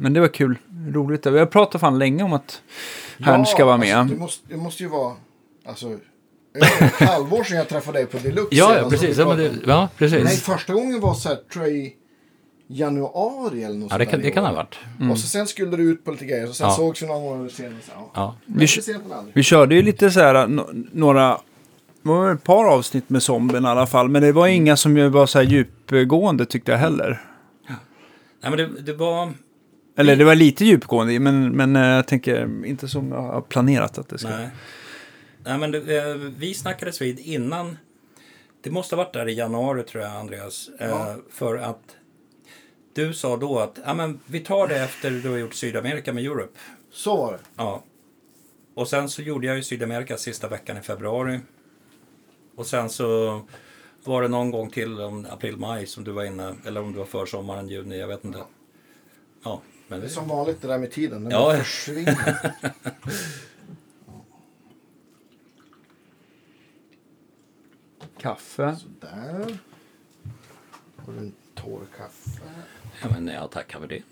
Men det var kul. Roligt. Vi har pratat fan länge om att Hern ska vara med. Alltså, det, måste, det måste ju vara alltså, ett halvår sedan jag träffade dig på Deluxe. Ja, ja precis. vi Ja, det, ja, precis. Nej, första gången var så här, tror jag i januari eller något ja, det kan, det kan ha varit. Och så sen skulle du ut på lite grejer. Och sen Ja. sågs vi några månader senare. Så, ja. Ja. Vi. Vi körde ju lite så här, några, det var ett par avsnitt med zombien i alla fall. Men det var inga som ju var så här djupgående tyckte jag heller. Nej, men det, det var... Eller det var lite djupgående, men, men eh, jag tänker inte som jag har planerat att det ska. Nej. Nej, men det, eh, vi snackades vid innan. Det måste ha varit där i januari tror jag, Andreas. Eh, för att du sa då att ja, men vi tar det efter du har gjort Sydamerika med Europe. Så var det. Ja. Och sen så gjorde jag ju Sydamerika sista veckan i februari. Och sen så var det någon gång till om april-maj som du var inne. Eller om det var försommaren, juni, jag vet inte. Ja, men Det det, är som vanligt det där med tiden. Den Ja. försvinner. Kaffe. Där. Har du en torr kaffe? ja, men ja, tackar för det.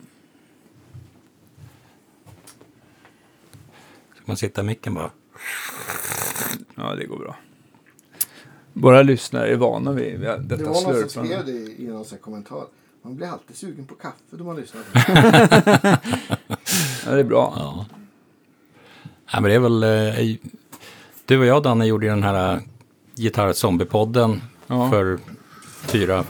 Ska man sitta i micken bara? Ja, det går bra. Våra lyssnare är vana vid vid Det detta var någon som slurpande. skrev det i någon kommentar. Man blir alltid sugen på kaffe då man lyssnar. Ja, det är bra. Ja. Nej, men det är väl... Eh, du och jag, Danne, gjorde ju den här eh, Gitarr-zombie-podden Ja. för fyra,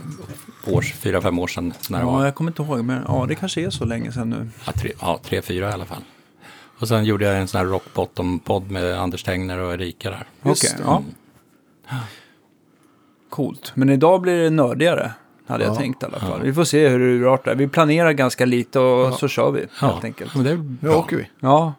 års, fyra, fem år sedan. När Ja, var. jag kommer inte ihåg, men ja, det kanske är så länge sedan nu. Ja, tre, ja, tre, fyra i alla fall. Och sen gjorde jag en sån här rock bottom-podd med Anders Tengner och Erika där. Just Okej, det. ja. Coolt. Men idag blir det nördigare, hade jag Ja. tänkt i alla fall. Vi får se hur det urartar. Vi planerar ganska lite och så kör vi helt enkelt. men det är väl Nu bra. åker vi. Ja.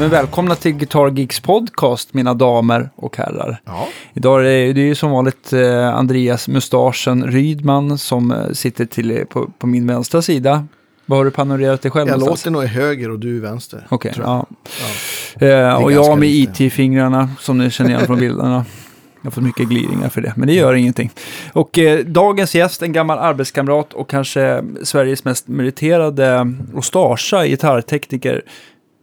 Men välkomna till Guitar Geeks podcast, mina damer och herrar. Ja. Idag är det, det är ju som vanligt eh, Andreas Mustaschen Rydman som eh, sitter till, på, på min vänstra sida. Var har du panorerat dig själv Jag någonstans? låter nog i höger och du i vänster. Okej, jag. ja. Ja. Eh, och jag med. IT-fingrarna som ni känner igen från bilderna. Jag har fått mycket glidningar för det, men det gör ingenting. Och eh, dagens gäst, en gammal arbetskamrat och kanske Sveriges mest meriterade och starsa gitarrtekniker.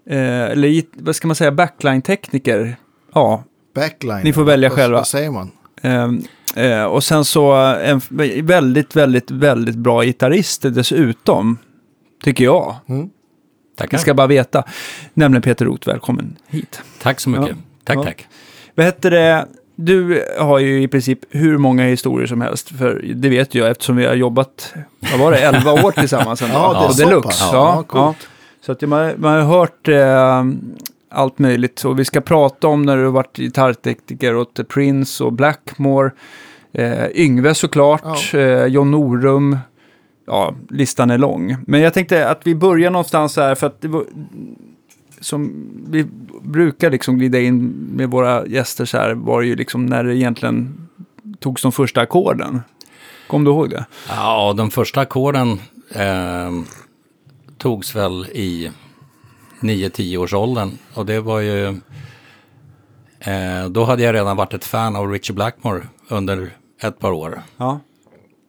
Eh, eller vad ska man säga, backline-tekniker. Ja, Backline. Ni får välja Vad- själva. Vad säger man? Ehm, eh, och sen så en väldigt, väldigt, väldigt bra gitarrist dessutom. Tycker jag. Mm. Tackar. Jag ska bara veta. Nämligen Peter Roth, välkommen hit. Tack så mycket. Ja. Tack, Ja. tack. Vad heter det? Du har ju i princip hur många historier som helst. För det vet jag eftersom vi har jobbat, vad var det, 11 år tillsammans. Ja, det är På så Deluxe. pass. Ja, Ja, ja, coolt. Så att man, man har hört eh, allt möjligt. Och vi ska prata om när du har varit gitarrtekniker åt Prince och Blackmore. Eh, Yngve såklart, eh, John Norum. Ja, listan är lång. Men jag tänkte att vi börjar någonstans här för att det var, som vi brukar liksom glida in med våra gäster så här var det ju liksom när det egentligen togs de första ackorden. Kom du ihåg det? Ja, de första ackorden eh, togs väl i 9-10 års åldern. Och det var ju... Eh, då hade jag redan varit ett fan av Richie Blackmore under ett par år. Ja.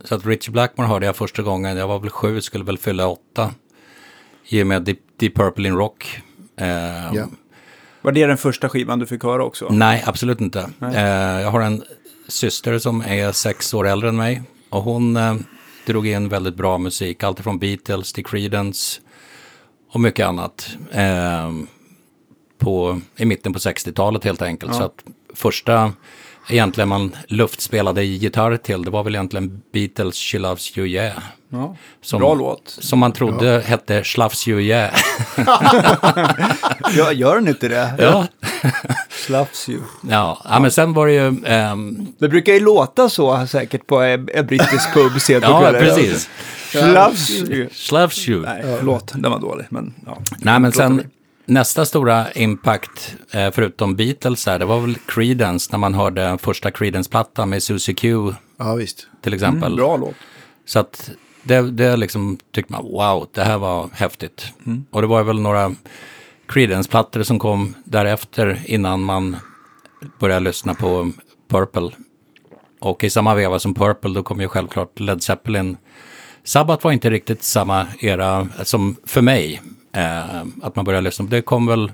Så att Richie Blackmore hörde jag första gången, jag var väl sju, skulle väl fylla åtta. I och med Deep, Deep Purple in Rock. Eh, Ja. Var det den första skivan du fick höra också? Nej, absolut inte. Nej. Eh, jag har en syster som är sex år äldre än mig. Och hon eh, drog in väldigt bra musik. Allt från Beatles till Creedence och mycket annat. Eh, på, I mitten på 60-talet helt enkelt. Ja. Så att första egentligen man luftspelade gitarr till, det var väl egentligen Beatles She Loves You Yeah. Ja. Som, Bra låt. Som man trodde hette Schlafs Yeah. Gör, gör den inte det? ja. Slaps ju. Ja. ja, men sen var det ju... ehm, Det brukar ju låta så säkert på en, en brittisk pub sent på ja, precis. Schlafs You. Nej, förlåt, den var dålig. Men, ja. Nej, men sen, nästa stora impact, eh, förutom Beatles, där, det var väl Creedence, när man hörde första Creedence-plattan med Susie Q Ja, visst. till exempel. Bra låt. Så att det, det liksom tyckte man, wow, det här var häftigt. Och det var väl några Creedence-plattor som kom därefter innan man började lyssna på Purple. Och i samma veva som Purple, då kom ju självklart Led Zeppelin. Sabbath var inte riktigt samma era som för mig, eh, att man började lyssna. Det kom väl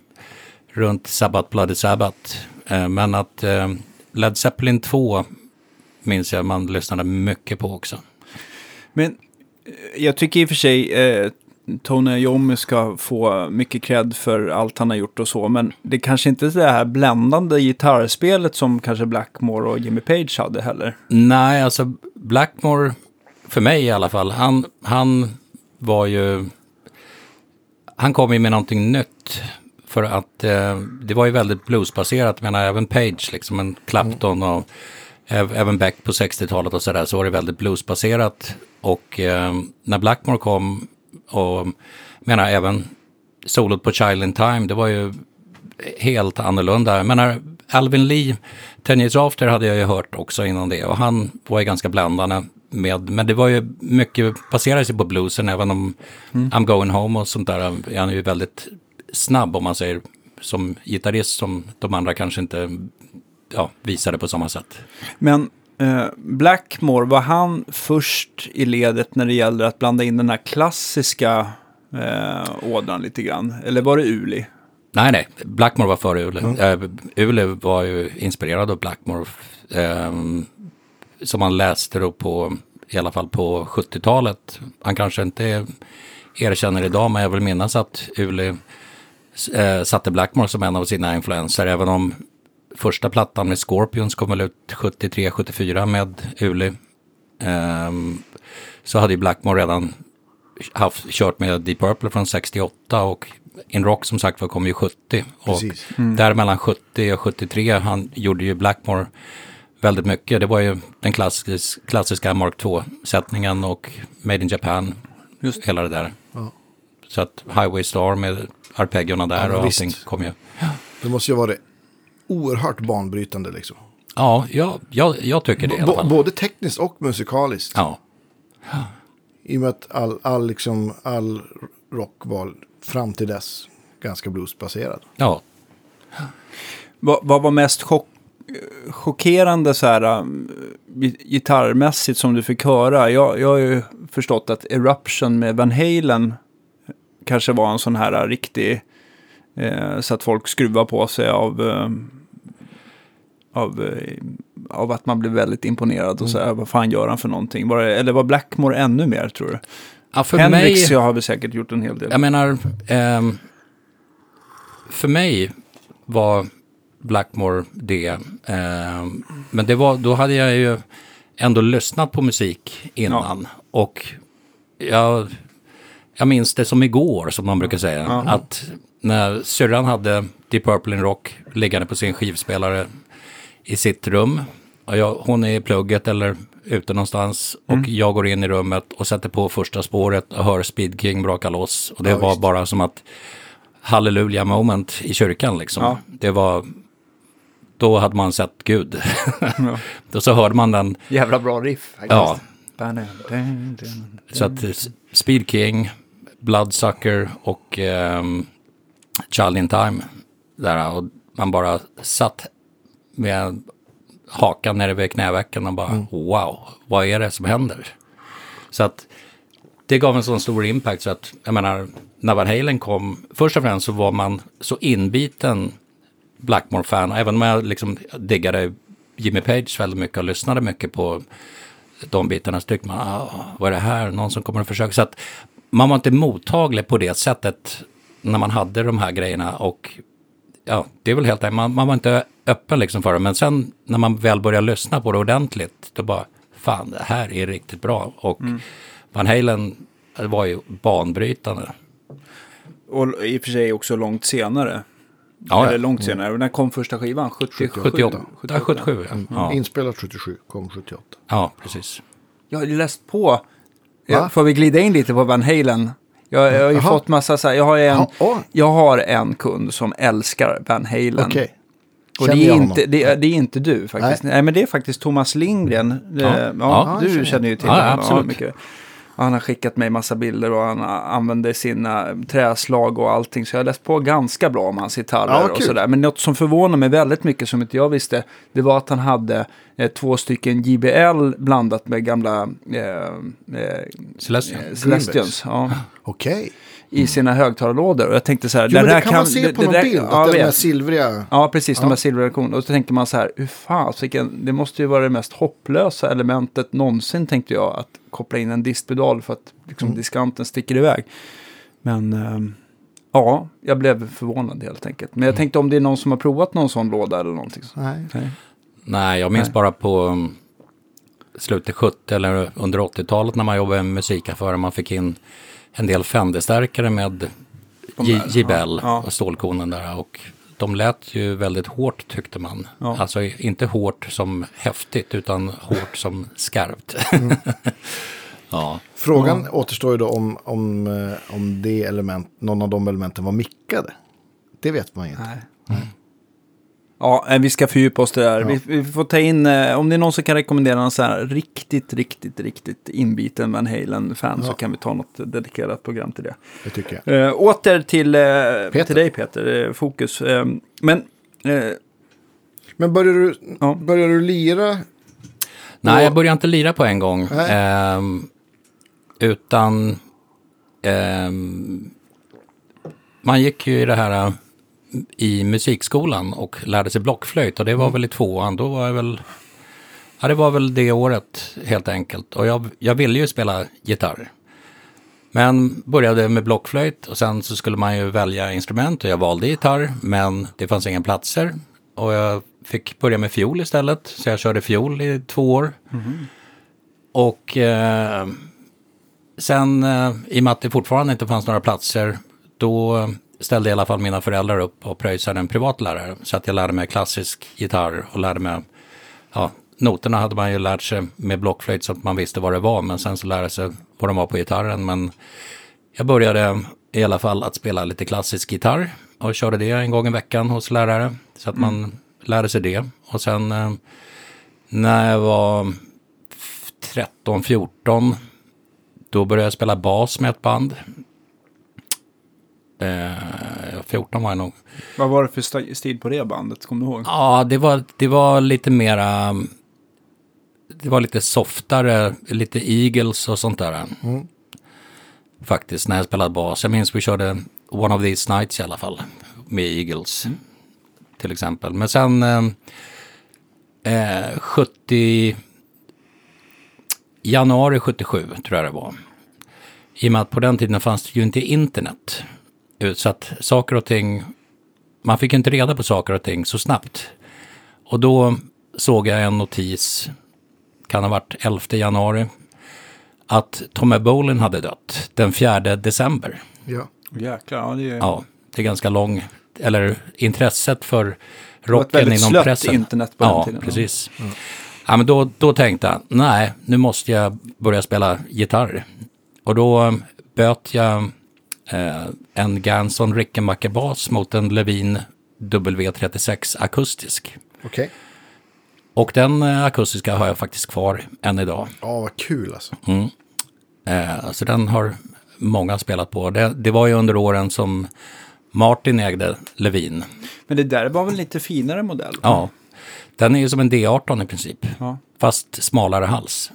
runt Sabbath, Bloody Sabbath. Eh, men att eh, Led Zeppelin 2 minns jag man lyssnade mycket på också. Men jag tycker i och för sig eh, Tony Iommi ska få mycket cred för allt han har gjort och så. Men det kanske inte är det här bländande gitarrspelet som kanske Blackmore och Jimmy Page hade heller. Nej, alltså Blackmore, för mig i alla fall, han, han var ju... Han kom ju med någonting nytt. För att eh, det var ju väldigt bluesbaserat, jag menar även Page, liksom en Clapton och även Beck på 60-talet och sådär, så var det väldigt bluesbaserat. Och eh, när Blackmore kom, och menar även solot på Child in Time, det var ju helt annorlunda. Jag menar, Alvin Lee, Ten Years After hade jag ju hört också innan det och han var ju ganska blandande med, men det var ju mycket, baserade sig på bluesen även om I'm going home och sånt där, han är ju väldigt snabb om man säger som gitarrist som de andra kanske inte ja, visade på samma sätt. Men eh, Blackmore, var han först i ledet när det gäller att blanda in den här klassiska eh, ådran lite grann? Eller var det Uli? Nej, nej, Blackmore var före Ule. Uh, Ule var ju inspirerad av Blackmore. ehm, som han läste då på, i alla fall på 70-talet. Han kanske inte erkänner idag, men jag vill minnas att Ule eh, satte Blackmore som en av sina influenser. Även om första plattan med Scorpions kom väl ut 73-74 med Uli. Ehm, så hade ju Blackmore redan haft, kört med Deep Purple från 68 och In Rock som sagt var kom ju 70. Och Precis. där mellan 70 och 73, han gjorde ju Blackmore väldigt mycket. Det var ju den klassisk, klassiska Mark II-sättningen och Made in Japan, Just. hela det där. Ja. Så att Highway Star med arpeggiorna där Ja, och visst. allting kom ju. Det måste ju vara oerhört banbrytande liksom. Ja, jag, jag, jag tycker det i alla fall. både tekniskt och musikaliskt. Ja, I och med att all, all, liksom, all rock var fram till dess ganska bluesbaserad. ja. Vad, vad var mest chock, chockerande så här, um, gi- gitarrmässigt som du fick höra? Jag, jag har ju förstått att Eruption med Van Halen kanske var en sån här uh, riktig, eh, så att folk skruvar på sig av, eh, av, eh, av att man blir väldigt imponerad och så här, vad fan gör han för någonting? Var det, eller var Blackmore ännu mer tror du? ja för Hendrix mig... har väl säkert gjort en hel del. Jag menar, ehm, för mig var Blackmore det. ehm, men det var, då hade jag ju ändå lyssnat på musik innan. Och jag, jag minns det som igår, som man brukar säga. Att när syrran hade Deep Purple in Rock liggande på sin skivspelare i sitt rum. Och jag, hon är i plugget eller ute någonstans. Och jag går in i rummet och sätter på första spåret och hör Speed King braka loss. Och det Ja, var visst. bara som att halleluja moment i kyrkan liksom. Ja. Det var, då hade man sett Gud. Ja. Då så hörde man den, Jävla bra riff. ja. Så att eh, Speed King, Bloodsucker och ehm, Child in Time. Där, och man bara satt med hakan nere vid knävecken och bara wow, vad är det som händer? Så att det gav en sån stor impact så att jag menar, när Van Halen kom, först och främst så var man så inbiten Blackmore-fan, även om jag liksom diggade Jimmy Page väldigt mycket och lyssnade mycket på de bitarna så tyckte man, ah, vad är det här, någon som kommer att försöka. Så att man var inte mottaglig på det sättet när man hade de här grejerna och ja, det är väl helt enkelt, man, man var inte öppen liksom för det. Men sen när man väl började lyssna på det ordentligt, då bara, fan det här är riktigt bra. Och Van Halen var ju banbrytande. Och i och för sig också långt senare. Ja, Eller ja. långt senare. När kom första skivan? 77? 78, ja, 77 ja. Ja, Inspelat 77, kom 78. ja precis. Jag har läst på. Ja, Va? får vi glida in lite på Van Halen? Jag, jag har ju Jaha. fått massa så här, jag har en, Ja, jag har en kund som älskar Van Halen. Okej. Och Känner det är, jag inte, det, är, det är inte du faktiskt. Nej. men det är faktiskt Thomas Lindgren. Ja, Ja. ja, Ja, du känner. ju till Ja, honom. absolut. mycket. Han har skickat mig massa bilder och han använder sina träslag och allting. Så jag har läst på ganska bra om hans gitarrer Ja, och sådär. Men något som förvånar mig väldigt mycket som inte jag visste. Det var att han hade eh, två stycken JBL blandat med gamla eh, eh, Celestion. eh, Celestions. Ja, Okej. I sina högtalarlådor. Och jag tänkte så här. Jo, det kan man se på det någon där- bild. Ja, att vet. där silvriga... Ja, precis. De Ja. här silverversionerna. Och så tänker man så här, hur fasiken, det måste ju vara det mest hopplösa elementet någonsin, tänkte jag, att koppla in en distpedal för att liksom, Mm. diskanten sticker iväg. Men ehm, ja, jag blev förvånad helt enkelt. Men jag tänkte om det är någon som har provat någon sån låda eller någonting. Så. Nej. Nej. Nej, jag minns Nej. bara på um, slutet 70 eller under 80-talet när man jobbade med musikaffärer. Man fick in en del Fender-stärkare med JBL ja. och stålkonen där. Och de lät ju väldigt hårt tyckte man. Ja. Alltså inte hårt som häftigt utan hårt som skarpt. Mm. ja. Frågan återstår ju då om, om, eh, om det element, någon av de elementen var mickade. Det vet man ju inte. Nej. Ja, eh, vi ska fördjupa oss det där. Ja. Vi, vi får ta in, eh, om det är någon som kan rekommendera en så här riktigt, riktigt, riktigt inbiten Van Halen-fan så Ja. kan vi ta något dedikerat program till det. Det tycker jag. Eh, åter till, eh, Peter. till dig Peter, eh, fokus. Eh, men, eh, Men börjar du, Ja. börjar du lira? Nej, jag började inte lira på en gång. Ehm, utan ehm, man gick ju i det här i musikskolan och lärde sig blockflöjt och det var väl i tvåan. Då var jag väl, ja det var väl det året helt enkelt. Och jag, jag ville ju spela gitarr. Men började med blockflöjt och sen så skulle man ju välja instrument och jag valde gitarr men det fanns inga platser. Och jag fick börja med fiol istället så jag körde fiol i två år. Och eh, sen eh, i och med att det fortfarande inte fanns några platser då ställde i alla fall mina föräldrar upp och pröjsade en privatlärare. Så att jag lärde mig klassisk gitarr och lärde mig, ja, noterna hade man ju lärt sig med blockflöjt så att man visste vad det var. Men sen så lärde sig vad de var på gitarren. Men jag började i alla fall att spela lite klassisk gitarr och körde det en gång i veckan hos lärare. Så att man lärde sig det. Och sen eh, när jag var 13-14 då började jag spela bas med ett band. Eh, 14 var jag nog. vad var det för stil på det bandet? Kommer du ihåg? Ja, det var, det var lite mera... Det var lite softare, lite Eagles och sånt där. Faktiskt, när jag spelade bas. Jag minns vi körde One of these nights i alla fall. Med Eagles. Till exempel. Men sen... Eh, eh, 70... Januari 77 tror jag det var. I och med att på den tiden fanns det ju inte internet. Så att saker och ting man fick inte reda på saker och ting så snabbt. Och då såg jag en notis, kan ha varit 11 januari, att Tommy Bolin hade dött den 4 december. Ja. Jäklar, ja det är... Ja, det är ganska lång, eller intresset för rocken inom slött pressen. internet på ja, den tiden. Ja. precis. Ja, men då, då tänkte jag, nej, nu måste jag börja spela gitarr. Och då böt jag en Ganson Rickenbacker-bas mot en Levin W36 akustisk. Okej. Och den eh, akustiska har jag faktiskt kvar än idag. Ja, vad kul alltså. Eh, så den har många spelat på. Det, det var ju under åren som Martin ägde Levin. Men det där var väl lite finare modell? Ja, den är ju som en D18 i princip. Ja. Fast smalare hals.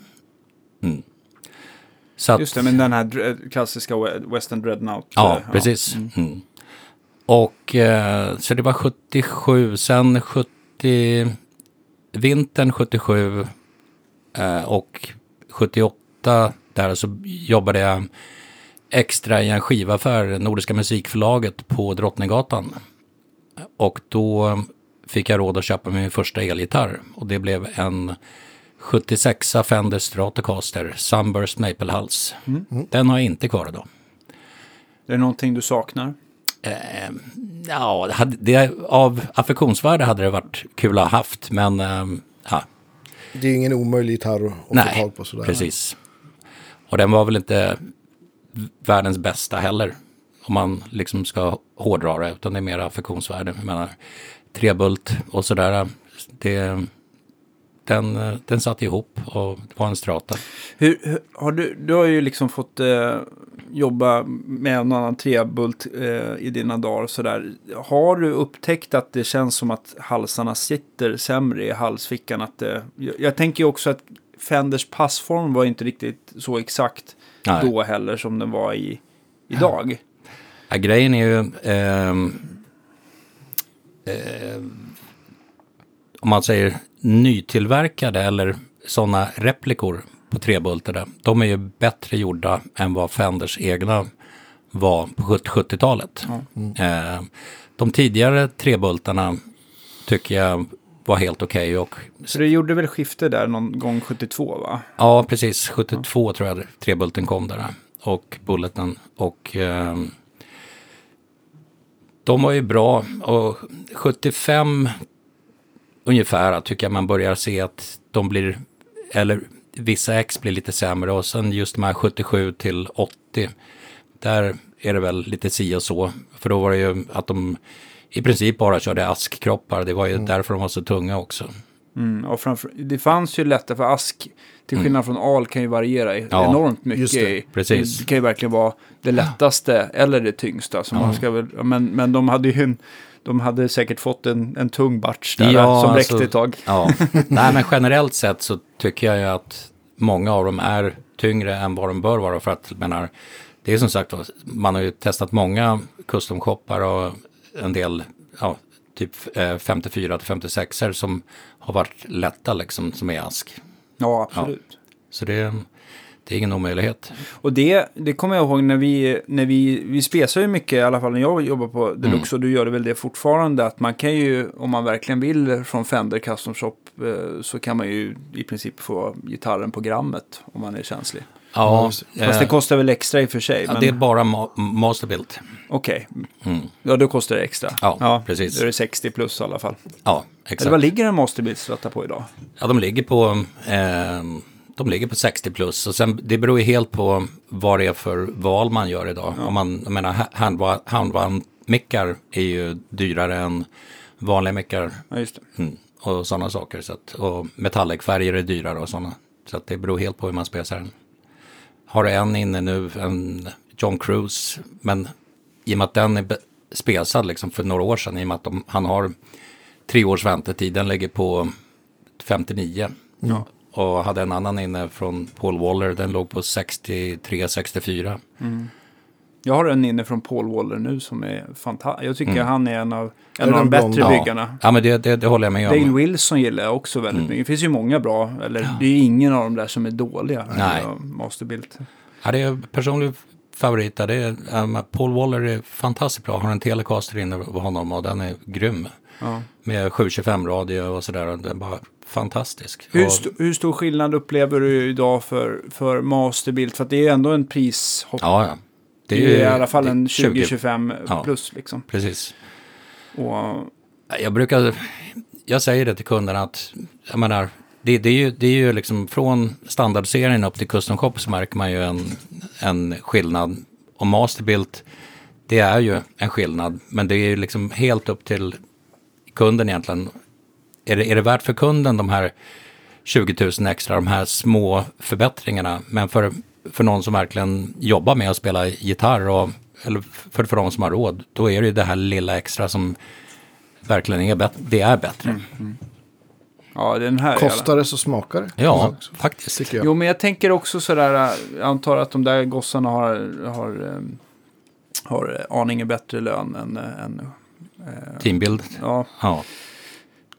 Mm. Så att, Just det, men den här klassiska we- Western Dreadnought. Ja, eh, precis. Mm. Och eh, så det var 77, sen 70, vintern 77 eh, och 78 där så jobbade jag extra i en skivaffär, Nordiska musikförlaget på Drottninggatan. Och då fick jag råd att köpa min första elgitarr och det blev en 76 Fender Stratocaster Sunburst Maple-hals. Den har jag inte kvar idag. Det är någonting du saknar? Eh, ja, det det, av affektionsvärde hade det varit kul att ha haft, men eh, ja, Det är ingen omöjlig gitarr att, att få nej, tag på sådär. precis. Och den var väl inte världens bästa heller. Om man liksom ska hårdra det, utan det är mer affektionsvärde. Jag menar, trebult och sådär. Det, den, den satt ihop och var en strata. Hur, har du, du har ju liksom fått eh, jobba med en annan trebult eh, i dina dagar. och Sådär. Har du upptäckt att det känns som att halsarna sitter sämre i halsfickan? Att det, jag, jag tänker också att Fenders passform var inte riktigt så exakt Nej. då heller som den var i, idag. Ja, grejen är ju, eh, om man säger nytillverkade eller sådana replikor på trebultade, de är ju bättre gjorda än vad Fenders egna var på 70-talet. Eh, de tidigare trebultarna tycker jag var helt okej och Så det gjorde väl skifte där någon gång 72 va? Ja, precis. 72 tror jag trebulten kom där. Och bulleten. Och eh, de var ju bra. Och 75 ungefär tycker jag man börjar se att de blir, eller vissa X blir lite sämre. Och sen just de här 77 till 80. Där är det väl lite si och så. För då var det ju att de i princip bara körde askkroppar. Det var ju därför de var så tunga också. Mm, och framför, det fanns ju lättare för ask, till skillnad från al, kan ju variera Mm. Ja, enormt mycket. just det, precis. Det kan ju verkligen vara det lättaste eller det tyngsta. Så man ska väl, men, men de hade ju en, de hade säkert fått en, en tung batch där Ja, som alltså- räckte ett tag. Ja, nej men generellt sett så tycker jag ju att många av dem är tyngre än vad de bör vara för att, menar, det är som sagt, man har ju testat många custom-shoppar och en del, ja, typ eh, 54 till 56 som har varit lätta liksom, som är ask. Ja, absolut. Så det, det är ingen omöjlighet. Och det, det kommer jag ihåg när vi, när vi, vi spesar ju mycket, i alla fall när jag jobbar på Deluxe, och du gör det väl det fortfarande, att man kan ju, om man verkligen vill från Fender Custom Shop, eh, så kan man ju i princip få gitarren på grammet om man är känslig. Ja, Fast det kostar väl extra i och för sig. ja, men det är bara ma- Masterbuilt. Okej, Mm. ja då kostar det extra. Ja, precis. Då är det 60 plus i alla fall. Ja, Eller exakt. vad ligger en Masterbild-stratta på idag? Ja, de ligger på, eh, de ligger på 60 plus. Och sen, det beror ju helt på vad det är för val man gör idag. Om man, jag menar, handva- handvandmickar är ju dyrare än vanliga mickar. Ja, just det. Mm, och sådana saker. Så att, och metallicfärger är dyrare och sådana. Så att det beror helt på hur man spesar den. Har du en inne nu, en John Cruise. Men i och med att den är spesad liksom för några år sedan. I och med att de, han har tre års väntetid. Den ligger på 59. Och hade en annan inne från Paul Waller. Den låg på 63-64. Jag har en inne från Paul Waller nu som är fantastisk. Jag tycker han är en av, Är en av de bättre Ja. byggarna. ja, men det, det, det håller jag med Dale om. Wilson gillar jag också väldigt mycket. Det finns ju många bra, eller det är ingen av dem där som är dåliga. Nej. Ja, Masterbild. Ja, det är personlig favorit. där. Det är, um, Paul Waller är fantastiskt bra. Har en Telecaster inne på honom och den är grym. Ja. Med 725-radio och sådär. och Den är bara fantastisk. Hur, st- hur stor skillnad upplever du idag för, för Masterbild? För att det är ändå en prishopp. ja, ja. det är, ju- i alla fall det är en 20 20-25 Ja. plus liksom. Precis. Och, Jag brukar, jag säger det till kunderna att, jag menar, det, det, är ju, det är ju liksom från standardserien upp till custom shop så märker man ju en, en skillnad. Och Masterbuilt, det är ju en skillnad, men det är ju liksom helt upp till kunden egentligen. Är det, är det värt för kunden de här 20 000 extra, de här små förbättringarna? Men för, för någon som verkligen jobbar med att spela gitarr, och, eller för, för de som har råd, då är det ju det här lilla extra som verkligen är, bet- det är bättre. ja, den här är Kostar det så smakar det. Ja, Så faktiskt. Tycker jag. Jo, men jag tänker också sådär, jag antar att de där gossarna har, har, ehm, har aningen bättre lön än, än Teambild. ja, Ja.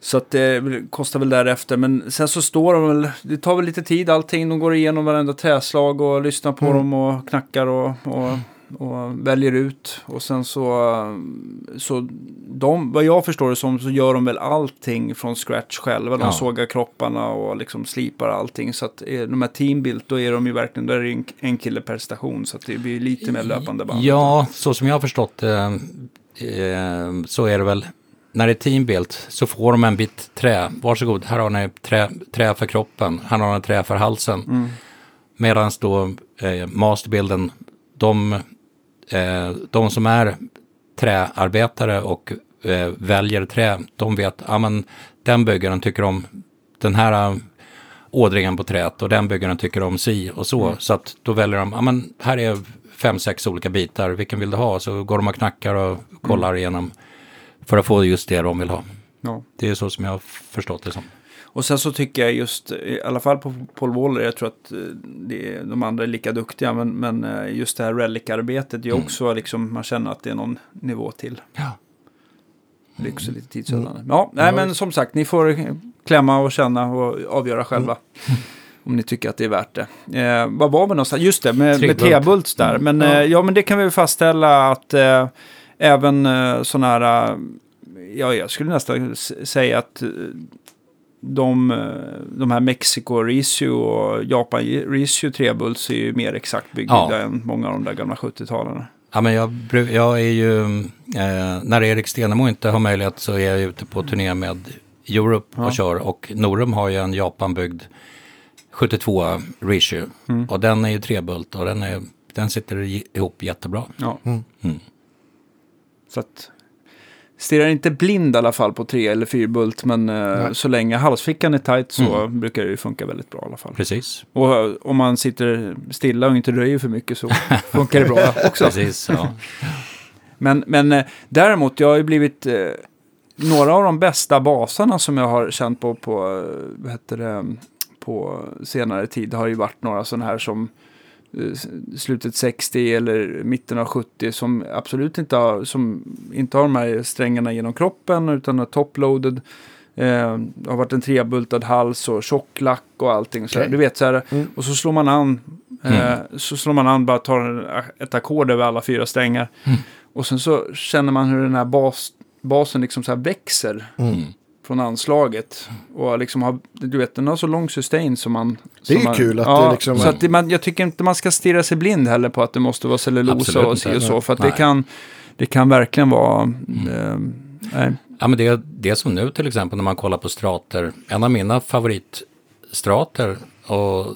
Så att det kostar väl därefter. Men sen så står de väl, det tar väl lite tid allting. De går igenom varenda träslag och lyssnar på dem och knackar och, och, och väljer ut. Och sen så, så de, vad jag förstår det som, så gör de väl allting från scratch själva. De Ja. sågar kropparna och liksom slipar allting. Så att de här teambuilt, då är de ju verkligen, där är en, en kille per station. Så att det blir lite mer löpande band. Ja, så som jag har förstått det eh, så är det väl när det är teambuilt så får de en bit trä. Varsågod, här har ni trä, trä för kroppen, här har ni trä för halsen. Medan då eh, masterbilden, de, eh, de som är träarbetare och eh, väljer trä, de vet, ja men den byggaren tycker om den här ådringen på träet och den byggaren tycker om si och så. Så att då väljer de, ja men här är fem, sex olika bitar, vilken vill du ha? Så går de och knackar och kollar igenom för att få just det de vill ha. Ja. Det är så som jag har förstått det som. Och sen så tycker jag just, i alla fall på Paul Waller, jag tror att eh, det, de andra är lika duktiga, men, men eh, just det här relic-arbetet är också liksom, man känner att det är någon nivå till. Ja. Det är också lite tidsödande. Ja, nej men som sagt, ni får klämma och känna och avgöra själva. Om ni tycker att det är värt det. Eh, vad var vi någonstans? Just det, med, med. T-Bults där. Men eh, ja, men det kan vi fastställa att eh, även eh, sådana här, eh, ja, jag skulle nästan säga att eh, de, eh, de här Mexico Risio och Japan Risio Trebults är ju mer exakt byggda Ja. än många av de där gamla 70-talarna. Ja, men jag, jag är ju, eh, när Erik Stenemo inte har möjlighet så är jag ute på turné med Europe och kör. Och Norum har ju en Japanbyggd 72 Rishu. Och den är ju trebult och den, är, den sitter ihop jättebra. Ja. Mm. Så att stirrar inte blind i alla fall på tre eller fyrbult, men eh, så länge halsfickan är tight så brukar det ju funka väldigt bra i alla fall. Precis. Och eh, om man sitter stilla och inte röjer för mycket så funkar det bra också. Precis, ja. Men, men eh, däremot, jag har ju blivit eh, några av de bästa basarna som jag har känt på, på, vad heter det, på senare tid har ju varit några sådana här som slutet 60 eller mitten av 70 som absolut inte har, som inte har de här strängarna genom kroppen utan är toploaded. Eh, det har varit en trebultad hals och tjocklack och allting. Så här. Okej. Du vet så här, Mm. och så slår man an, eh, så slår man an, bara tar ett ackord över alla fyra strängar. Och sen så känner man hur den här bas, basen liksom så här växer Mm. Från anslaget. Och liksom har, du vet, den har så lång sustain som man... Det är som ju man, kul att ja, det liksom- Så att det, man, jag tycker inte man ska stirra sig blind heller på att det måste vara cellulosa Absolut och si och inte. så. För att det kan, det kan verkligen vara... Mm. Eh. Ja, men det, det är som nu till exempel när man kollar på strater. En av mina favoritstrater och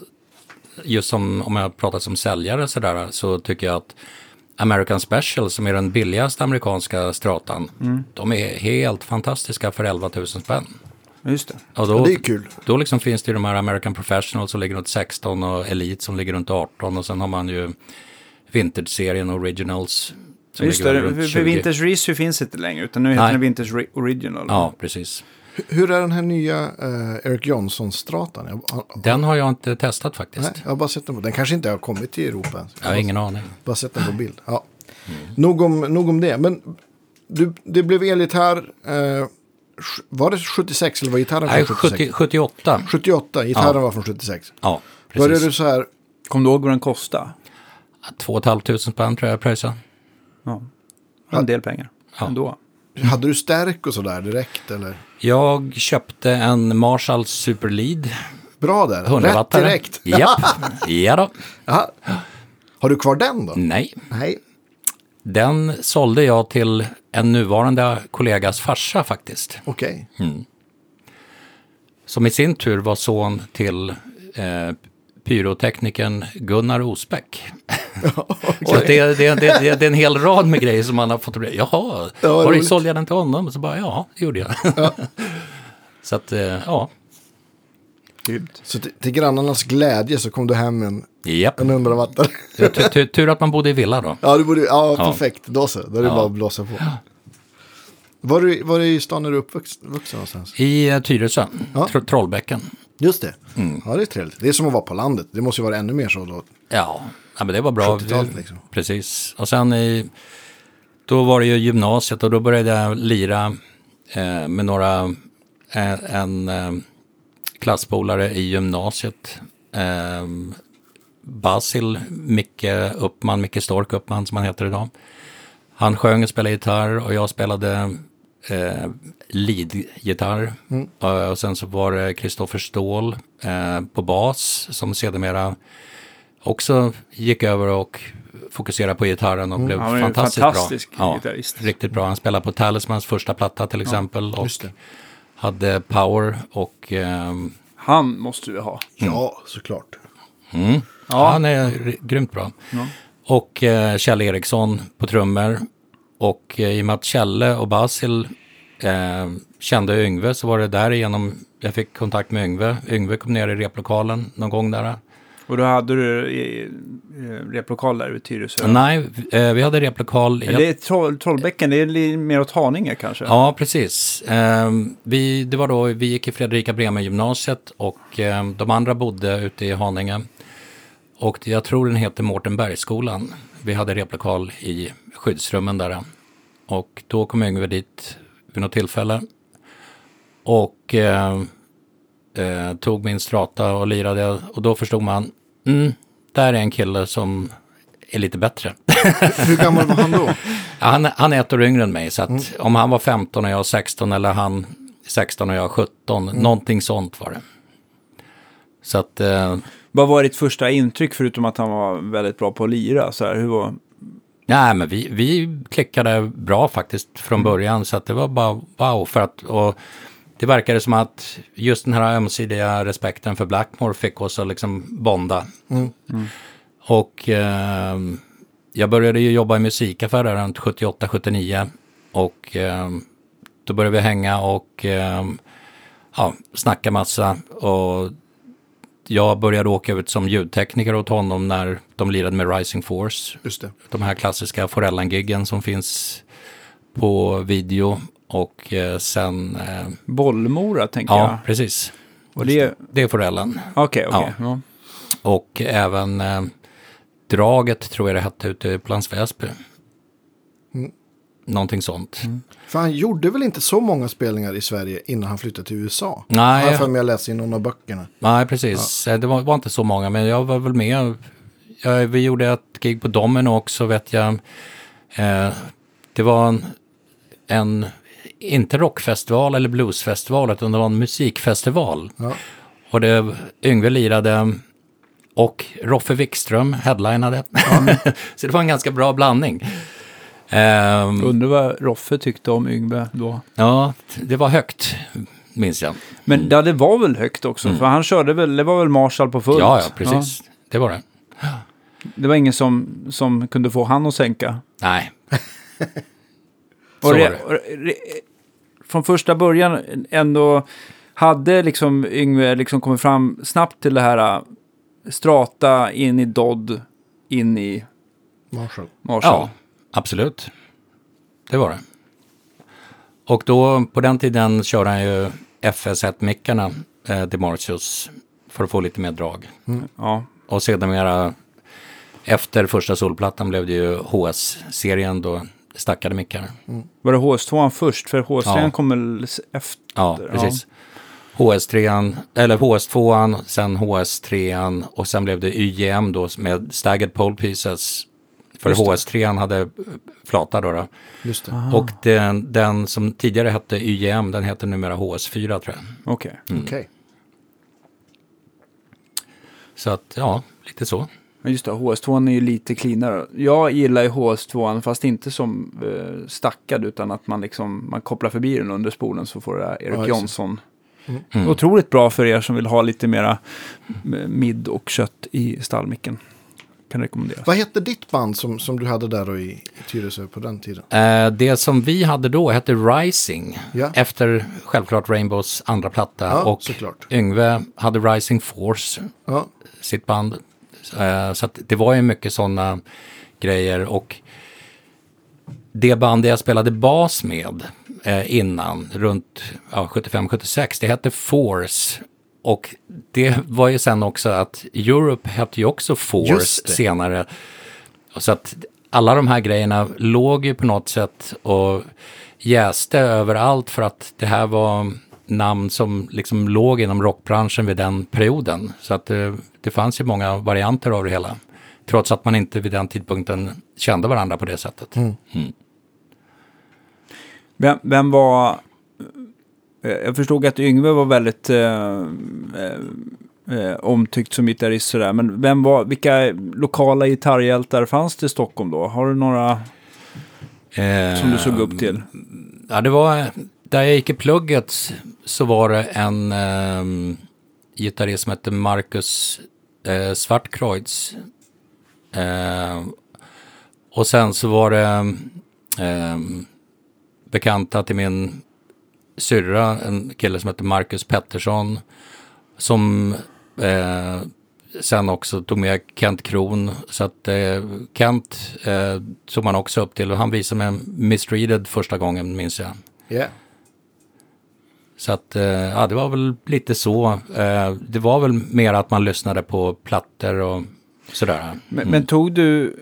just som om jag pratar som säljare så, där, så tycker jag att American Special som är den billigaste amerikanska stratan. De är helt fantastiska för 11 000 spänn. Just det. Och då, Det är kul. då liksom finns det ju de här American Professional som ligger runt 16 och Elite som ligger runt 18 och sen har man ju Vintage-serien Originals som Just ligger det, runt för, 20. för Vintage Reissue finns inte längre, utan nu heter Nej. den Vintage Original. Ja, precis. Hur är den här nya eh, Eric Johnson-stratan? Den har jag inte testat faktiskt. nej, jag har bara sett den på. Den kanske inte har kommit till Europa ens. Jag har ingen aning. Bara sett den på bild. Ja. Nog, om, nog om det. Men du, det blev elgitarr. Eh, var det 76 eller var gitarren Nej, från 76? 70, 78. 78, gitarren Ja. var från 76. Ja, Började precis. du så här, Kom du ihåg vad den kostade? Två och ett halvt tusen spänn tror jag jag pröjsade. Ja. En del pengar. Ja. Ändå. Hade du stärk och sådär direkt eller? Jag köpte en Marshall Super Lead. Bra där, 100 rätt direkt. Japp, ja då. Jaha. Har du kvar den då? Nej, Nej. den sålde jag till en nuvarande kollegas farsa faktiskt. Okej. Som i sin tur var son till eh, pyroteknikern Gunnar Osbeck. Så att det, det, det, det, det är en hel rad med grejer som man har fått. Jaha, Ja, var det sålde jag den till honom? Så bara, ja, det gjorde jag. så att, eh, ja, Grymt. Så till, till grannarnas glädje så kom du hem med en, japp. en 100 wattare. Tu- tu- Tur att man bodde i villa då. ja, du borde, ja, Ja. perfekt. Då så. Då är det Ja. bara att blåsa på. Var, du, var du i stan är du uppvuxen vuxen någonstans? I eh, Tyresö, Ja. Tro- Trollbäcken. Just det. Mm. Ja, det är trevligt. Det är som att vara på landet. Det måste ju vara ännu mer så då. Ja, ja men det var bra. 70-talet liksom. Precis. Och sen i, då var det ju gymnasiet och då började jag lira eh, med några, eh, en eh, klasspolare i gymnasiet. Eh, Basil Micke Uppman, Micke Stork Uppman som han heter idag. Han sjöng och spelade gitarr och jag spelade eh, lead-gitarr. Eh, Och sen så var det Kristoffer Ståhl eh, på bas som sedermera också gick över och fokuserade på gitarren och blev Han fantastiskt fantastisk bra. gitarrist. Riktigt bra. Han spelade på Talismans första platta till exempel. och just det. hade power och ehm, Han måste vi ha. Ja, såklart. mm, Ja. han är grymt bra. Ja. Och eh, Kjell Eriksson på trummor. Och eh, i och med att Kjelle och Basil eh, kände Yngve så var det därigenom jag fick kontakt med Yngve. Yngve kom ner i replokalen någon gång där. Och då hade du eh, eh, replokal där vid Tyresö? Nej, eh, vi hade replokal. Men det är troll, Trollbäcken, det är mer åt Haninge kanske? Ja, precis. Eh, vi, det var då, vi gick i Fredrika Bremer gymnasiet och eh, de andra bodde ute i Haninge. Och jag tror den heter Mårtenbergsskolan. Vi hade replokal i skyddsrummen där. Och då kom Yngve dit vid något tillfälle. Och eh, eh, tog min strata och lirade. Och då förstod man, mm, där är en kille som är lite bättre. Hur gammal var han då? Han, han är ett år yngre än mig, så att om han var 15 och jag 16 eller han 16 och jag 17, någonting sånt var det. Så att, eh, Vad var ditt första intryck förutom att han var väldigt bra på att lira? Så här, hur var... nej men vi, vi klickade bra faktiskt från början, så att det var bara wow. För att, och det verkade som att just den här ömsesidiga respekten för Blackmore fick oss att liksom bonda. Och eh, jag började ju jobba i musikaffär där runt 78-79. Och eh, då började vi hänga och eh, ja, snacka massa. Och jag började åka ut som ljudtekniker åt honom när de lirade med Rising Force. Just det. De här klassiska Forellan-giggen som finns på video. Och eh, sen, eh, Bollmora, tänker ja jag. precis. Och det... Det är Forellan. Okej, okej. Ja. Och även eh, Draget tror jag det hette ute på Lands Väsby. Någonting sånt. För han gjorde väl inte så många spelningar i Sverige innan han flyttade till USA? Nej. Har jag jag läst i någon av böckerna. Nej, precis. Eh, Det var, var inte så många, men jag var väl med. Jag, vi gjorde ett gig på Domino också, vet jag. Eh, det var en, en, inte rockfestival eller bluesfestival, utan det var en musikfestival. Ja. Och det, Yngve lirade och Roffe Wikström headlinade. så det var en ganska bra blandning. Ehm, Undrar vad Roffe tyckte om Yngve då. ja, det var högt, minns jag. Men ja, det var väl högt också, för han körde väl, det var väl Marshall på fullt? Mm. Ja, ja, precis. Det var det. Ja. Det var ingen som, som kunde få han att sänka. Nej. Och Så var re, det. och re, från första början ändå hade liksom Yngve liksom kommit fram snabbt till det här äh, strata in i Dodd, in i Marshall. Marshall. Ja, absolut. Det var det. Och då, på den tiden körde han ju FS1-mickarna eh, till Martius för att få lite mer drag. Ja. Och sedermera, efter första solplattan blev det ju HS-serien då, stackade mickar. Var det HS2 först? För HS3 Ja. kom efter? Ja, precis. HS3, eller HS2, sen HS3 och sen blev det YGM då med staggered pole pieces. För Just det. HS3 hade flata då. då. Just det. Och den, den som tidigare hette YGM, den heter numera HS4 tror jag. Okej. Okej. Så att, ja, lite så. Men just det, HS2 är ju lite cleanare. Jag gillar ju HS2 fast inte som eh, stackad utan att man liksom man kopplar förbi den under spolen så får det där Erik Ja, det. Jonsson. Mm. Otroligt bra för er som vill ha lite mera eh, midd och kött i stallmicken. Kan rekommenderas. Vad hette ditt band som, som du hade där i, i Tyresö på den tiden? Eh, det som vi hade då hette Rising. Ja. Efter självklart Rainbows andra platta. Ja, och såklart. Yngve hade Rising Force, Ja, sitt band. Eh, så att det var ju mycket sådana grejer. Och det band jag spelade bas med eh, innan, runt ja, 75-76, det hette Force. Och det var ju sen också att Europe hette ju också Force senare. Så att alla de här grejerna låg ju på något sätt och jäste överallt för att det här var namn som liksom låg inom rockbranschen vid den perioden. Så att det, det fanns ju många varianter av det hela. Trots att man inte vid den tidpunkten kände varandra på det sättet. Vem, vem var... eh, Jag förstod att Yngve var väldigt eh, eh, eh, omtyckt som gitarrist sådär. Men vem var, vilka lokala gitarrhjältar fanns det i Stockholm då? Har du några som du såg upp till? Ja, det var, där jag gick i plugget så var det en eh, gitarrist som hette Marcus eh, Svartkreutz. Eh, Och sen så var det eh, bekanta till min syrra, en kille som hette Marcus Pettersson, som eh, sen också tog med Kent Kron. Så att eh, Kent eh, tog man också upp till och han visade mig Mistreated första gången minns jag. Yeah. Så att, eh, ja det var väl lite så. Eh, det var väl mer att man lyssnade på plattor och sådär. Men, men tog du,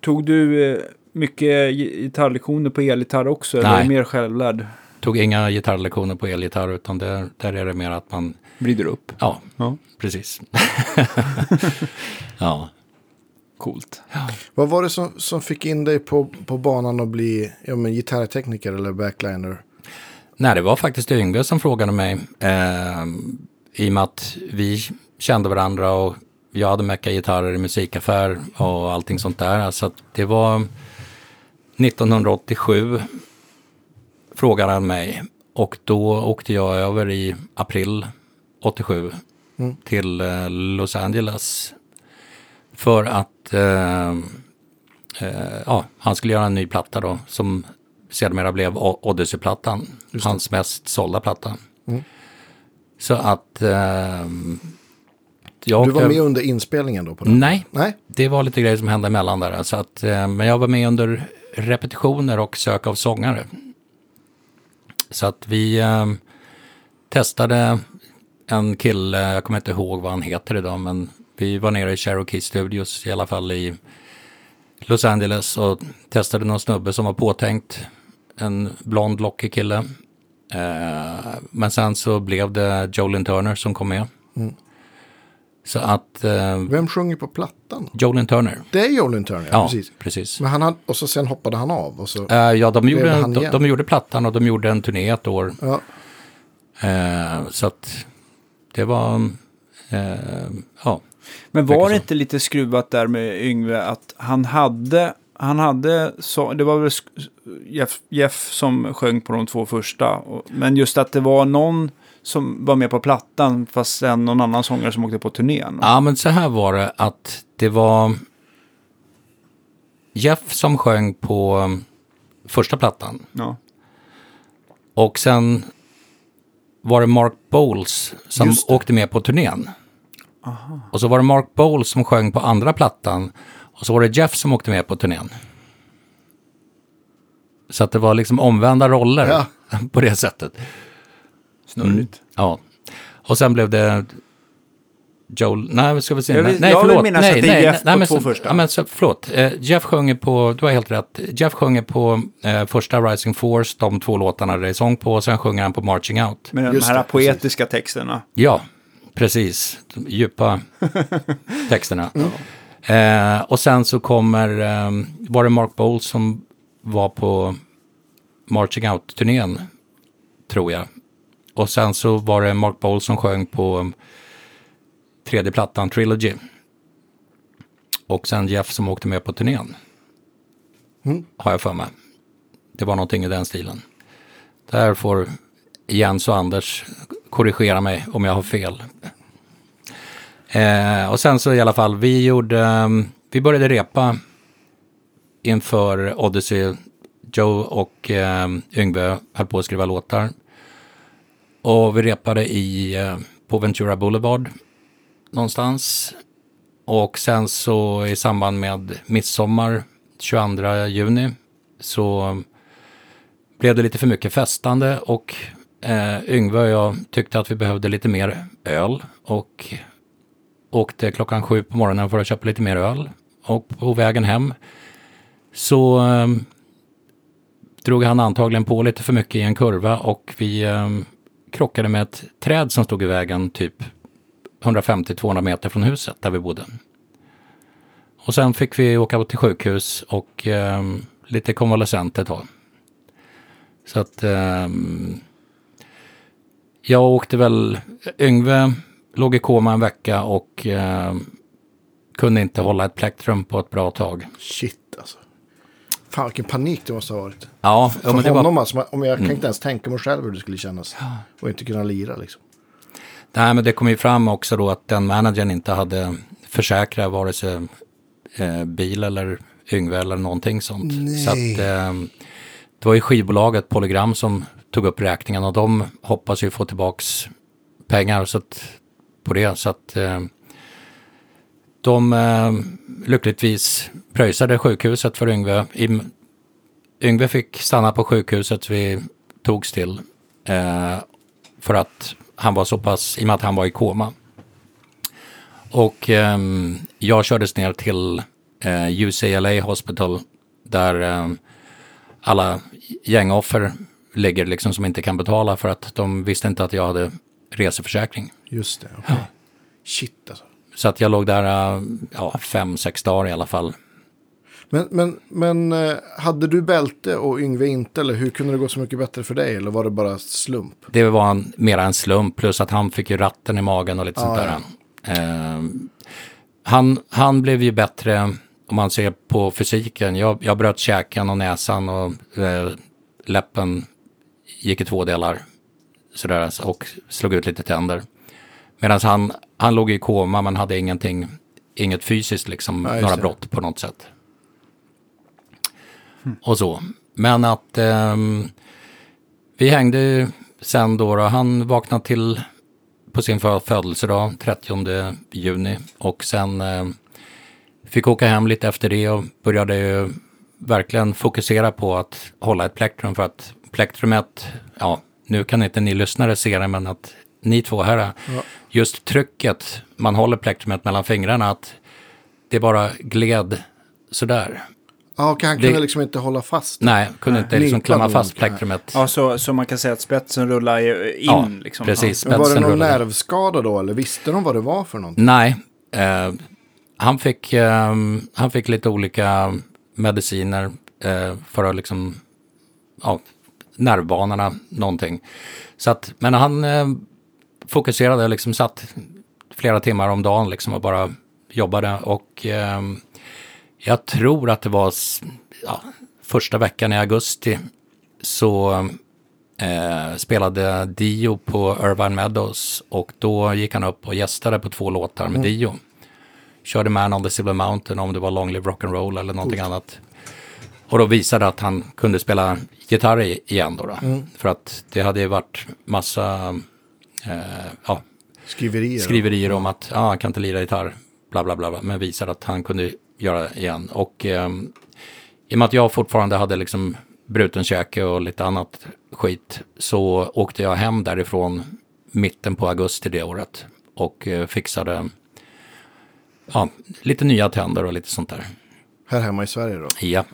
tog du eh, mycket gitarrlektioner på elgitarr också? Eller Nej. är det mer självlärd? Tog inga gitarrlektioner på elgitarr utan där, där är det mer att man, Vrider upp? ja, Ja, precis. ja. coolt. Vad var det som, som fick in dig på, på banan att bli ja, men, gitarrtekniker eller backliner? Nej, det var faktiskt Yngve som frågade mig. Eh, I och med att vi kände varandra och jag hade meckat gitarrer i musikaffär och allting sånt där. Så att det var 1987 frågade han mig. Och då åkte jag över i april 87 till eh, Los Angeles. För att eh, eh, ja, han skulle göra en ny platta då som sedermera blev Odyssey-plattan. Hans mest sålda platta. Så att eh, jag Du var med under inspelningen då? På den? Nej, Nej? det var lite grejer som hände emellan där. Så att, eh, men jag var med under repetitioner och sök av sångare. Så att vi eh, testade en kille, jag kommer inte ihåg vad han heter idag, men vi var nere i Cherokee Studios i alla fall i Los Angeles och testade någon snubbe som var påtänkt. En blond, lockig kille. Eh, men sen så blev det Jolin Turner som kom med. Så att eh, Vem sjunger på plattan? Jolin Turner. Det är Jolin Turner, ja, precis. precis. Men han hade, och så sen hoppade han av. Och så, Eh, ja, de gjorde, han de, de gjorde plattan och de gjorde en turné ett år. ja, Eh, så att det var, eh, ja. Men var det inte lite skruvat där med Yngve att han hade, han hade, så, det var väl Jeff, Jeff som sjöng på de två första. Men just att det var någon som var med på plattan fast sen någon annan sångare som åkte på turnén. ja, men så här var det att det var Jeff som sjöng på um, första plattan. Ja. Och sen var det Mark Bowles som åkte med på turnén. Och så var det Mark Bowles som sjöng på andra plattan. Och så var det Jeff som åkte med på turnén. Så att det var liksom omvända roller Ja. på det sättet. Snurrigt. Ja. Och sen blev det Joel, nej ska vi se. Jag vill- nej, nej, jag vill förlåt. minnas nej, är nej, Jeff nej, men två så- första. Ja, men så, förlåt. Eh, Jeff sjunger på, du har helt rätt. Jeff sjunger på eh, första Rising Force, de två låtarna det är sång på, och sen sjunger han på Marching Out. Med de här det, poetiska texterna. Ja, precis. De djupa texterna. Eh, och sen så kommer, eh, var det Mark Bowles som var på Marching Out-turnén, tror jag. Och sen så var det Mark Bowles som sjöng på tredje plattan, Trilogy. Och sen Jeff som åkte med på turnén. Har jag för mig. Det var någonting i den stilen. Där får Jens och Anders korrigera mig om jag har fel. Eh, och sen så i alla fall, vi gjorde, ehm, vi började repa inför Odyssey. Joe och eh, Yngve höll på att skriva låtar. Och vi repade i, eh, på Ventura Boulevard någonstans. Och sen så i samband med midsommar 22 juni så blev det lite för mycket festande och eh, Yngve och jag tyckte att vi behövde lite mer öl och åkte klockan sju på morgonen för att köpa lite mer öl. Och på vägen hem så eh, drog han antagligen på lite för mycket i en kurva och vi eh, krockade med ett träd som stod i vägen typ 150-200 meter från huset där vi bodde. Och sen fick vi åka till sjukhus och eh, lite konvalescent ett tag. Så att eh, jag åkte väl, Yngve låg i koma en vecka och eh, kunde inte hålla ett plektrum på ett bra tag. shit alltså. Fan vilken panik det måste ha varit. Ja, För ja men det honom var, alltså, om jag kan inte ens tänka mig själv hur det skulle kännas. Och inte kunna lira liksom. nej, men det kom ju fram också då att den managern inte hade försäkrat vare sig eh, bil eller Yngve eller någonting sånt. Nej. Så att, eh, det var ju skivbolaget Polygram som tog upp räkningen och de hoppas ju få tillbaks pengar så att, på det. Så att eh, de eh, lyckligtvis pröjsade sjukhuset för Yngve. I, Yngve fick stanna på sjukhuset vi togs till eh, för att han var så pass, i och med att han var i koma. Och eh, jag kördes ner till eh, UCLA Hospital där eh, alla gängoffer ligger liksom som inte kan betala för att de visste inte att jag hade reseförsäkring. Just det, okej. Shit alltså. Så att jag låg där ja, fem, sex dagar i alla fall. Men, men, men eh, hade du bälte och Yngve inte? Eller hur kunde det gå så mycket bättre för dig? Eller var det bara slump? Det var en, mera en slump, plus att han fick ju ratten i magen och lite sånt Ja, där. Eh, han, han blev ju bättre, om man ser på fysiken. Jag, jag bröt käken och näsan och eh, läppen gick i två delar. Sådär, och slog ut lite tänder. Medan han, han låg i koma men hade ingenting, inget fysiskt, liksom, Ja, några brott på något sätt. Och så. Men att ehm, vi hängde sen då, då. Han vaknade till på sin fö- födelsedag, 30 juni. Och sen eh, fick åka hem lite efter det och började ju verkligen fokusera på att hålla ett plektrum. För att plektrumet, ja, nu kan inte ni lyssnare se det, men att ni två här, just trycket, man håller plektrumet mellan fingrarna, att det bara gled sådär. Ja, okej, han Det- kunde liksom inte hålla fast. Nej, kunde inte liksom klämma fast nej. plektrumet. Ja, så, så man kan säga att spetsen rullar in. Ja, liksom. precis. Men var det någon rullade. nervskada då? Eller visste de vad det var för någonting? Nej, eh, han, fick, eh, han fick lite olika mediciner eh, för att liksom, ja, nervbanorna, någonting. Så att, men han fokuserade, liksom satt flera timmar om dagen liksom och bara jobbade och eh, jag tror att det var ja, första veckan i augusti så eh, spelade Dio på Irvine Meadows och då gick han upp och gästade på två låtar med Dio. Körde Man on the Silver Mountain om det var Long Live Rock'n'Roll eller någonting annat. Och då visade att han kunde spela gitarr i- igen då. då. För att det hade ju varit massa ja, Skriverier? skriverier om att ah, han kan inte lira gitarr, bla bla bla, bla, men visade att han kunde göra det igen. Och ehm, i och med att jag fortfarande hade liksom bruten käke och lite annat skit så åkte jag hem därifrån mitten på augusti det året och eh, fixade ja, lite nya tänder och lite sånt där. Här hemma i Sverige då? Ja,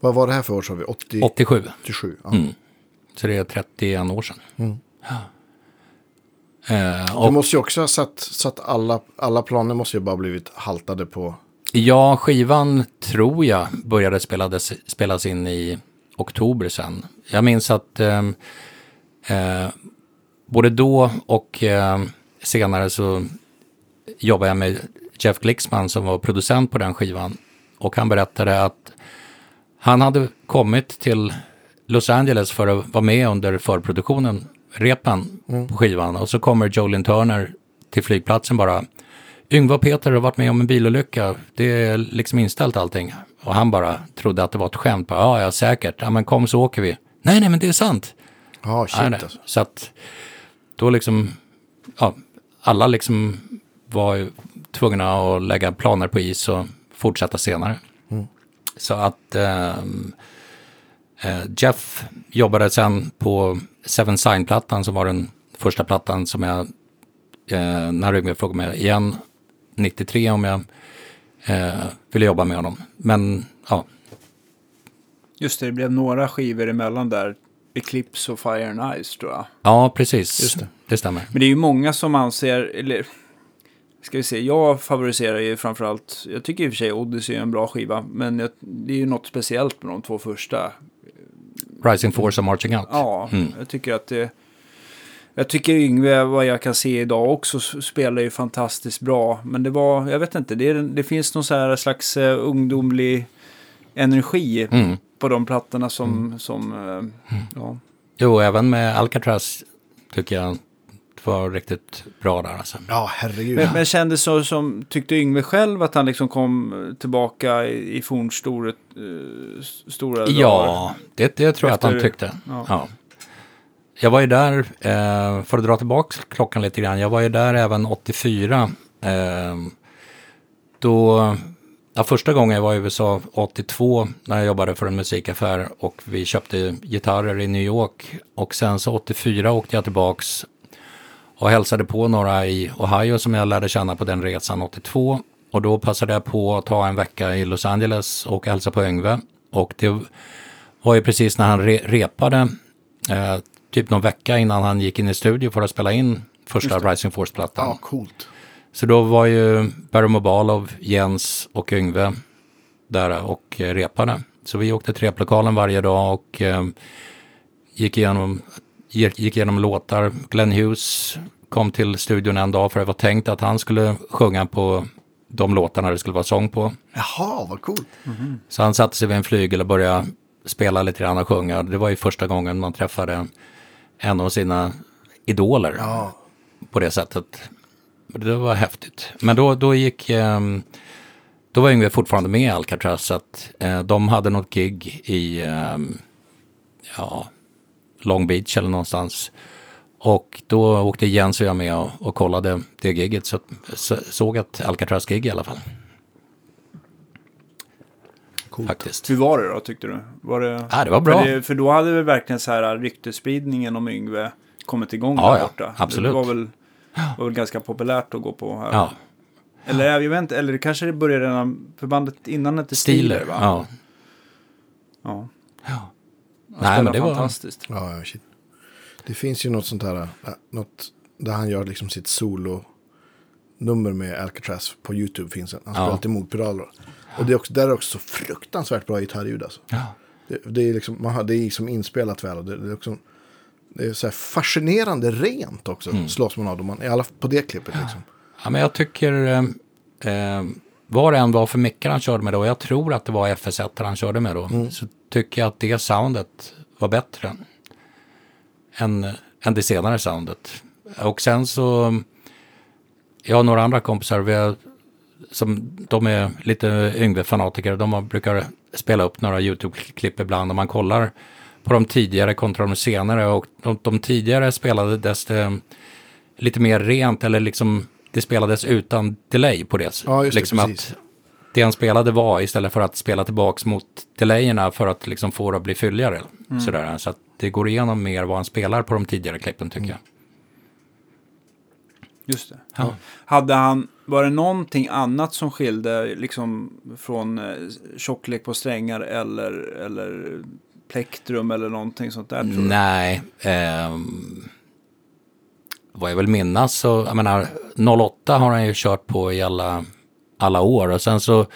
Vad var det här för år sa vi? 80, 87. 87? Ja. Så det är 31 år sedan. Mm. Eh, Du och måste ju också ha satt, satt alla, alla planer måste ju bara blivit haltade på. Ja, skivan tror jag började spelades, spelas in i oktober sen. Jag minns att ehm, eh, både då och eh, senare så jobbade jag med Jeff Glixman som var producent på den skivan. Och han berättade att han hade kommit till Los Angeles för att vara med under förproduktionen, repen på skivan. Och så kommer Jolin Turner till flygplatsen bara. Yngve och Peter har varit med om en bilolycka. Det är liksom inställt allting. Och han bara trodde att det var ett skämt. Bara, ja, ja, säkert. Ja, men kom så åker vi. Nej, nej, men det är sant. Ja, shit Nej, nej. alltså. Så att då liksom, ja, alla liksom var tvungna att lägga planer på is och fortsätta senare. Så att ehm, eh, Jeff jobbade sen på Seven Sign-plattan som var den första plattan som jag, eh, när Yngve frågade mig igen, 93 om jag eh, ville jobba med honom. Men ja, Just det, det blev några skivor emellan där. Eclipse och Fire and Ice tror jag. ja precis. Just det. det stämmer. Men det är ju många som anser, eller ska vi se, jag favoriserar ju framförallt, jag tycker i och för sig Odyssey är en bra skiva, men jag, det är ju något speciellt med de två första. Rising Force och Marching Out. Ja, Mm. jag tycker att det... Jag tycker Yngve, vad jag kan se idag också, spelar ju fantastiskt bra. Men det var, jag vet inte, det, det finns någon så här slags uh, ungdomlig energi Mm. på de plattorna som, som eh, ja. Jo, även med Alcatraz tycker jag var riktigt bra där alltså. Ja, herregud. Men, men kändes så som, tyckte Yngve själv att han liksom kom tillbaka i, i fornstora uh, stora? Ja, det, det tror jag att han Efter- tyckte. ja. Ja. Jag var ju där, eh, för att dra tillbaka klockan lite grann, jag var ju där även 84. Eh, då, ja, första gången jag var i USA 82 när jag jobbade för en musikaffär och vi köpte gitarrer i New York. Och sen så 84 åkte jag tillbaks och hälsade på några i Ohio som jag lärde känna på den resan 82. Och då passade jag på att ta en vecka i Los Angeles och hälsa på Yngve. Och det var ju precis när han re repade, eh, typ någon vecka innan han gick in i studio för att spela in första Rising Force-plattan. Ja, coolt. Så då var ju Barry Mobalov, Jens och Yngve där och eh, repade. Så vi åkte till replokalen varje dag och eh, gick, igenom, gick igenom låtar. Glenn Hughes kom till studion en dag för det var tänkt att han skulle sjunga på de låtarna det skulle vara sång på. Jaha, vad coolt. Så han satte sig vid en flygel och började spela lite grann och sjunga. Det var ju första gången man träffade en av sina idoler Ja, på det sättet. Det var häftigt. Men då, då gick, ehm, då var Yngve fortfarande med i Alcatraz. Så att eh, de hade något gig i, ehm, ja, Long Beach eller någonstans. Och då åkte Jens och jag med och, och kollade det giget. Så, så såg ett Alcatraz-gig i alla fall. coolt. Faktiskt. Hur var det då, tyckte du? Var det, Ja, det var bra. För, det, för då hade väl verkligen så här ryktesspridningen om Yngve kommit igång Ja, där ja, borta. absolut. Det var väl, var väl ganska populärt att gå på här. Ja, Eller jag vet inte, eller kanske det började redan, förbandet innan hette Steeler. Steeler va? Ja. ja. ja. Han Nej, men det var... fantastiskt. Ja, ja, shit. Det finns ju något sånt här, äh, något där han gör liksom sitt solo-nummer med Alcatraz på YouTube finns en. Han spelar Ja. alltid motpedaler. Och det är också, där är också så fruktansvärt bra gitarrljud alltså. Ja. Det, det är liksom, man har, det är liksom inspelat väl och det, det är också, det är så här fascinerande rent också, Mm. slås man av. Då man, I alla fall på det klippet liksom. Ja, men jag tycker, eh, eh, vad det än var för mickar han körde med då, jag tror att det var FS1 han körde med då, så tycker jag att det soundet var bättre än, än det senare soundet. Och sen så, jag har några andra kompisar, vi har, som de är lite yngre fanatiker, de har, brukar spela upp några YouTube-klipp ibland och man kollar på de tidigare kontra de senare och de, de tidigare spelade desto lite mer rent eller liksom det spelades utan delay på det. Ja, just det, liksom precis. att det han spelade var istället för att spela tillbaks mot delayerna för att liksom få det att bli fylligare. Mm. Sådär. Så att det går igenom mer vad han spelar på de tidigare klippen tycker jag. Just det. Ja. Hade han, var det någonting annat som skilde liksom från eh, tjocklek på strängar eller, eller plektrum eller någonting sånt där tror? Nej, ehm, vad jag vill minnas så, jag menar, 08 har han ju kört på i alla, alla år och sen så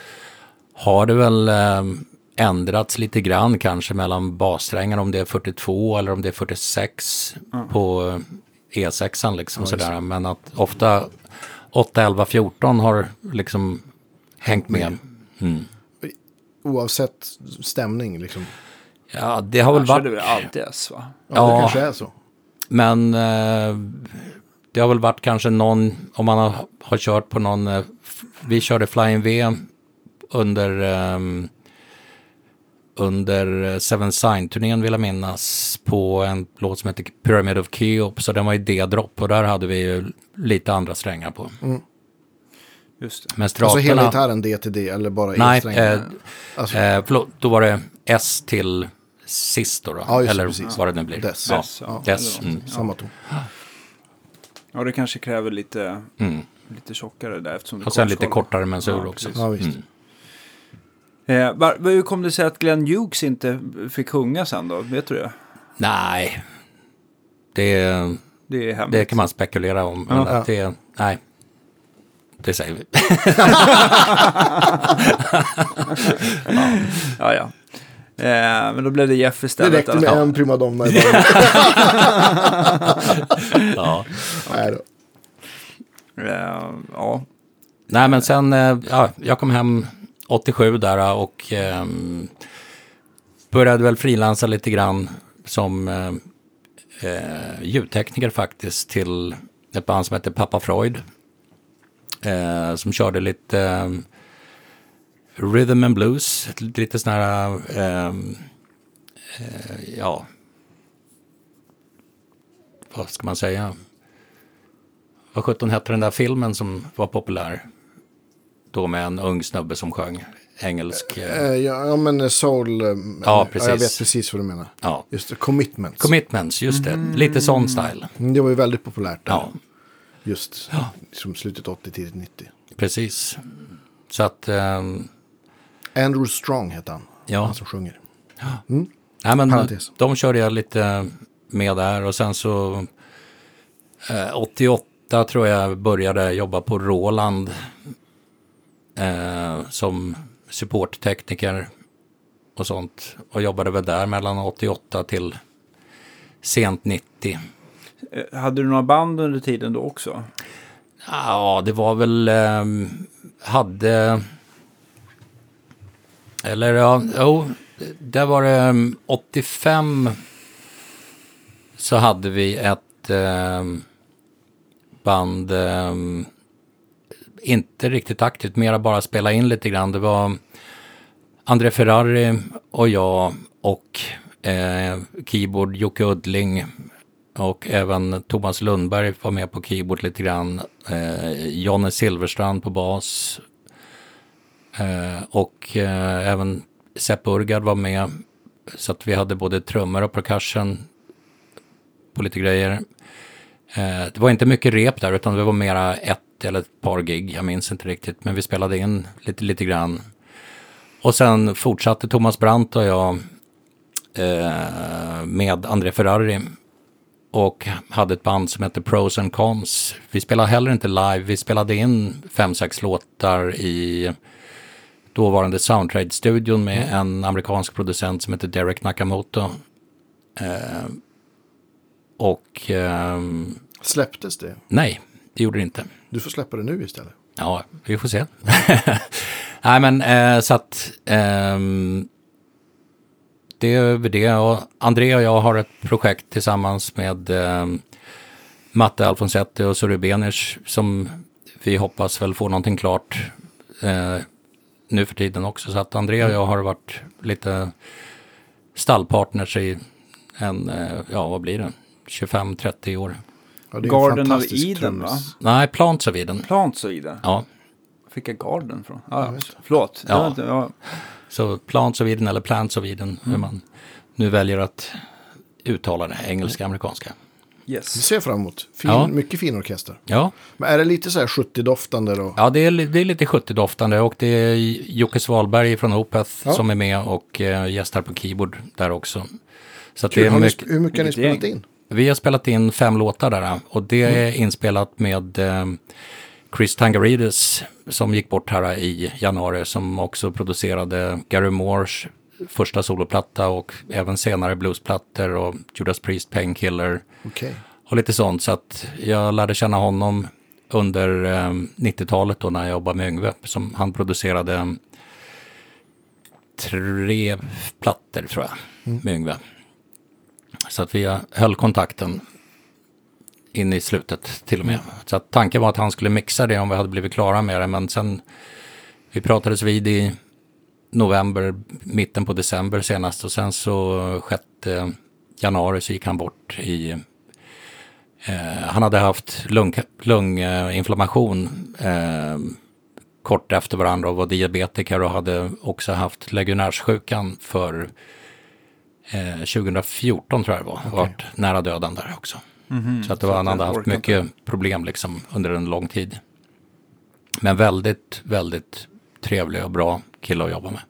har det väl ehm, ändrats lite grann kanske mellan bassträngar om det är 42 eller om det är 46 på E6an liksom sådär. Men att ofta 8, 11, 14 har liksom hängt med. Mm. Oavsett stämning liksom. Ja, det har väl varit... körde väl alltid S va? Ja, Ja. det kanske är så. Men eh, det har väl varit kanske någon, om man har, har kört på någon, eh, vi körde Flying V under, ehm, under eh, Seven Sign-turnén vill jag minnas, på en låt som heter Pyramid of Keops, så den var i D-drop och där hade vi ju lite andra strängar på. Just det. Men Alltså straterna, hela gitarren D till D eller bara nej, E-strängar? eh, Alltså- eh, förlåt, då var det S till sist då, då Ja, eller precis. vad det nu blir. Dess. Ja, Dess, ja. Dess, mm. Samma ton. Ja, det kanske kräver lite, Mm. lite tjockare där eftersom det Och sen är lite kortare mensur Ja, också. precis. Ja, visst. Mm. Eh, var, hur kom det sig att Glenn Hughes inte fick sjunga sen då? Vet du det? Nej, det, Det är det kan man spekulera om. Men Ja. att det, nej, det säger vi. Ja, ja. Eh, men då blev det Jeff Det istället. räckte med en primadonna i bandet. ja. Nej då. Eh, ja. Nej, men sen, eh, ja, jag kom hem 87 där och ehm, började väl frilansa lite grann som eh, eh, ljudtekniker faktiskt till ett band som heter Papa Freud. Eh, som körde lite eh, rhythm and blues, lite sån här, eh, eh, ja, vad ska man säga? Vad sjutton hette den där filmen som var populär? Då med en ung snubbe som sjöng engelsk. eh, Eh, ja, ja, men soul. eh, Ja, Jag vet precis. precis vad du menar. Ja, Just det, commitments. Commitments, just det. Lite sån style. Mm, det var ju väldigt populärt där. Ja, Just som slutet 80, tidigt 90. precis. Så att, ehm, Andrew Strong heter han. Ja. Han som sjunger. nej men Parentes. de körde jag lite med där och sen så eh, 88 tror jag började jobba på Roland eh, som supporttekniker och sånt. Och jobbade väl där mellan 88 till sent 90. Eh, Hade du några band under tiden då också? Ja, det var väl, ehm, hade, eller ja, jo, där var det mm, 85 så hade vi ett eh, band, eh, inte riktigt aktivt, mera bara spela in lite grann. Det var André Ferrari och jag och eh, keyboard Jocke Uddling och även Thomas Lundberg var med på keyboard lite grann. Eh, Jonne Silverstrand på bas. Eh, och eh, även Sepp Urgard var med. Så att vi hade både trummor och percussion på lite grejer. Eh, det var inte mycket rep där utan det var mera ett eller ett par gig. Jag minns inte riktigt. Men vi spelade in lite, lite grann. Och sen fortsatte Thomas Brandt och jag eh, med André Ferrari och hade ett band som hette Pros and Cons. Vi spelade heller inte live, vi spelade in fem, sex låtar i dåvarande Soundtrade-studion med en amerikansk producent som heter Derek Nakamoto. Eh, och ehm, Släpptes det? nej, det gjorde det inte. Du får släppa det nu istället. Ja, vi får se. Nej, men eh, så att ehm, det är över det. Och André och jag har ett projekt tillsammans med eh, Matte Alfonsetti och Suri Benisch som vi hoppas väl få någonting klart eh, nu för tiden också. Så att André och jag har varit lite stallpartners i en, eh, ja vad blir det, 25-30 år. Ja, det är en Garden of Eden va? Nej, Plants of Eden. Plants och Eden. Ja, Fick jag Garden från? Ja, förlåt. Ja. Inte- ja. Så Plants of Eden eller Plants of Eden, hur man nu väljer att uttala det, engelska, amerikanska. Vi Yes. ser fram emot. Fin, Ja. Mycket fin orkester. Ja, Men är det lite så här 70-doftande då? ja det, är, det är lite 70-doftande och det är Jocke Svalberg från Opeth Ja. som är med och eh, gästar på keyboard där också. Så att det Kul. är mycket, hur mycket har ni spelat in? vi har spelat in fem låtar där och det Mm. är inspelat med eh, Chris Tangarides som gick bort här i januari som också producerade Gary Moores första soloplatta och även senare bluesplattor och Judas Priest Painkiller Okej. och lite sånt. Så att jag lärde känna honom under eh, 90-talet då när jag jobbade med Yngve. Som han producerade tre plattor tror jag med Yngve. Så att vi höll kontakten in i slutet till och med. Så att tanken var att han skulle mixa det om vi hade blivit klara med det. Men sen vi pratades vid i november, mitten på december senast. Och sen så 6 januari så gick han bort i Eh, han hade haft lunginflammation lung, eh, inflammation, eh, kort efter varandra och var diabetiker och hade också haft legionärssjukan för eh, 2014 tror jag det var. Varit nära döden där också. Så att det var, han hade haft mycket problem liksom under en lång tid. Men väldigt, väldigt trevlig och bra kille att jobba med.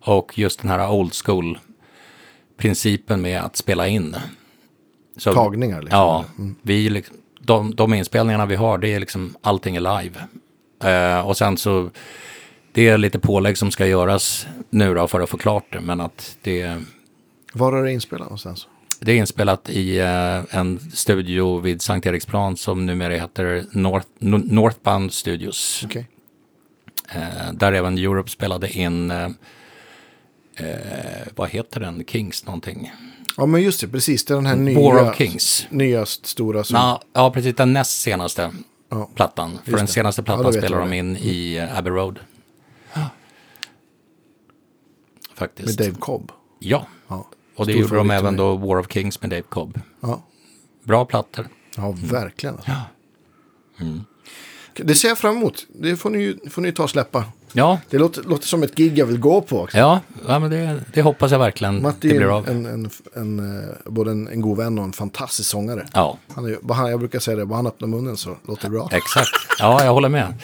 Och just den här old school principen med att spela in. Så- Tagningar liksom? Ja, vi, liksom- de, de inspelningarna vi har, det är liksom allting är live. Eh, och sen så, det är lite pålägg som ska göras nu då för att få klart det. Men att det, Var är det inspelat någonstans? det är inspelat i eh, en studio vid Sankt Eriksplan som numera heter North, Northbound Studios. Okej. Eh, där även Europe spelade in, eh, eh, vad heter den, Kings någonting. Ja, men just det, precis. Det är den här nya, War of Kings. nya stora som... Ja, ja, precis. Den näst senaste Ja. plattan. För den det. senaste Ja, plattan vet spelar de in i Abbey Road. Med Faktiskt. Dave Cobb. Ja, Ja, och det Stor gjorde de även då War of Kings med Dave Cobb. ja. Bra plattor. ja verkligen. Alltså. Ja. Mm. Det ser jag fram emot. Det får ni, får ni ta och släppa. Ja, Det låter, låter som ett gig jag vill gå på också. ja, ja men det, det hoppas jag verkligen Matti det är blir en, av. en, en, en, eh, både en, en god vän och en fantastisk sångare. Ja, Han är, han, jag brukar säga det, bara han öppnar munnen så låter det bra. exakt. Ja, jag håller med.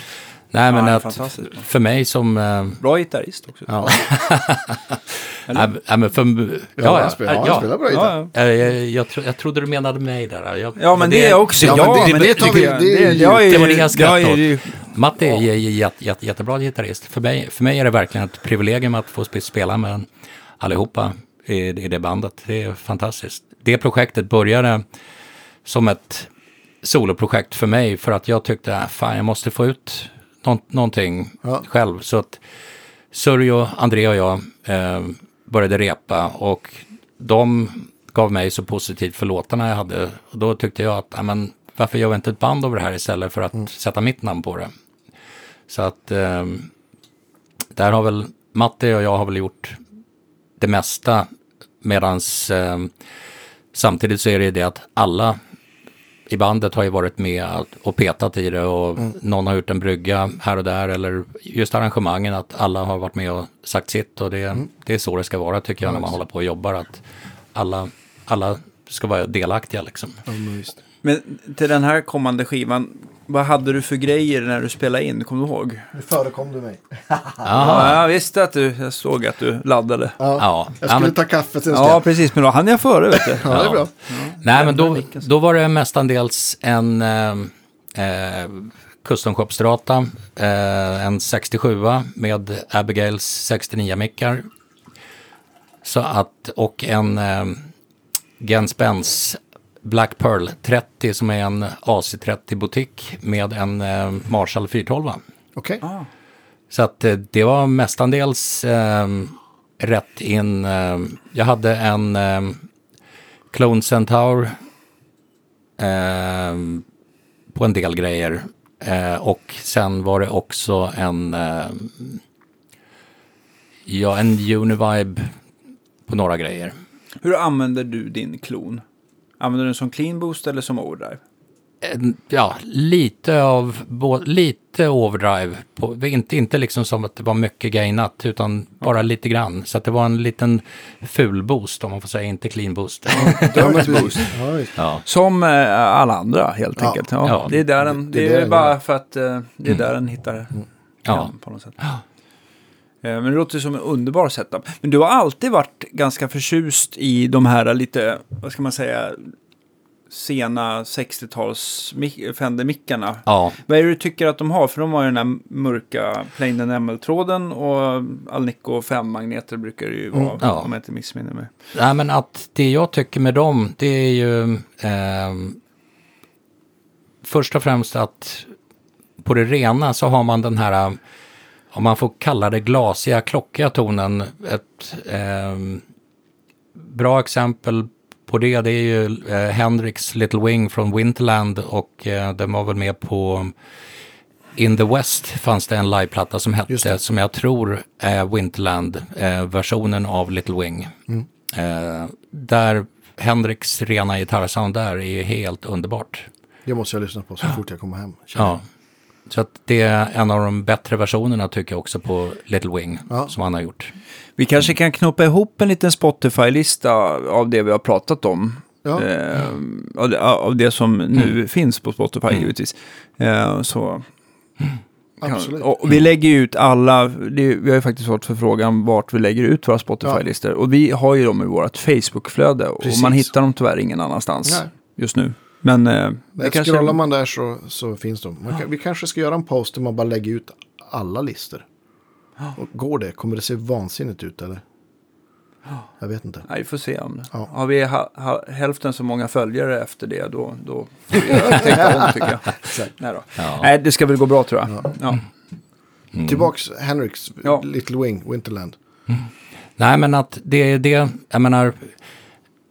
Nej, men att för mig som... eh, Bra gitarrist också. Ja. Nej, men för... Ja, han spelar, ja, han spelar bra gitarr. Ja, ja. Jag, jag, tro, jag trodde du menade mig där. Jag, Ja, men det är också. Ja, men det- men det tar vi- det jag det var det jag skrattade jag är åt. jätte, jätte, jättebra gitarrist. För mig, för mig är det verkligen ett privilegium att få sp- spela med allihopa i, i det bandet. Det är fantastiskt. Det projektet började som ett soloprojekt för mig för att jag tyckte, äh, fan jag måste få ut nå- någonting Ja. själv. Så att Sörjo, André och jag eh, började repa och de gav mig så positivt för låtarna jag hade. Och då tyckte jag att, men, varför gör vi inte ett band av det här istället för att sätta mitt namn på det? Så att eh, där har väl Matte och jag har väl gjort det mesta medans eh, samtidigt så är det ju det att alla i bandet har ju varit med att- och petat i det och någon har gjort en brygga här och där eller just arrangemangen att alla har varit med och sagt sitt och det, det är så det ska vara tycker jag när man håller på och jobbar att alla, alla ska vara delaktiga liksom. Ja, men visst. Men till den här kommande skivan, vad hade du för grejer när du spelade in? Kommer du ihåg? Nu förekom du mig. Ja, jag visste att du, jag såg att du laddade. Ja. Ja, Jag ja, skulle men, ta kaffe sen Ja, precis, men då hann jag före, vet du. Ja, det är bra. nej men då, då var det mestadels en eh, eh, custom shop strata, eh, en 67 med Abigails 69-mickar. Så att, och en eh, Gens Benz Black Pearl 30 som är en AC30 butik med en eh, Marshall 412. Okej. Så att eh, det var mestadels eh, rätt in. Eh, jag hade en eh, Clone Centaur eh, på en del grejer. Eh, och sen var det också en, eh, ja, en Univibe på några grejer. Hur använder du din klon? Använder du den som clean boost eller som overdrive? Ja, lite av lite overdrive. På, inte, inte liksom som att det var mycket gainat, utan bara lite grann. Så att det var en liten ful boost, om man får säga, inte clean boost. Ja, precis. Ja. Som eh, alla andra helt Ja. enkelt. Ja, Ja. Det är där den, Det det är är, där den bara är. för att eh, det är där den hittar Mm. Ja. på något sätt. Eh, Men det låter som en underbar setup. Men du har alltid varit ganska förtjust i de här lite, vad ska man säga, sena 60-tals mic- Fender-mickarna. ja, Vad är det du tycker att de har? För de har ju den här mörka Plain ML-tråden och Alnico 5-magneter brukar det ju vara, Mm, ja. om jag inte missminner mig. Nej, men att det jag tycker med dem, det är ju ehm, först och främst att på det rena så har man den här, om man får kalla det glasiga, klockiga tonen. Ett ehm, bra exempel på det, det är ju eh, Hendrix Little Wing från Winterland och eh, den var väl med på In the West fanns det en liveplatta som hette, som jag tror är Winterland-versionen av Little Wing. Mm. Eh, där Hendrix rena gitarrsound där är helt underbart. Det måste jag lyssna på så fort jag kommer hem. känner Ja. Så att det är en av de bättre versionerna tycker jag också på Little Wing Ja. som han har gjort. Vi kanske kan knoppa ihop en liten Spotify-lista av det vi har pratat om. Ja. Eh, av, det, av det som nu finns på Spotify givetvis. Eh, så kan, Absolut. och vi lägger ut alla, det, vi har ju faktiskt fått förfrågan vart vi lägger ut våra Spotify-listor. Och vi har ju dem i vårt Facebook-flöde. Och man hittar dem tyvärr ingen annanstans Nej. just nu. Men eh, Nej, kanske... Scrollar man där så, så finns de. Man kan, vi kanske ska göra en post där man bara lägger ut alla listor. Och går det? Kommer det se vansinnigt ut eller? Jag vet inte. Nej, vi får se om det. Ja. Har vi ha, ha, hälften så många följare efter det, då, då får vi tänka om tycker jag. Nej, då. Ja. Nej, det ska väl gå bra tror jag. Ja. Tillbaks Henriks Ja. Little Wing, Winterland. Nej, men att det är det, jag menar,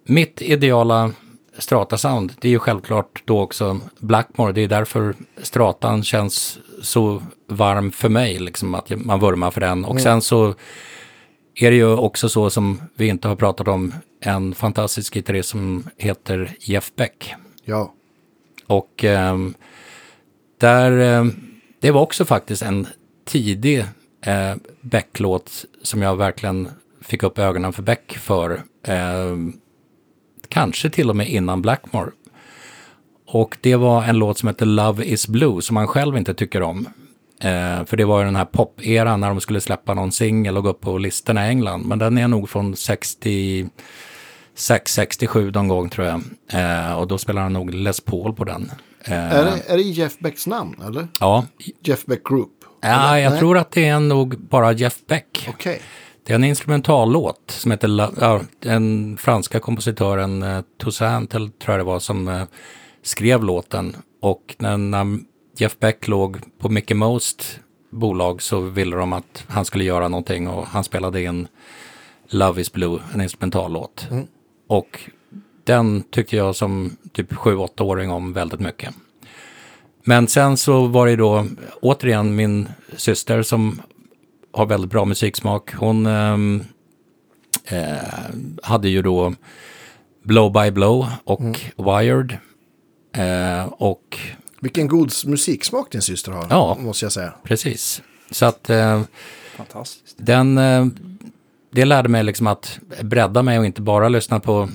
mitt ideala Strata-sound, det är ju självklart då också Blackmore. Det är därför Stratan känns så varm för mig, liksom att man vurmar för den. Och Mm. sen så är det ju också så som vi inte har pratat om, en fantastisk gitarrist som heter Jeff Beck. Ja, Och ehm, där, ehm, det var också faktiskt en tidig eh, Beck-låt som jag verkligen fick upp ögonen för Beck för. Ehm, kanske till och med innan Blackmore. Och det var en låt som heter Love is Blue som han själv inte tycker om. Eh, för det var ju den här pop-eran när de skulle släppa någon singel och gå upp på listorna i England. Men den är nog från 66, 67 någon gång tror jag. Eh, och då spelar han nog Les Paul på den. Eh, är, det, är det Jeff Becks namn eller? Ja, Jeff Beck Group? ja jag Nej. tror att det är nog bara Jeff Beck. Okej, Det är en instrumentallåt som heter, La- ja, den franska kompositören eh, Toussaint, tror jag det var, som eh, skrev låten. Och när, när Jeff Beck låg på Mickey Most bolag så ville de att han skulle göra någonting och han spelade in Love is Blue, en instrumentallåt. Och den tyckte jag som typ 7-8-åring om väldigt mycket. Men sen så var det då återigen min syster som har väldigt bra musiksmak. Hon ehm, eh, hade ju då Blow by Blow och Wired. Eh, och vilken god musiksmak din syster har, Ja. måste jag säga. precis. Så att eh, Fantastiskt. den, eh, det lärde mig liksom att bredda mig och inte bara lyssna på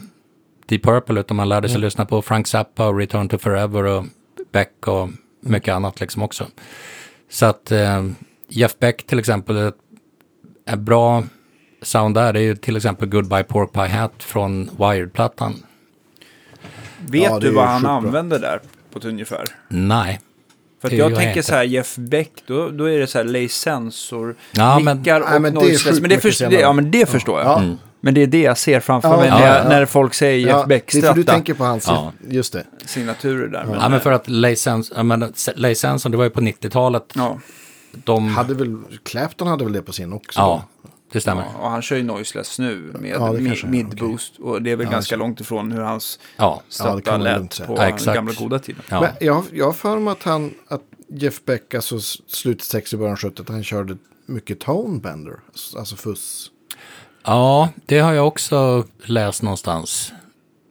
Deep Purple utan man lärde sig lyssna på Frank Zappa och Return to Forever och Beck och mycket annat liksom också. Så att eh, Jeff Beck till exempel, ett, bra sound där det är ju till exempel Goodbye Pork Pie Hat från Wired-plattan. Vet Ja, du vad han använder där på ett ungefär? Nej. För jag ju tänker så här, Jeff Beck, då, då är det så här Lay Sensor, Ja, men- mickar Nej, och men det är Men det, senare. det, ja, men det förstår jag. Ja. Men det är det jag ser framför Ja, mig ja, när, jag, ja. när folk säger Jeff Ja, Beck det är för du stratta tänker på hans, Ja. just det. signaturer där. Men, Ja, men för att Lay Sens- ja, men Lay Senson, det var ju på 90-talet. Ja, De, Hade väl, Clapton hade väl det på sin också? ja, det stämmer. ja, och han kör ju noiseless nu med Ja, mid-boost. Och det är väl Ja, gangt så. långt ifrån hur hans Ja, Ja, man lugnt lät på Ja, den gamla goda tiden. ja. Men jag, jag har för mig att han, att Jeff Beck, alltså slutet 60, början 70, att han körde mycket tonebender, alltså fuss. ja, det har jag också läst någonstans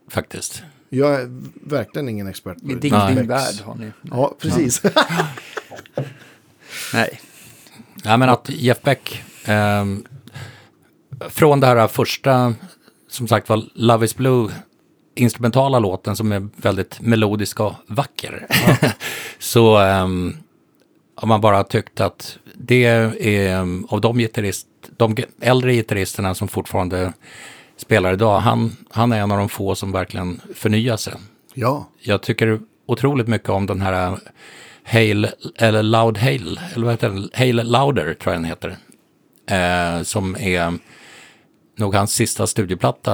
faktiskt. Jag är verkligen ingen expert på I din, Nej. din värld har ni. Ja, precis. Nej. Ja, men att Jeff Beck, ehm, från det här första, som sagt var Love is Blue, instrumentala låten som är väldigt melodisk och vacker. så ehm, har man bara tyckt att det är ehm, av de, gitarrist, de äldre gitarristerna som fortfarande spelar idag, han, han är en av de få som verkligen förnyar sig. ja, Jag tycker otroligt mycket om den här Hail, eller Loud Hail, eller vad heter den? Hail Louder tror jag den heter. Eh, som är nog hans sista studioplatta.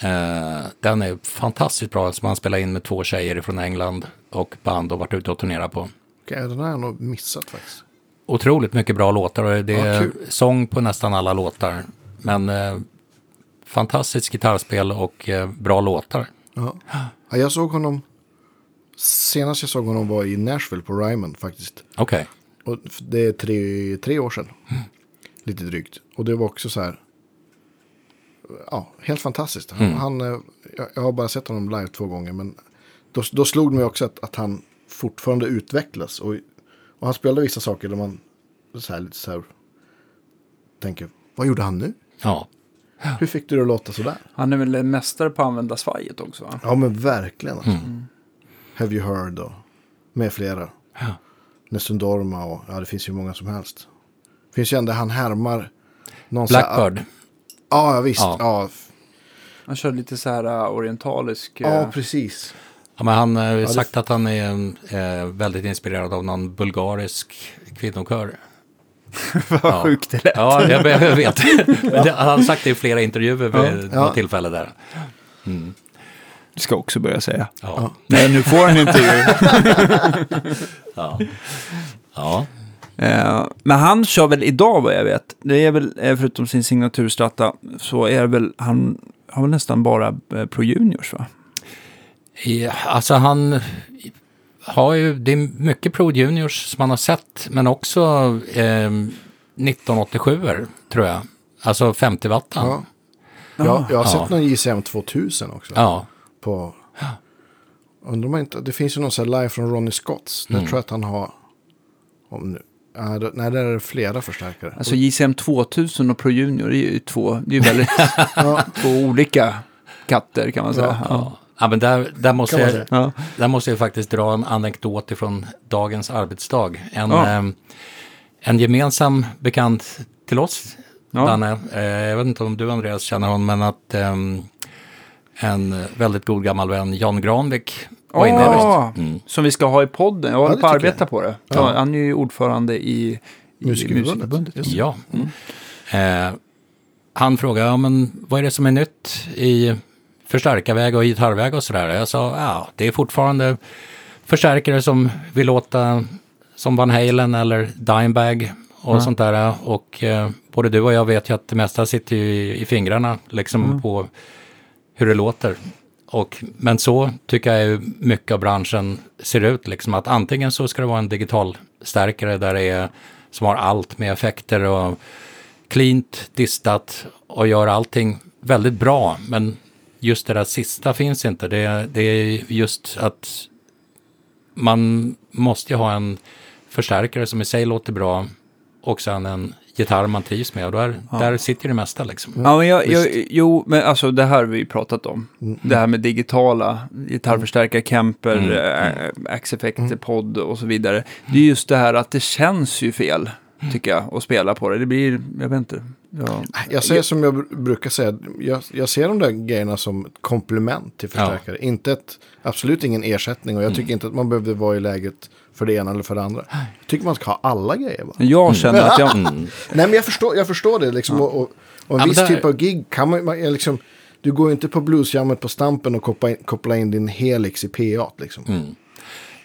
Eh, den är fantastiskt bra, som han spelar in med två tjejer från England och band och varit ute och turnerat på. okej, den har jag nog missat faktiskt. Otroligt mycket bra låtar och det Ja, är kul. sång på nästan alla låtar. Men eh, fantastiskt gitarrspel och eh, bra låtar. Ja. Ja, jag såg honom, senast jag såg honom var i Nashville på Ryman faktiskt. Okej, Och f- det är tre, tre år sedan. Lite drygt. Och det var också så här. Ja, helt fantastiskt. Han, han, eh, jag, jag har bara sett honom live två gånger. Men då, då slog det mig också att, att han fortfarande utvecklas. Och, och han spelade vissa saker där man så här, lite så här, tänker, vad gjorde han nu? ja. Hur fick du det att låta sådär? Han är väl mästare på att använda svajet också va? Ja, men verkligen. Alltså. Have you heard och med flera. Ja. Nessun Dorma och ja, det finns ju många som helst. Det finns ju ändå, han härmar någon så här- Blackbird. Ja, ja, visst. Ja. Ja, Han kör lite så här uh, orientalisk... ja uh, precis. Ja, men han har ju det- sagt att han är väldigt inspirerad av någon bulgarisk kvinnokör. Vad Ja. sjukt det lät. Ja, jag, jag vet. Han har sagt det i flera intervjuer vid Ja. något tillfälle där. Det ska jag också börja säga. Ja. Nej, nu får han inte ju. Ja. ja. Eh, men han kör väl idag vad jag vet. Det är väl, eh, förutom sin signaturstratta, så är det väl, han har väl nästan bara eh, Pro Juniors va? I, alltså han har ju, det är mycket Pro Juniors som man har sett, men också eh, 1987 tror jag. Alltså 50 wattan. Ja. Ja, jag har Ja. sett någon JCM 2000 också. Ja. På, undrar om inte, det finns ju någon sån här live från Ronnie Scotts. Där Mm. tror jag att han har, om nu, nej där är det flera förstärkare. Alltså JCM 2000 och Pro Junior är ju två, det är ju väldigt två olika katter kan man säga. Ja. Ja. Ja, men där, där, måste man jag. Ja. där måste jag faktiskt dra en anekdot ifrån dagens arbetsdag. En, Ja. eh, en gemensam bekant till oss, Ja. Danne, eh, jag vet inte om du Andreas känner honom, men att ehm, en väldigt god gammal vän, Jan Granvik, var inne just. Mm. Som vi ska ha i podden. Jag håller det på att arbeta jag. på det. Ja. Han är ju ordförande i, i Musikerförbundet. Musikerförbundet. Just det. Ja. Eh, han frågade, ja, men vad är det som är nytt i förstärkarväg och gitarrväg och sådär? Jag sa, ja, det är fortfarande förstärkare som vill låta som Van Halen eller Dimebag och sånt där. Och eh, både du och jag vet ju att det mesta sitter ju i, i fingrarna, liksom på hur det låter. Och, men så tycker jag ju mycket av branschen ser ut, liksom att antingen så ska det vara en digital stärkare där det är, som har allt med effekter och cleant, distat och gör allting väldigt bra. Men just det där sista finns inte. Det, det är just att man måste ju ha en förstärkare som i sig låter bra och sen en gitarr man trivs med och där, där sitter det mesta liksom. Ja, men jag, jag, jo, men alltså det här har vi ju pratat om. Det här med digitala gitarrförstärkare, Kemper, mm. Axe-effekter, podd och så vidare. Det är just det här att det känns ju fel, tycker jag, att spela på det. Det blir, jag vet inte. Ja. Jag säger som jag br- brukar säga, jag, jag ser de där grejerna som ett komplement till förstärkare. Inte ett, absolut ingen ersättning och jag tycker inte att man behövde vara i läget för det ena eller för det andra. Jag tycker man ska ha alla grejer. Va? Jag känner att jag... Mm. Nej men jag förstår, jag förstår det liksom. Och, och, och en Ja, viss där- typ av gig kan man, man liksom, du går ju inte på bluesjammet på Stampen och koppla in, koppla in din Helix i PA liksom.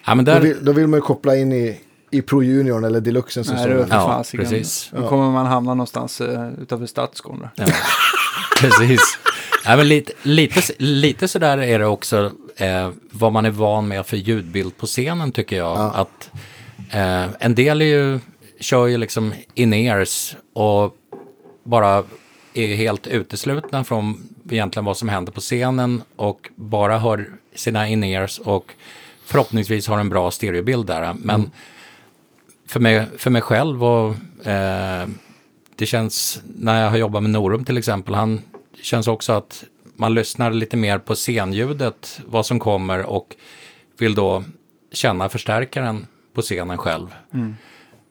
Ja, men Då, där, vill, då vill man ju koppla in i, i Pro Junior eller Deluxen. som Nej, det är Ja, precis. Då kommer man hamna någonstans uh, utanför Stadsgården. Ja, precis. Ja, men lite, lite, lite sådär är det också eh, vad man är van med för ljudbild på scenen tycker jag. Att, eh, en del är ju, kör ju liksom in-ears och bara är helt uteslutna från egentligen vad som händer på scenen och bara hör sina in-ears och förhoppningsvis har en bra stereobild där. Men för, mig, för mig själv och eh, det känns, när jag har jobbat med Norum till exempel, han känns också att man lyssnar lite mer på scenljudet, vad som kommer och vill då känna förstärkaren på scenen själv.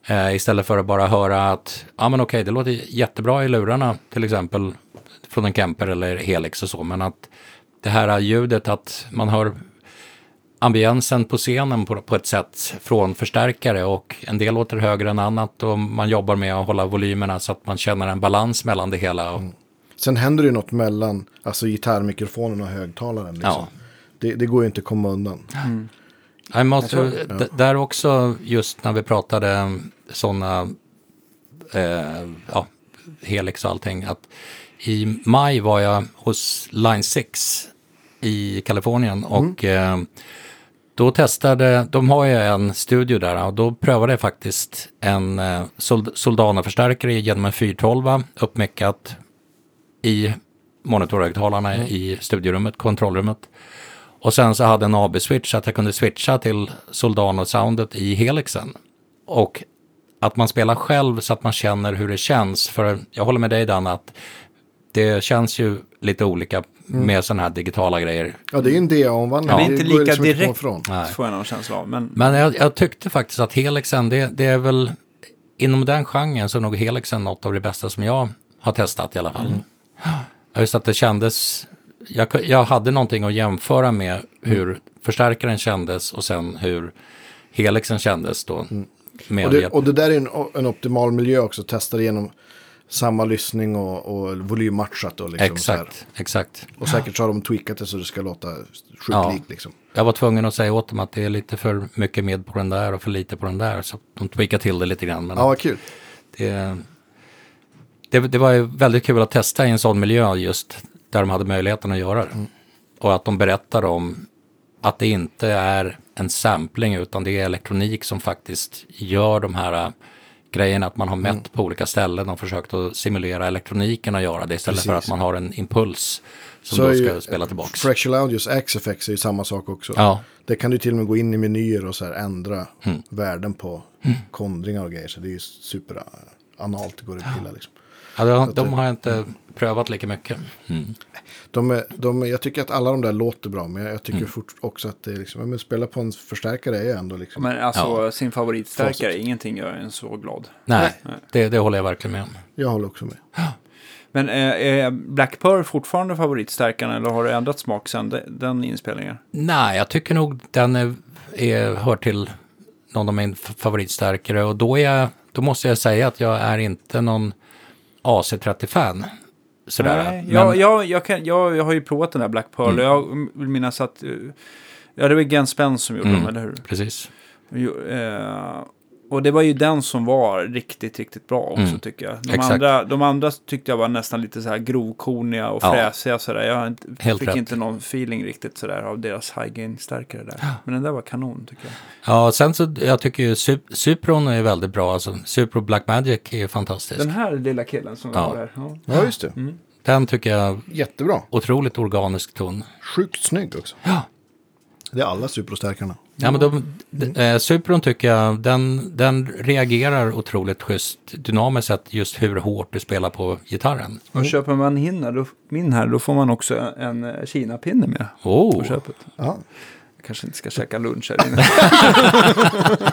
Eh, istället för att bara höra att, ja men okej, det låter jättebra i lurarna till exempel från en Kemper eller Helix och så, men att det här ljudet, att man hör ambiensen på scenen på, på ett sätt från förstärkare och en del låter högre än annat och man jobbar med att hålla volymerna så att man känner en balans mellan det hela. Och, Sen händer det ju något mellan alltså gitarrmikrofonen och högtalaren. Liksom. Ja. Det, det går ju inte att komma undan. Jag måste, Jag tror- Där också, just när vi pratade sådana, eh, ja, Helix och allting, att i maj var jag hos Line 6 i Kalifornien och eh, då testade, de har ju en studio där och då prövade jag faktiskt en eh, Sold- Soldana-förstärkare genom en 412 uppmeckat i monitorhögtalarna i studiorummet, kontrollrummet. Och sen så hade en AB-switch så att jag kunde switcha till Soldano-soundet i Helixen. Och att man spelar själv så att man känner hur det känns. För jag håller med dig Dan att det känns ju lite olika med sådana här digitala grejer. Ja, det är ju en DA-omvandling. Det är inte lika liksom direkt, ifrån. Nej. får jag någon känsla av. Men, Men jag, jag tyckte faktiskt att Helixen, det, det är väl inom den genren så är nog Helixen något av det bästa som jag har testat i alla fall. Ja, Just att det kändes, jag, jag hade någonting att jämföra med hur förstärkaren kändes och sen hur Helixen kändes då. Med Och det, och det där är en, en optimal miljö också. Testa igenom samma lyssning och, och volymmatchat. Och, liksom exakt, exakt. och säkert så har de tweakat det så det ska låta sjukt Ja. likt. Liksom. Jag var tvungen att säga åt dem att det är lite för mycket med på den där och för lite på den där. Så de tweakade till det lite grann. Men Ja, vad kul. det, det, det var ju väldigt kul att testa i en sån miljö just där de hade möjligheten att göra det. Mm. Och att de berättar om att det inte är en sampling utan det är elektronik som faktiskt gör de här äh, grejerna. Att man har mätt Mm. på olika ställen och försökt att simulera elektroniken och göra det istället för Precis. att man har en impuls som Så då ska ju- spela tillbaks. Fractal Audios XFX är ju samma sak också. Ja, Det kan du till och med gå in i menyer och så här ändra värden på kondringar och grejer. Så det är ju super uh, analt det går att pilla liksom. Ja de, de har jag inte prövat lika mycket. Mm. De är, de är, jag tycker att alla de där låter bra, men jag, tycker fort också att det är liksom, men spela på en förstärkare är ändå liksom. Men alltså Ja. sin favoritstärkare, Facit. ingenting gör en så glad. Nej, Det, det håller jag verkligen med om. Jag håller också med. Men är, är Black Pearl fortfarande favoritstärkaren eller har du ändrat smak sedan de, den inspelningen? Nej, jag tycker nog den är, är, hör till någon av mina f- favoritstärkare och då, är jag, då måste jag säga att jag är inte någon AC30-fan. Sådär. Nej, Men, jag, jag, jag, kan, jag, jag har ju provat den där Black Pearl och jag vill minnas att... eh, Ja, det var Gen Spence som gjorde Mm. dem, eller hur? Precis. Jo, eh, och det var ju den som var riktigt, riktigt bra också Mm. tycker jag. De Exakt. andra, de andra tyckte jag var nästan lite så här grovkorniga och Ja. fräsiga sådär. Jag inte, Helt fick rätt. inte någon feeling riktigt sådär av deras high gain-stärkare där. Men den där var kanon tycker jag. Ja, sen så jag tycker ju Sup- Supron är väldigt bra. Alltså, Supro Black Magic är ju fantastisk. Den Den, här lilla killen som Ja. var där. Ja. Ja, just det. tycker jag Jättebra. otroligt organisk ton. Sjukt snygg också. Ja. Det är alla superstärkarna. Ja, men de, de, eh, Supron tycker jag, den, den reagerar otroligt schysst dynamiskt sett just hur hårt du spelar på gitarren. Och köper man hinna, då, min här, då får man också en eh, Kina-pinne med på Oh, köpet. Ja. Jag kanske inte ska käka lunch här inne.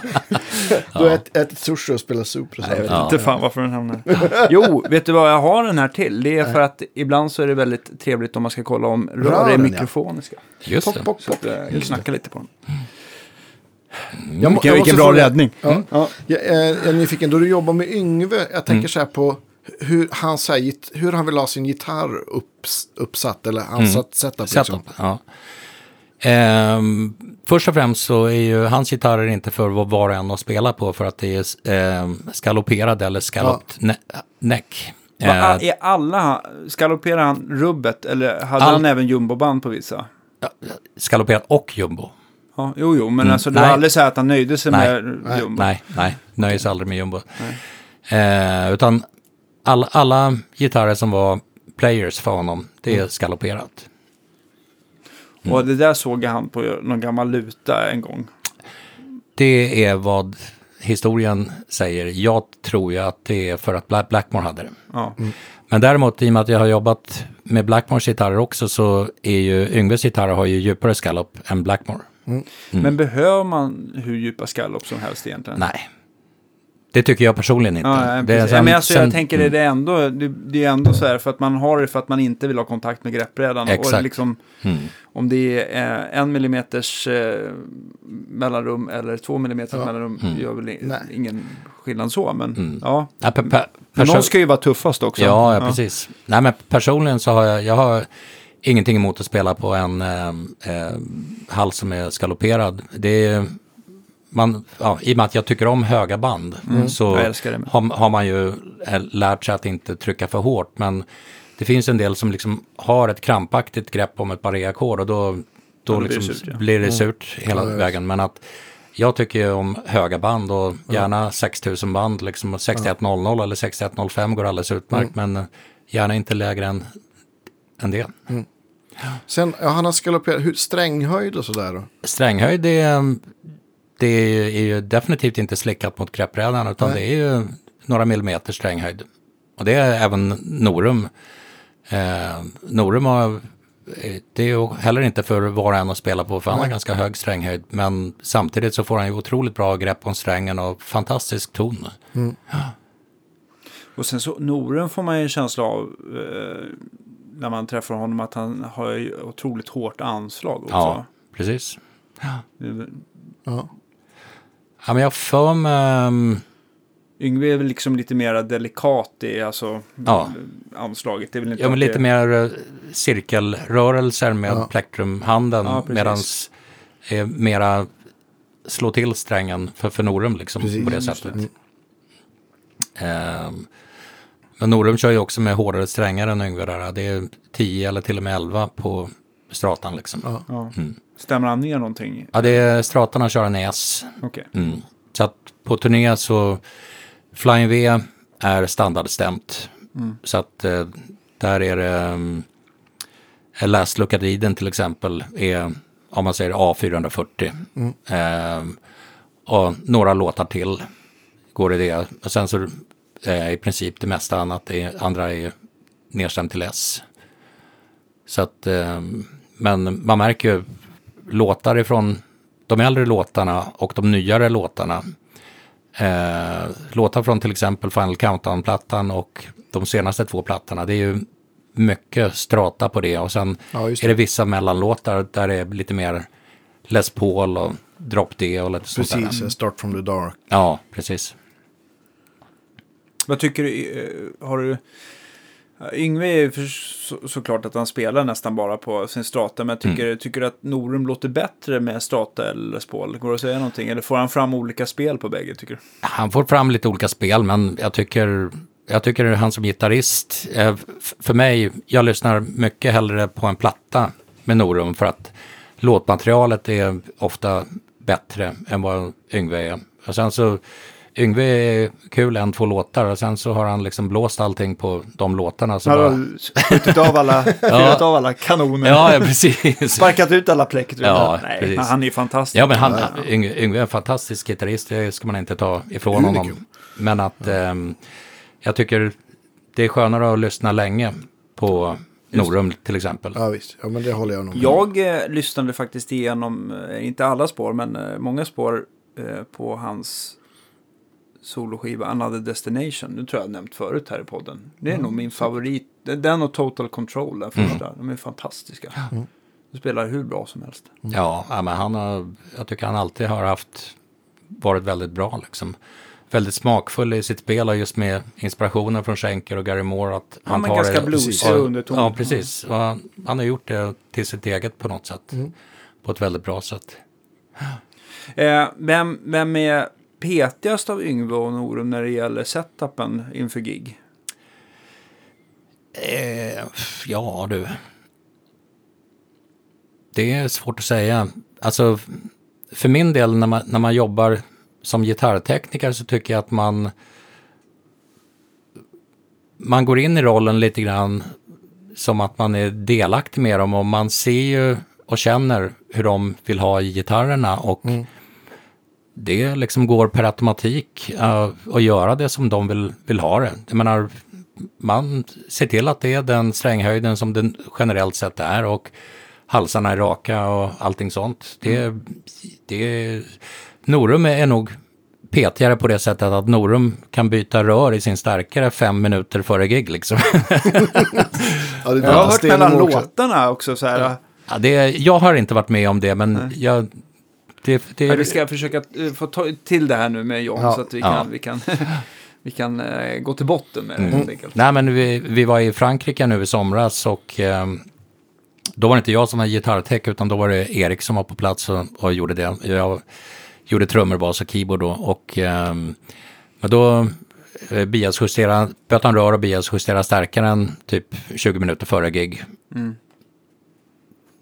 Du har ät, ätit sushi och spelat super. Nej, jag vet Ja. inte fan varför den hamnar. Jo, vet du vad jag har den här till? Det är för att ibland så är det väldigt trevligt om man ska kolla om rör är Rören, ja. mikrofoniska. just Pock, det. pock, Så att, eh, knacka lite på den. Jag må- Vilken, jag vilken bra fråga- räddning. Ja. Ja. Jag, är, jag är nyfiken, då du jobbar med Yngve, jag tänker så här på hur han, så här, hur han vill ha sin gitarr upps, uppsatt, eller hans Mm. setup. Liksom. Setup, ja. Ehm, först och främst så är ju hans gitarrer inte för vad var och en att spela på för att det är ehm, skalloperad eller scalloped ne- neck. Va, Eh, är alla, skalloperar han rubbet eller hade All- han även jumboband på vissa? Scalloperad och jumbo. Ja, jo, jo, men alltså det var nej. aldrig så att han nöjde sig Nej. med jumbo. Nej, nej, nöjer sig aldrig med jumbo. Eh, utan alla, alla gitarrer som var players för honom, det är skalloperat. Och det där såg han på någon gammal luta en gång. Det är vad historien säger. Jag tror ju att det är för att Bla- Blackmore hade det. Ja. Men däremot i och med att jag har jobbat med Blackmores gitarrer också så är ju Yngves gitarrer har ju djupare scallop än Blackmore. Men behöver man hur djupa skallop som helst egentligen? Nej. Det tycker jag personligen inte. Ja, det är precis. sen- ja, men alltså, sen- jag tänker det, det är ändå, det, det är ändå så här för att man har det för att man inte vill ha kontakt med greppbrädan. Och Exakt. liksom, Mm. om det är en millimeters eh, mellanrum eller två millimeters Ja. mellanrum Mm. gör väl Nej. ingen skillnad så. Men Mm. ja, Ja, per, per, någon ska ju vara tuffast också. ja, ja, precis. Nej, men personligen så har jag, jag har ingenting emot att spela på en eh, eh, hals som är skalloperad. Det är, man, ja, I och med att jag tycker om höga band så älskar det med. har, har man ju eh, lärt sig att inte trycka för hårt. Men det finns en del som liksom har ett krampaktigt grepp om ett par och då, då, blir det liksom surt, ja. blir det surt hela Ja, ja. vägen. Men att jag tycker ju om höga band och gärna 6000 band, liksom och 6100 eller 6105 går alldeles utmärkt. Men eh, gärna inte lägre än, än det. Sen, ja, han har skalloperat, hur, stränghöjd och sådär då? Stränghöjd det, är- det är ju definitivt inte slickat mot greppbrädan utan Nej. det är ju några millimeter stränghöjd. Och det är även Norum. Eh, Norum har, det är ju heller inte för var och en att spela på för han har ganska hög stränghöjd. Men samtidigt så får han ju otroligt bra grepp om strängen och fantastisk ton. Och sen så Noren får man ju en känsla av eh, när man träffar honom att han har ju otroligt hårt anslag också. Ja, precis. Det- Ja. Ja, men jag för mig, mm, Yngve är väl liksom lite mer delikat i alltså, Ja. anslaget. Det är väl inte ja, men lite det, mer eh, cirkelrörelser med Ja. plektrumhanden. Ja. Medan eh, mera slå till strängen för, för Norum liksom Precis, på det sättet. det. Ehm, Men Norum kör ju också med hårdare strängar än Yngve där. Det är 10 eller till och med 11 på stratan liksom. Ja, Ja. Stämmer han ner någonting? det är stratarna kör en S. Okej. Mm. Så att på turné så Flying V är standardstämt. Så att eh, där är det um, Last Look at Eden till exempel är om man säger A440. Eh, och några låtar till går i det. Och sen så är i princip det mesta annat, är, andra är nedstämt till S. Så att, eh, men man märker ju låtar ifrån de äldre låtarna och de nyare låtarna. Eh, låtar från till exempel Final Countdown-plattan och de senaste två plattorna. Det är ju mycket strata på det och sen Ja, just är det vissa mellanlåtar där det är lite mer Les Paul och Drop D och lite sånt där. Precis, eh, Start from the dark. Ja, precis. Vad tycker du? eh, Har du... Yngve är för, så, såklart att han spelar nästan bara på sin strata. Men tycker, tycker du att Norum låter bättre med strata eller Paul? Går det att säga någonting? Eller får han fram olika spel på bägge tycker du? Han får fram lite olika spel, men jag tycker, jag tycker han som gitarrist, eh, för mig, jag lyssnar mycket hellre på en platta med Norum för att låtmaterialet är ofta bättre än vad Yngve är. Och sen så, Yngve är kul en, två låtar och sen så har han liksom blåst allting på de låtarna. Så Han bara, har skjutit av alla, fyrat av alla kanoner. ja, ja, precis. Sparkat ut alla plektrum. Ja, Nej, precis. men han är ju fantastisk. Ja, men han, Yngve, Yngve är en fantastisk gitarrist, det ska man inte ta ifrån Unikum. honom. Men att ehm, jag tycker det är skönare att lyssna länge på Norum till exempel. Ja, visst. Ja, men det håller jag nog med. Jag eh, lyssnade faktiskt igenom, eh, inte alla spår, men eh, många spår eh, på hans soloskiva Another Destination. Nu tror jag jag nämnt förut här i podden. Det är nog min favorit. Den och Total Control, den första. De är fantastiska. De spelar hur bra som helst. Ja, ja, men han har, jag tycker han alltid har haft, varit väldigt bra liksom. Väldigt smakfull i sitt spel och just med inspirationen från Schenker och Gary Moore. Att Ja, han men tar ganska det- bluesig Ja, underton. Ja, precis. Och han, han har gjort det till sitt eget på något sätt. På ett väldigt bra sätt. Eh, vem, vem är petigast av Yngve och Norum när det gäller setupen inför gig? Eh, ja du. Det är svårt att säga. Alltså, för min del när man, när man jobbar som gitarrtekniker så tycker jag att man man går in i rollen lite grann som att man är delaktig med dem och man ser ju och känner hur de vill ha gitarrerna och det liksom går per automatik uh, att göra det som de vill, vill ha det. Jag menar, man ser till att det är den stränghöjden som den generellt sett är och halsarna är raka och allting sånt. Det, det, Norum är nog petigare på det sättet att Norum kan byta rör i sin stärkare fem minuter före gig liksom. Ja, det är Jag har hört mellan också. låtarna också så här. ja, det, jag har inte varit med om det men jag, det, det, Ja, vi ska försöka eh, få ta till det här nu med John Ja. så att vi Ja. kan, vi kan, vi kan eh, gå till botten med det Mm. enkelt. Nej, men vi, vi var i Frankrike nu i somras och eh, då var det inte jag som var gitarrtech utan då var det Erik som var på plats och, och gjorde det. Jag gjorde trummor, bas och keyboard då och eh, men då eh, biasjustera, bytte han rör och biasjustera stärkaren typ 20 minuter före gig. Mm.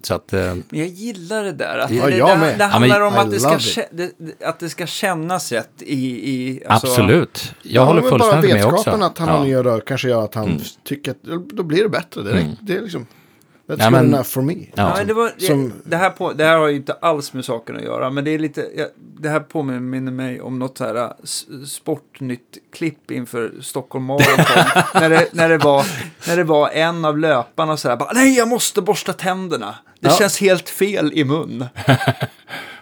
Så att, eh, Men jag gillar det där. Att Ja, det, jag det, det handlar Ja, om att det, ska, det, det- att det ska kännas rätt i... i alltså, absolut, jag Ja, håller bara fullständigt med också. vetskapen att han Ja. har nya rör kanske gör att han tycker att då blir det bättre direkt. Det är liksom, that's Ja, good men- enough for me. Ja. Ja, det, var, det, Som- det, här på, det här har ju inte alls med saken att göra, men det är lite, ja, det här påminner mig om något så här äh, sportnytt-klipp inför Stockholm Marathon. när, det, när, det var, när det var en av löparna så här, bara, nej jag måste borsta tänderna. Det Ja. känns helt fel i mun.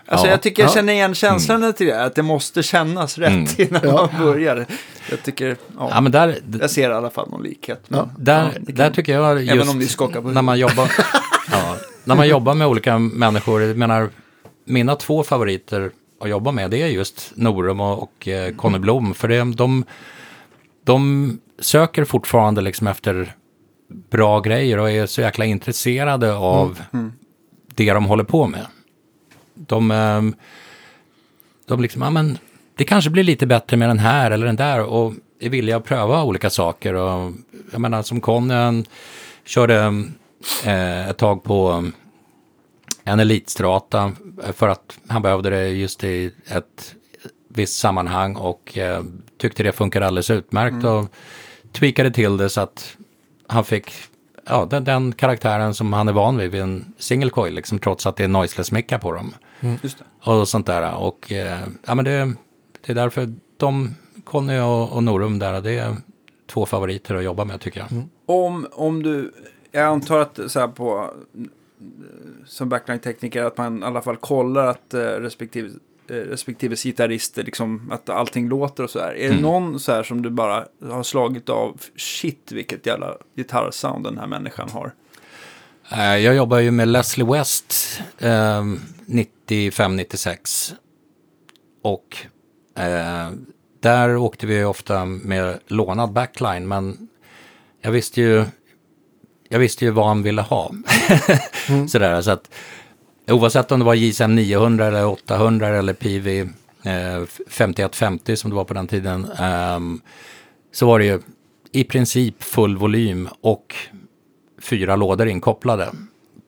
Alltså Ja. jag tycker jag Ja. känner igen känslan till det, att det måste kännas rätt innan Ja. man börjar. Jag tycker, ja, Ja, men där, jag ser i alla fall någon likhet. Men, Där, ja, det där kan- tycker jag just Även om ni skakar på när man jobbar, ja, när man jobbar med olika människor, jag menar, mina två favoriter att jobba med det är just Norum och, och eh, Conny Blom, för det, de, de söker fortfarande liksom efter bra grejer och är så jäkla intresserade av det de håller på med. De, ehm, de liksom, ja men det kanske blir lite bättre med den här eller den där och är villiga att pröva olika saker. Och, jag menar som Conny, körde eh, ett tag på en elitstrata för att han behövde det just i ett visst sammanhang och eh, tyckte det funkade alldeles utmärkt mm. och tweakade till det så att han fick ja, den, den, karaktären som han är van vid vid en single coil, liksom, trots att det är noiseless mickar på dem. Mm. Och sånt där. Och eh, ja, men det, det är därför de, Conny och, och Norum där, det är två favoriter att jobba med tycker jag. Mm. Om, om du, jag antar att så här på, som backline-tekniker, att man i alla fall kollar att eh, respektive respektive gitarrister, liksom att allting låter och så här. Är mm. det någon så här som du bara har slagit av, shit vilket jävla gitarrsound den här människan har? Eh, jag jobbar ju med Leslie West eh, 95-96. Och eh, där åkte vi ofta med lånad backline, men jag visste ju, jag visste ju vad han ville ha. mm. Sådär, så att Oavsett om det var JSM 900 eller 800 eller PV eh, 5150 som det var på den tiden. Eh, så var det ju i princip full volym och fyra lådor inkopplade.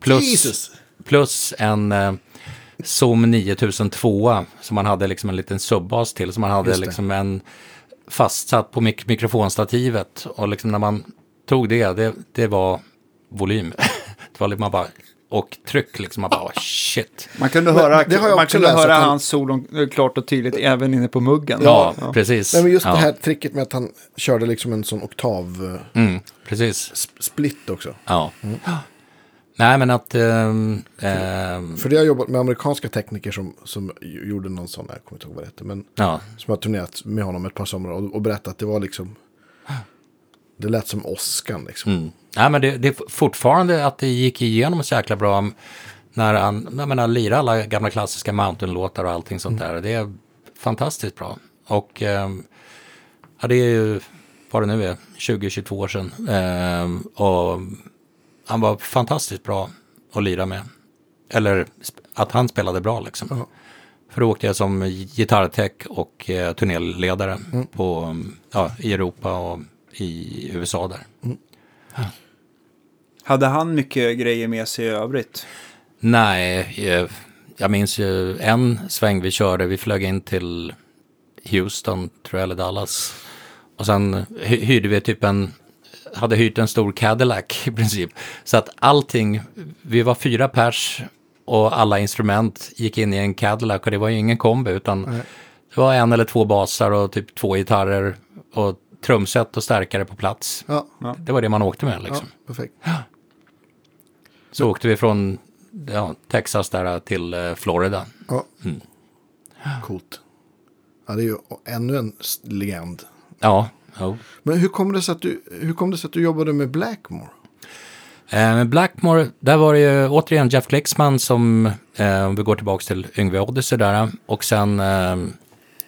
Plus, plus en eh, Zoom 9002 som man hade liksom en liten subbas till. Som man hade liksom en fastsatt på mik mikrofonstativet. Och liksom när man tog det, det, det var volym. det var liksom man bara och tryck liksom. Man bara, oh, shit. Man kunde höra, det har jag man kunde höra han... hans solon eh, klart och tydligt även inne på muggen. Ja, ja. precis. Nej, men just ja. det här tricket med att han körde liksom en sån oktav... Eh, mm, precis. Split också. Ja. Mm. Nej, men att... Ähm, för, för det har jag jobbat med amerikanska tekniker som, som gjorde någon sån här, jag kommer inte ihåg vad det hette, men ja. som har turnerat med honom ett par somrar och, och berättat att det var liksom... Det lät som åskan liksom. Mm. Nej, men det, det är fortfarande att det gick igenom så jäkla bra när han, jag menar, lirar alla gamla klassiska Mountain-låtar och allting sånt mm. där. Det är fantastiskt bra. Och eh, ja, det är ju, vad det nu är, 20-22 år sedan. Eh, och han var fantastiskt bra att lira med. Eller att han spelade bra liksom. Mm. För då åkte jag som gitarrtech och eh, turnéledare mm. på, ja, i Europa och i USA där. Mm. Hade han mycket grejer med sig i övrigt? Nej, jag minns ju en sväng vi körde. Vi flög in till Houston, tror jag, eller Dallas. Och sen hyrde vi typ en, hade hyrt en stor Cadillac i princip. Så att allting, vi var fyra pers och alla instrument gick in i en Cadillac och det var ju ingen kombi utan Nej. det var en eller två basar och typ två gitarrer och trumset och stärkare på plats. Ja. Det var det man åkte med liksom. Ja, perfekt. Så åkte vi från ja, Texas där till eh, Florida. Ja. Mm. Coolt. Ja, det är ju ännu en legend. Ja. ja. Men hur kom, det sig att du, hur kom det sig att du jobbade med Blackmore? Eh, med Blackmore, där var det ju återigen Jeff Klicksman som, eh, om vi går tillbaka till Yngve Odyssey där, och sen eh,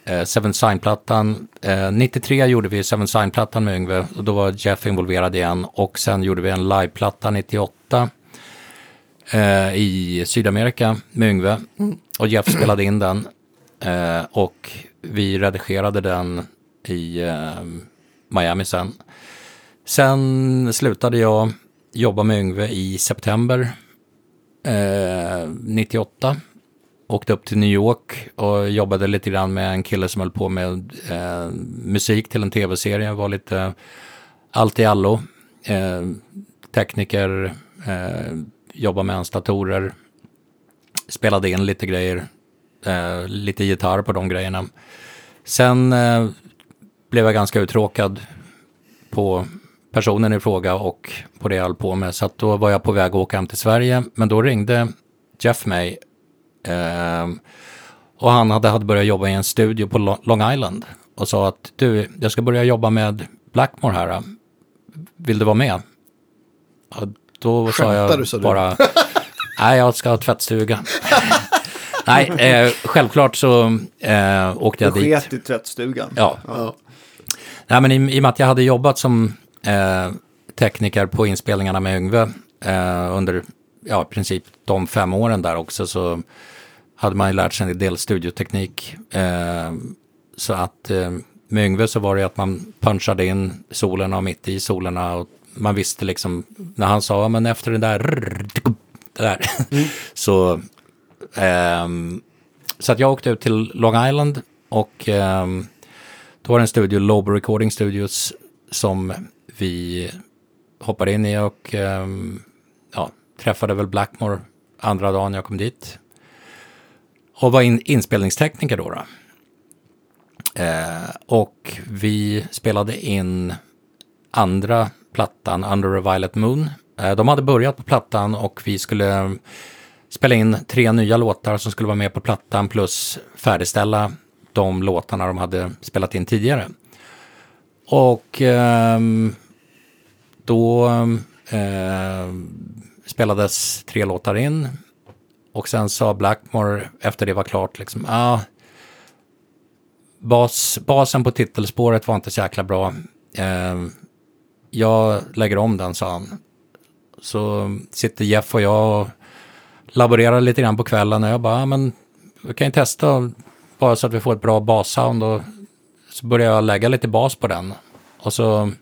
eh Seven Sign-plattan. 93 eh, gjorde vi Seven Sign-plattan med Yngve och då var Jeff involverad igen och sen gjorde vi en live-platta 98 eh, i Sydamerika med Yngve. Mm. Och Jeff spelade in den. Eh, och vi redigerade den i eh, Miami sen. Sen slutade jag jobba med Yngve i september 98. Åkte upp till New York och jobbade lite grann med en kille som höll på med eh, musik till en tv-serie. Var lite allt i allo. Eh, tekniker, eh, jobbade med hans datorer, spelade in lite grejer, eh, lite gitarr på de grejerna. Sen eh, blev jag ganska uttråkad på personen i fråga och på det jag höll på med. Så att då var jag på väg att åka hem till Sverige, men då ringde Jeff mig och han hade, hade börjat jobba i en studio på Long Island och sa att du, jag ska börja jobba med Blackmore här. Vill du vara med? Då sa jag du, sa bara, nej jag ska ha tvättstuga. nej, eh, självklart så eh, åkte jag du dit. Du sket i tvättstugan? Ja. ja. Nej, men i, i och med att jag hade jobbat som eh, tekniker på inspelningarna med Yngve eh, under ja, i princip de fem åren där också så hade man ju lärt sig en del studioteknik. Eh, så att eh, med Yngve så var det att man punchade in solerna och mitt i solerna och man visste liksom, när han sa, men efter det där, det där, så, ehm, så att jag åkte ut till Long Island och ehm, då var det en studio, Lobo Recording Studios, som vi hoppade in i och ehm, ja, träffade väl Blackmore andra dagen jag kom dit. Och var in, inspelningstekniker då. då. Eh, och vi spelade in andra plattan, Under a Violet Moon. Eh, de hade börjat på plattan och vi skulle spela in tre nya låtar som skulle vara med på plattan plus färdigställa de låtarna de hade spelat in tidigare. Och eh, då eh, spelades tre låtar in. Och sen sa Blackmore efter det var klart liksom, ah, bas, basen på titelspåret var inte så jäkla bra. Eh, jag lägger om den, sa han. Så sitter Jeff och jag och laborerar lite grann på kvällen och jag bara, ah, men vi kan ju testa bara så att vi får ett bra bassound och så börjar jag lägga lite bas på den. Och så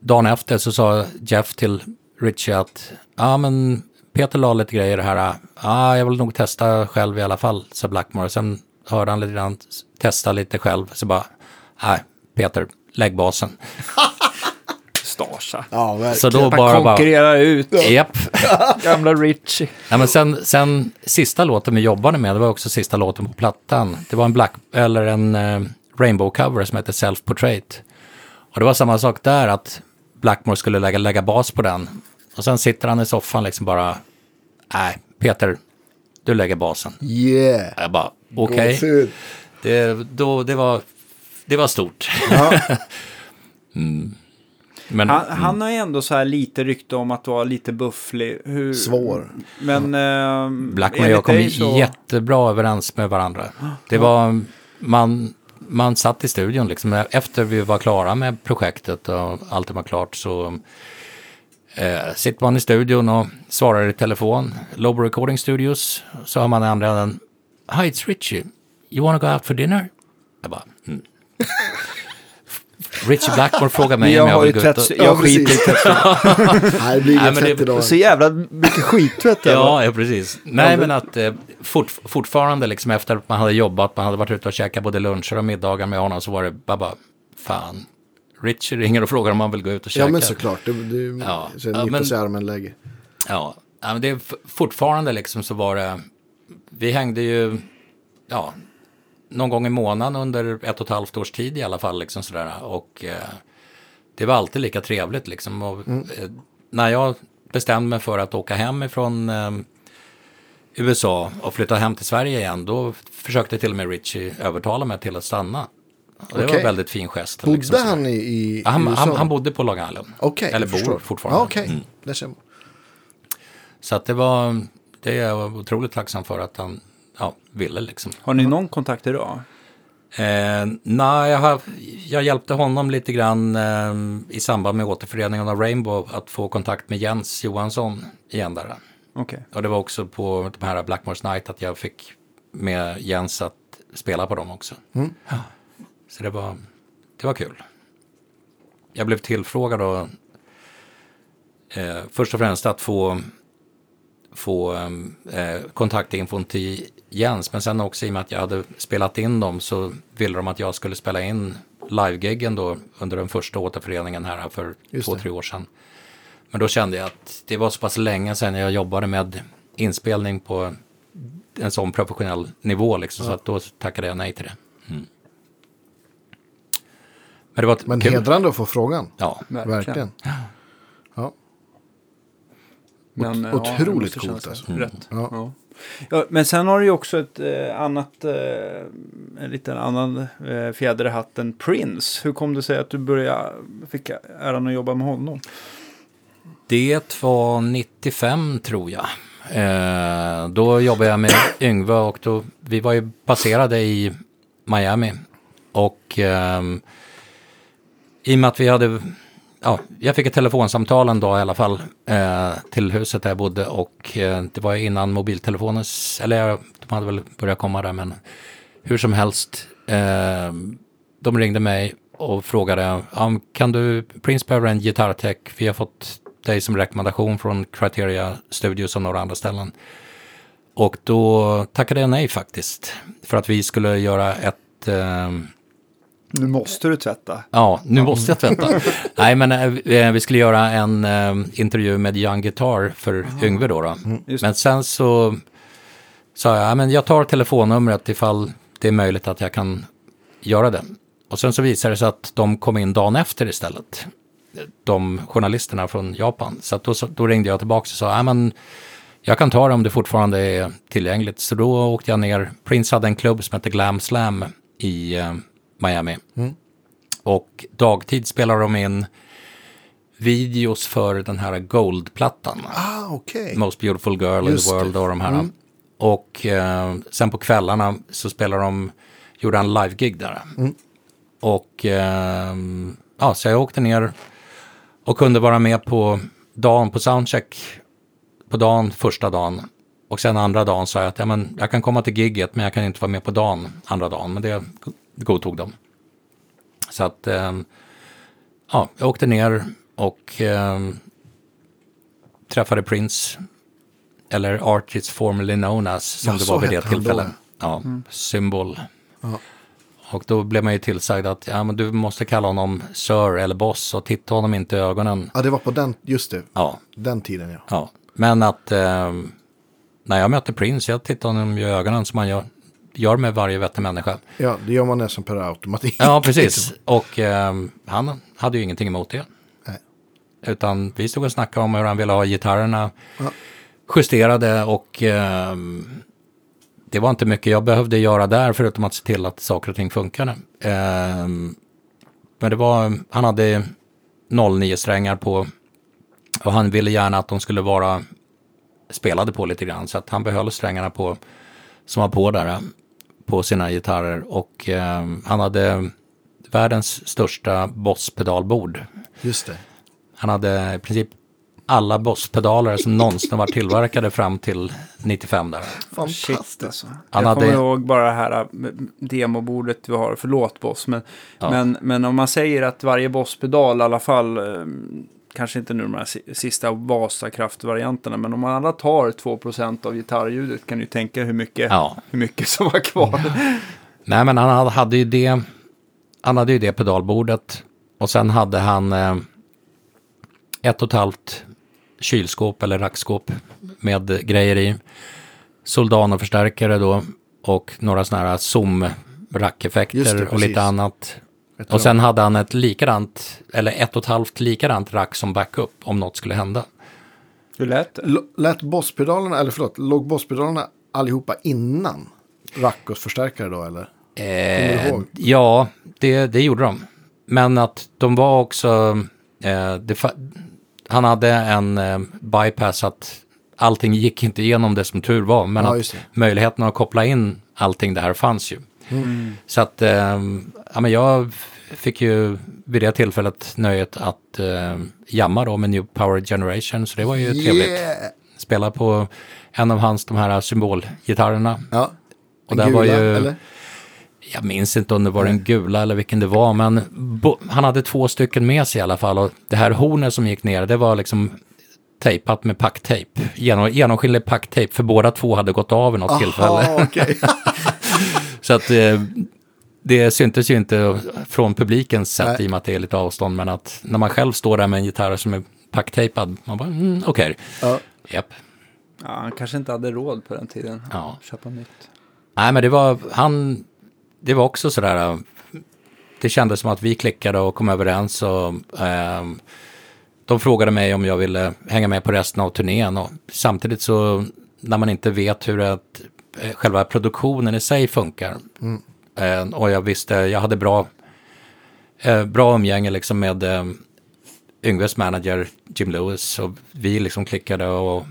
dagen efter så sa Jeff till Richie att ja men Peter la lite grejer här. Ja, ah, jag vill nog testa själv i alla fall, sa Blackmore. Sen hörde han lite grann, testa lite själv. Så bara, nej, Peter, lägg basen. Starsa. Ja, verkligen. Så då bara, konkurrerar ut japp. gamla Richie. Ja, men sen, sen sista låten vi jobbade med, det var också sista låten på plattan. Det var en black, eller en eh, rainbow cover som heter Self Portrait. Och det var samma sak där, att Blackmore skulle lägga, lägga bas på den. Och sen sitter han i soffan liksom bara, nej, Peter, du lägger basen. Yeah. Jag bara, okej. Gåshud. Det, då, det, var, det var stort. Ja. Men Han, han har ju ändå så här lite rykte om att vara lite bufflig. Hur, Svår. Men... Eh, Blackmore och jag kom så- jättebra överens med varandra. Det var, man, man satt i studion liksom, efter vi var klara med projektet och allt var klart så eh, sitter man i studion och svarar i telefon, Lobo Recording Studios, så har man i andra änden, Hi, it's Richie, you wanna go out for dinner? Jag bara, mm. Richie Blackmore frågar mig om Jag jag har ju vill gå ut och... tvätt... Ja, Jag skiter i precis. tvätt. Nej, det blir inget fett idag. Så jävla mycket skittvätt. Ja, ja, precis. Nej, men att eh, fort, fortfarande liksom efter att man hade jobbat, man hade varit ute och käkat både luncher och middagar med honom, så var det bara, bara fan, Richie ringer och frågar om han vill gå ut och käka. Ja, men såklart. Det, det, Ja. så Ja, men- sig. Ja, ja, men det är fortfarande liksom så var det, vi hängde ju, ja, någon gång i månaden under ett och ett halvt års tid i alla fall, liksom sådär. Och eh, det var alltid lika trevligt liksom. Och, eh, när jag bestämde mig för att åka hem ifrån eh, USA och flytta hem till Sverige igen, då försökte till och med Richie övertala mig till att stanna. Och det var Okej. en väldigt fin gest. Bodde liksom, han i, i Ja, han, USA? han, han bodde på Long Island. Okej, Eller bor förstår. fortfarande. Ja, Okej, Mm. där ser man. Så att det var, det är jag otroligt tacksam för att han ja, ville liksom. Har ni någon kontakt idag? Eh, nej, jag, har, jag hjälpte honom lite grann eh, i samband med återföreningen av Rainbow att få kontakt med Jens Johansson igen där. Okej. Och det var också på de här Blackmore's Night att jag fick med Jens att spela på dem också. Ja. Så det var, det var kul. Jag blev tillfrågad då, eh, först och främst att få, få eh, kontaktinfon till Jens, men sen också i och med att jag hade spelat in dem så ville de att jag skulle spela in livegiggen då under den första återföreningen här för Just två, det. tre år sedan. Men då kände jag att det var så pass länge sedan jag jobbade med inspelning på en sån professionell nivå liksom, så att då tackade jag nej till det. Mm. Men det var Men kul. hedrande att få frågan. Ja, Verkligen. Verkligen. Ja. Men, Ot- ja, otroligt coolt alltså. Rätt. Ja. Ja. Ja, men sen har du ju också ett eh, annat, eh, en liten annan eh, fjäder i hatten, Prince. Hur kom det sig att du började, fick äran att jobba med honom? Det var 95 tror jag. Eh, då jobbade jag med Yngve och då, vi var ju baserade i Miami. Och ehm, i och med att vi hade, ja, jag fick ett telefonsamtal en dag i alla fall eh, till huset där jag bodde och eh, det var innan mobiltelefonens, eller jag, de hade väl börjat komma där men hur som helst. Eh, de ringde mig och frågade, kan du, Prince behöver en gitarrtech, vi har fått dig som rekommendation från Criteria Studios och några andra ställen. Och då tackade jag nej faktiskt, för att vi skulle göra ett eh, nu måste du tvätta. Ja, nu måste jag tvätta. Nej, men eh, vi skulle göra en eh, intervju med Young Guitar för Yngve då. då. Just Men sen så sa jag, ja, men jag tar telefonnumret ifall det är möjligt att jag kan göra det. Och sen så visade det sig att de kom in dagen efter istället. De journalisterna från Japan. Så då, då ringde jag tillbaka och sa, ja men jag kan ta det om det fortfarande är tillgängligt. Så då åkte jag ner. Prince hade en klubb som hette Glam Slam i Miami. Och dagtid spelar de in videos för den här Gold-plattan. Ah, okej. Most Beautiful Girl in Just the det. World och de här. Och eh, sen på kvällarna så spelar de, gjorde han live-gig där. Och eh, ja, så jag åkte ner och kunde vara med på dagen, på soundcheck på dagen, första dagen. Och sen andra dagen sa jag att ja, men, jag kan komma till gigget men jag kan inte vara med på dagen, andra dagen. Men det godtog de. Så att, eh, ja, jag åkte ner och eh, träffade Prince. Eller Artist formerly known as, som Ja, det var vid det tillfället. Ja, symbol. Och då blev man ju tillsagd att ja, men du måste kalla honom Sir eller Boss och titta honom inte i ögonen. Ja, det var på den, just det, Ja, den tiden ja. ja. Men att eh, när jag mötte Prince, jag tittade honom i ögonen som man gör, gör med varje vettig människa. Ja, det gör man nästan per automatik. Ja, precis. Och eh, han hade ju ingenting emot det. Nej. Utan vi stod och snackade om hur han ville ha gitarrerna justerade och eh, det var inte mycket jag behövde göra där förutom att se till att saker och ting funkade. Eh, men det var, han hade 09 strängar på och han ville gärna att de skulle vara spelade på lite grann så att han behöll strängarna på som var på där på sina gitarrer och eh, han hade världens största Boss-pedalbord. Just det. Han hade i princip alla Boss-pedaler som någonsin var tillverkade fram till 95 där. Shit Fantastiskt. alltså. Han jag hade- kommer ihåg bara det här äh, demobordet vi har, förlåt Boss, men, Ja. men, men om man säger att varje Boss-pedal i alla fall, eh, kanske inte nu de här si- sista Vasakraft-varianterna, men om man alla tar 2% av gitarrljudet kan du ju tänka hur mycket, Ja. hur mycket som var kvar. Nej, men han hade- ju det, han hade ju det pedalbordet och sen hade han eh, ett och ett halvt kylskåp eller rackskåp med grejer i. Soldano-förstärkare då och några sådana här Just det, zoom-rackeffekter och lite annat. Och sen hade han ett likadant, eller ett och ett halvt likadant rack som backup om något skulle hända. Hur lät det? Lät bosspedalerna, eller förlåt, låg bosspedalerna allihopa innan rack och förstärkare då eller? Eh, ja, det, det gjorde de. Men att de var också... Eh, det, han hade en eh, bypass att allting gick inte igenom det som tur var. Men Ja, att möjligheten att koppla in allting det här fanns ju. Så att eh, ja, men jag fick ju vid det tillfället nöjet att eh, jamma då med New Power Generation. Så det var ju trevligt. Yeah! Spela på en av hans de här symbolgitarrerna. Ja. Och där var ju- eller? Jag minns inte om det var den gula eller vilken det var, men bo- han hade två stycken med sig i alla fall. Och det här hornet som gick ner, det var liksom tejpat med packtejp. Genom, genomskinlig packtejp, för båda två hade gått av vid något tillfälle. Aha, okej. Så att eh, det syntes ju inte från publikens sätt Nej. i och med att det är lite avstånd. Men att när man själv står där med en gitarr som är packtejpad, man bara, mm, okej. ja. Japp. Ja, han kanske inte hade råd på den tiden. Ja. Köpa nytt. Nej, men det var, han, det var också sådär, det kändes som att vi klickade och kom överens och ehm, de frågade mig om jag ville hänga med på resten av turnén och samtidigt så när man inte vet hur ett, eh, själva produktionen i sig funkar eh, och jag visste, jag hade bra, eh, bra umgänge liksom med eh, Yngves manager Jim Lewis och vi liksom klickade och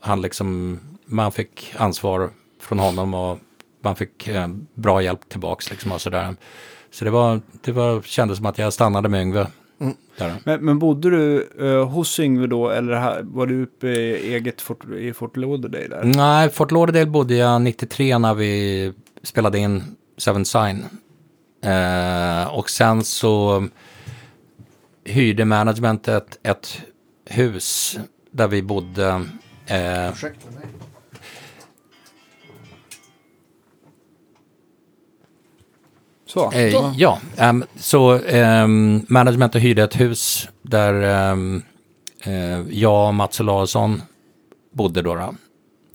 han liksom, man fick ansvar från honom och man fick bra hjälp tillbaks liksom och sådär. Så det var, det var, kändes som att jag stannade med Yngve. Där. Men, men bodde du eh, hos Yngve då, eller här, var du uppe i eget Fort, i Fort Lauderdale där? Nej, Fort Lauderdale bodde jag 93 när vi spelade in Seven Sign. Eh, och sen så hyrde managementet ett hus där vi bodde. Eh, Ursäkta mig. Så. Eh, ja, ehm, så um, managementet hyrde ett hus där ehm, eh, jag och Mats Olausson bodde då. då.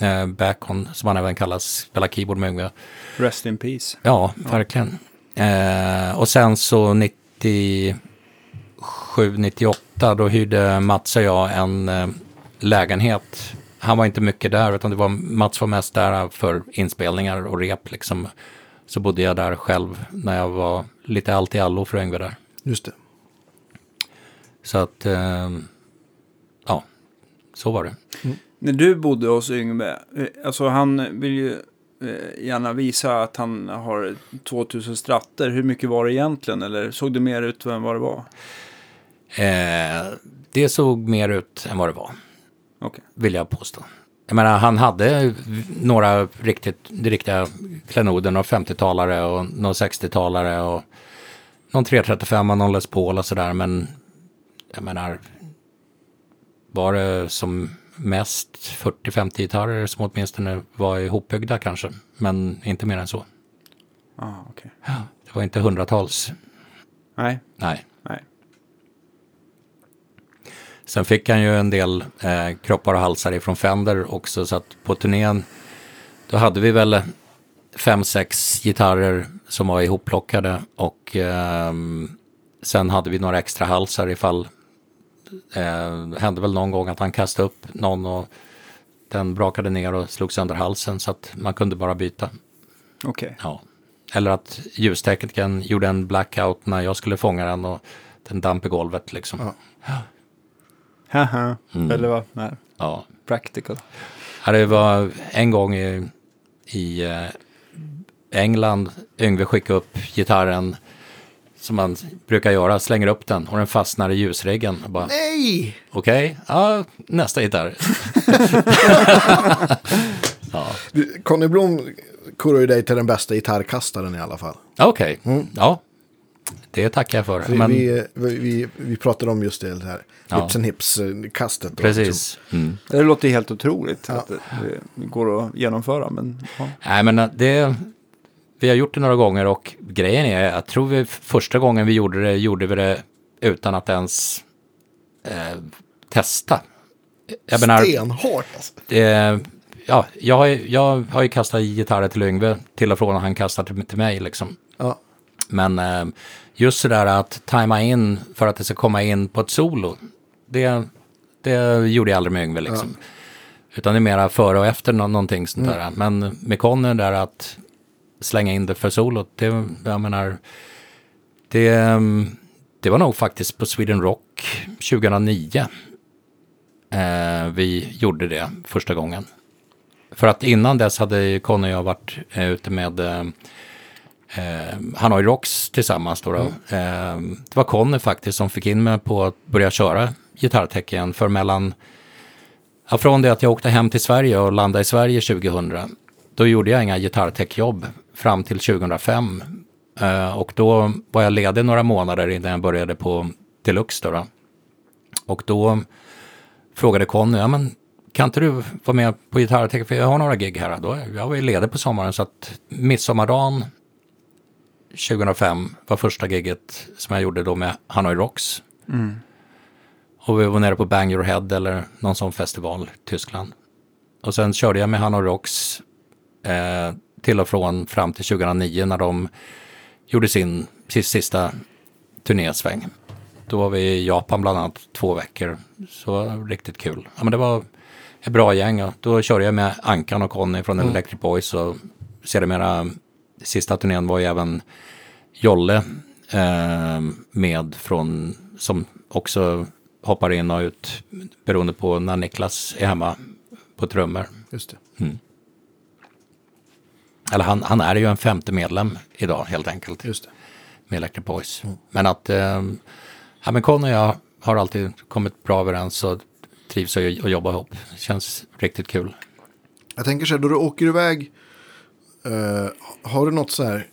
Eh, Backon, som han även kallas, spelar keyboard med. Rest in peace. Ja, verkligen. Eh, och sen så 97, 98, då hyrde Mats och jag en eh, lägenhet. Han var inte mycket där, utan det var, Mats var mest där för inspelningar och rep liksom. Så bodde jag där själv när jag var lite allt i allo för Yngve där. Just det. Så att, eh, ja, så var det. När du bodde hos Yngve, eh, alltså han vill ju eh, gärna visa att han har 2000 stratter. Hur mycket var det egentligen? Eller såg det mer ut än vad det var? Eh, det såg mer ut än vad det var. Okej. vill jag påstå. Jag menar, han hade några riktigt, riktiga klenoder, några 50-talare och några 60-talare och någon 335 och någon Les Paul och sådär, men jag menar, var det som mest 40-50 gitarrer som åtminstone var ihopbyggda kanske, men inte mer än så. Ah, okej. Det var inte hundratals, Nej, nej. Sen fick han ju en del eh, kroppar och halsar ifrån Fender också, så att på turnén då hade vi väl fem, sex gitarrer som var ihopplockade och ehm, sen hade vi några extra halsar ifall eh, hände väl någon gång att han kastade upp någon och den brakade ner och slog sönder halsen så att man kunde bara byta. Okej. Ja. Eller att ljusteknikern gjorde en blackout när jag skulle fånga den och den damp i golvet liksom. Ja. Haha. Mm. Eller vad? Nej. Ja. Practical. Ja, det var en gång i, i eh, England, Yngve skickade upp gitarren som man brukar göra, slänger upp den och den fastnar i ljusreggen. Och bara, Nej! Okej, ja, nästa gitarr. Du, Conny Blom korar ju dig till den bästa gitarrkastaren i alla fall. Okej, ja, det tackar jag för. Vi, Men, vi, vi, vi pratade om just det här. Ja. Hips and hips-kastet. precis. Mm. Det låter helt otroligt att det, det går att genomföra. Men, ja. Nej, men det, vi har gjort det några gånger och grejen är, jag tror vi första gången vi gjorde det, gjorde vi det utan att ens eh, testa. Jag menar, Stenhårt alltså. det, ja, jag, har ju- jag har ju kastat gitarrer till Yngve till och från och han kastar till, till mig liksom. Ja. Men eh, just sådär att tajma in för att det ska komma in på ett solo, det, det gjorde jag aldrig med Yngve liksom. Utan det är mera före och efter nå- någonting sånt där. Men med Conny där att slänga in det för solot, det, jag menar, det, det var nog faktiskt på Sweden Rock 2009 eh, vi gjorde det första gången. För att innan dess hade Conny och jag varit eh, ute med eh, eh, Hanoi Rocks tillsammans. Då, då. Eh, det var Conny faktiskt som fick in mig på att börja köra gitarrtech igen. För mellan, ja, från det att jag åkte hem till Sverige och landade i Sverige 2000, då gjorde jag inga gitarrtechjobb fram till 2005. Eh, och då var jag ledig några månader innan jag började på Deluxe. Då, då. Och då frågade Conny, ja men kan inte du vara med på gitarrtech? För jag har några gig här. Då, jag var ju ledig på sommaren så att midsommardagen 2005 var första giget som jag gjorde då med Hanoi Rocks. Och vi var nere på Bang Your Head eller någon sån festival i Tyskland. Och sen körde jag med Hanoi Rocks eh, till och från fram till 2009 när de gjorde sin, sista turnésväng. Då var vi i Japan bland annat två veckor. Så riktigt kul. Ja, men det var ett bra gäng. Då körde jag med Ankan och Conny från Electric Boys. Och sedermera, sista turnén var ju även Jolle eh, med från, som också hoppar in och ut beroende på när Niklas är hemma på trummor. Just det. Eller han, han är ju en femte medlem idag helt enkelt Just det. med Electric Boys. Men att eh, ja, men Conny och jag har alltid kommit bra överens och trivs att jobba ihop. Känns riktigt kul. Jag tänker så här, då du åker iväg, eh, har du något så här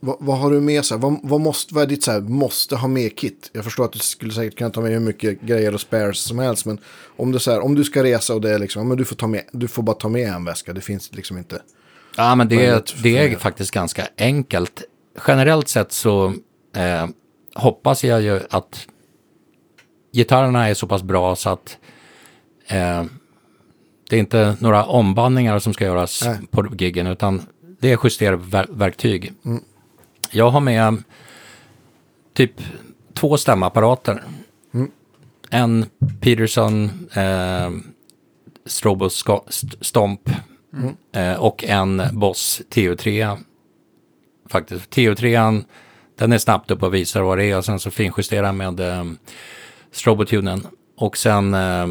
vad, vad har du med så här, vad, vad, måste, vad är ditt så här, måste ha med kit? Jag förstår att du skulle säkert kunna ta med hur mycket grejer och spares som helst. Men om du, så här, om du ska resa och det är liksom, men du får, ta med, du får bara ta med en väska. Det finns liksom inte. Ja, men det, för det är faktiskt ganska enkelt. Generellt sett så eh, hoppas jag ju att gitarrerna är så pass bra så att eh, det är inte några ombandningar som ska göras Nej. på giggen utan det är justerverktyg. Jag har med typ två stämapparater. En Peterson eh, Strobo Stomp eh, och en Boss TO3. Faktiskt. TO3 den är snabbt upp och visar vad det är och sen så finjusterar med eh, Strobotunen. Och sen eh,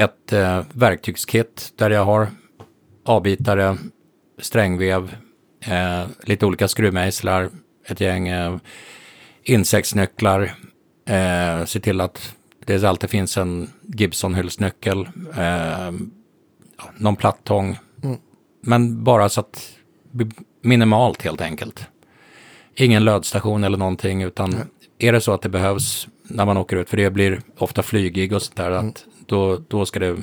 ett eh, verktygskit där jag har avbitare, strängvev, eh, lite olika skruvmejslar, ett gäng eh, insektsnycklar, eh, se till att det alltid finns en Gibson-hylsnyckel, eh, någon plattång, men bara så att minimalt helt enkelt. Ingen lödstation eller någonting, utan är det så att det behövs när man åker ut, för det blir ofta flygig och sånt där, att då, då ska det,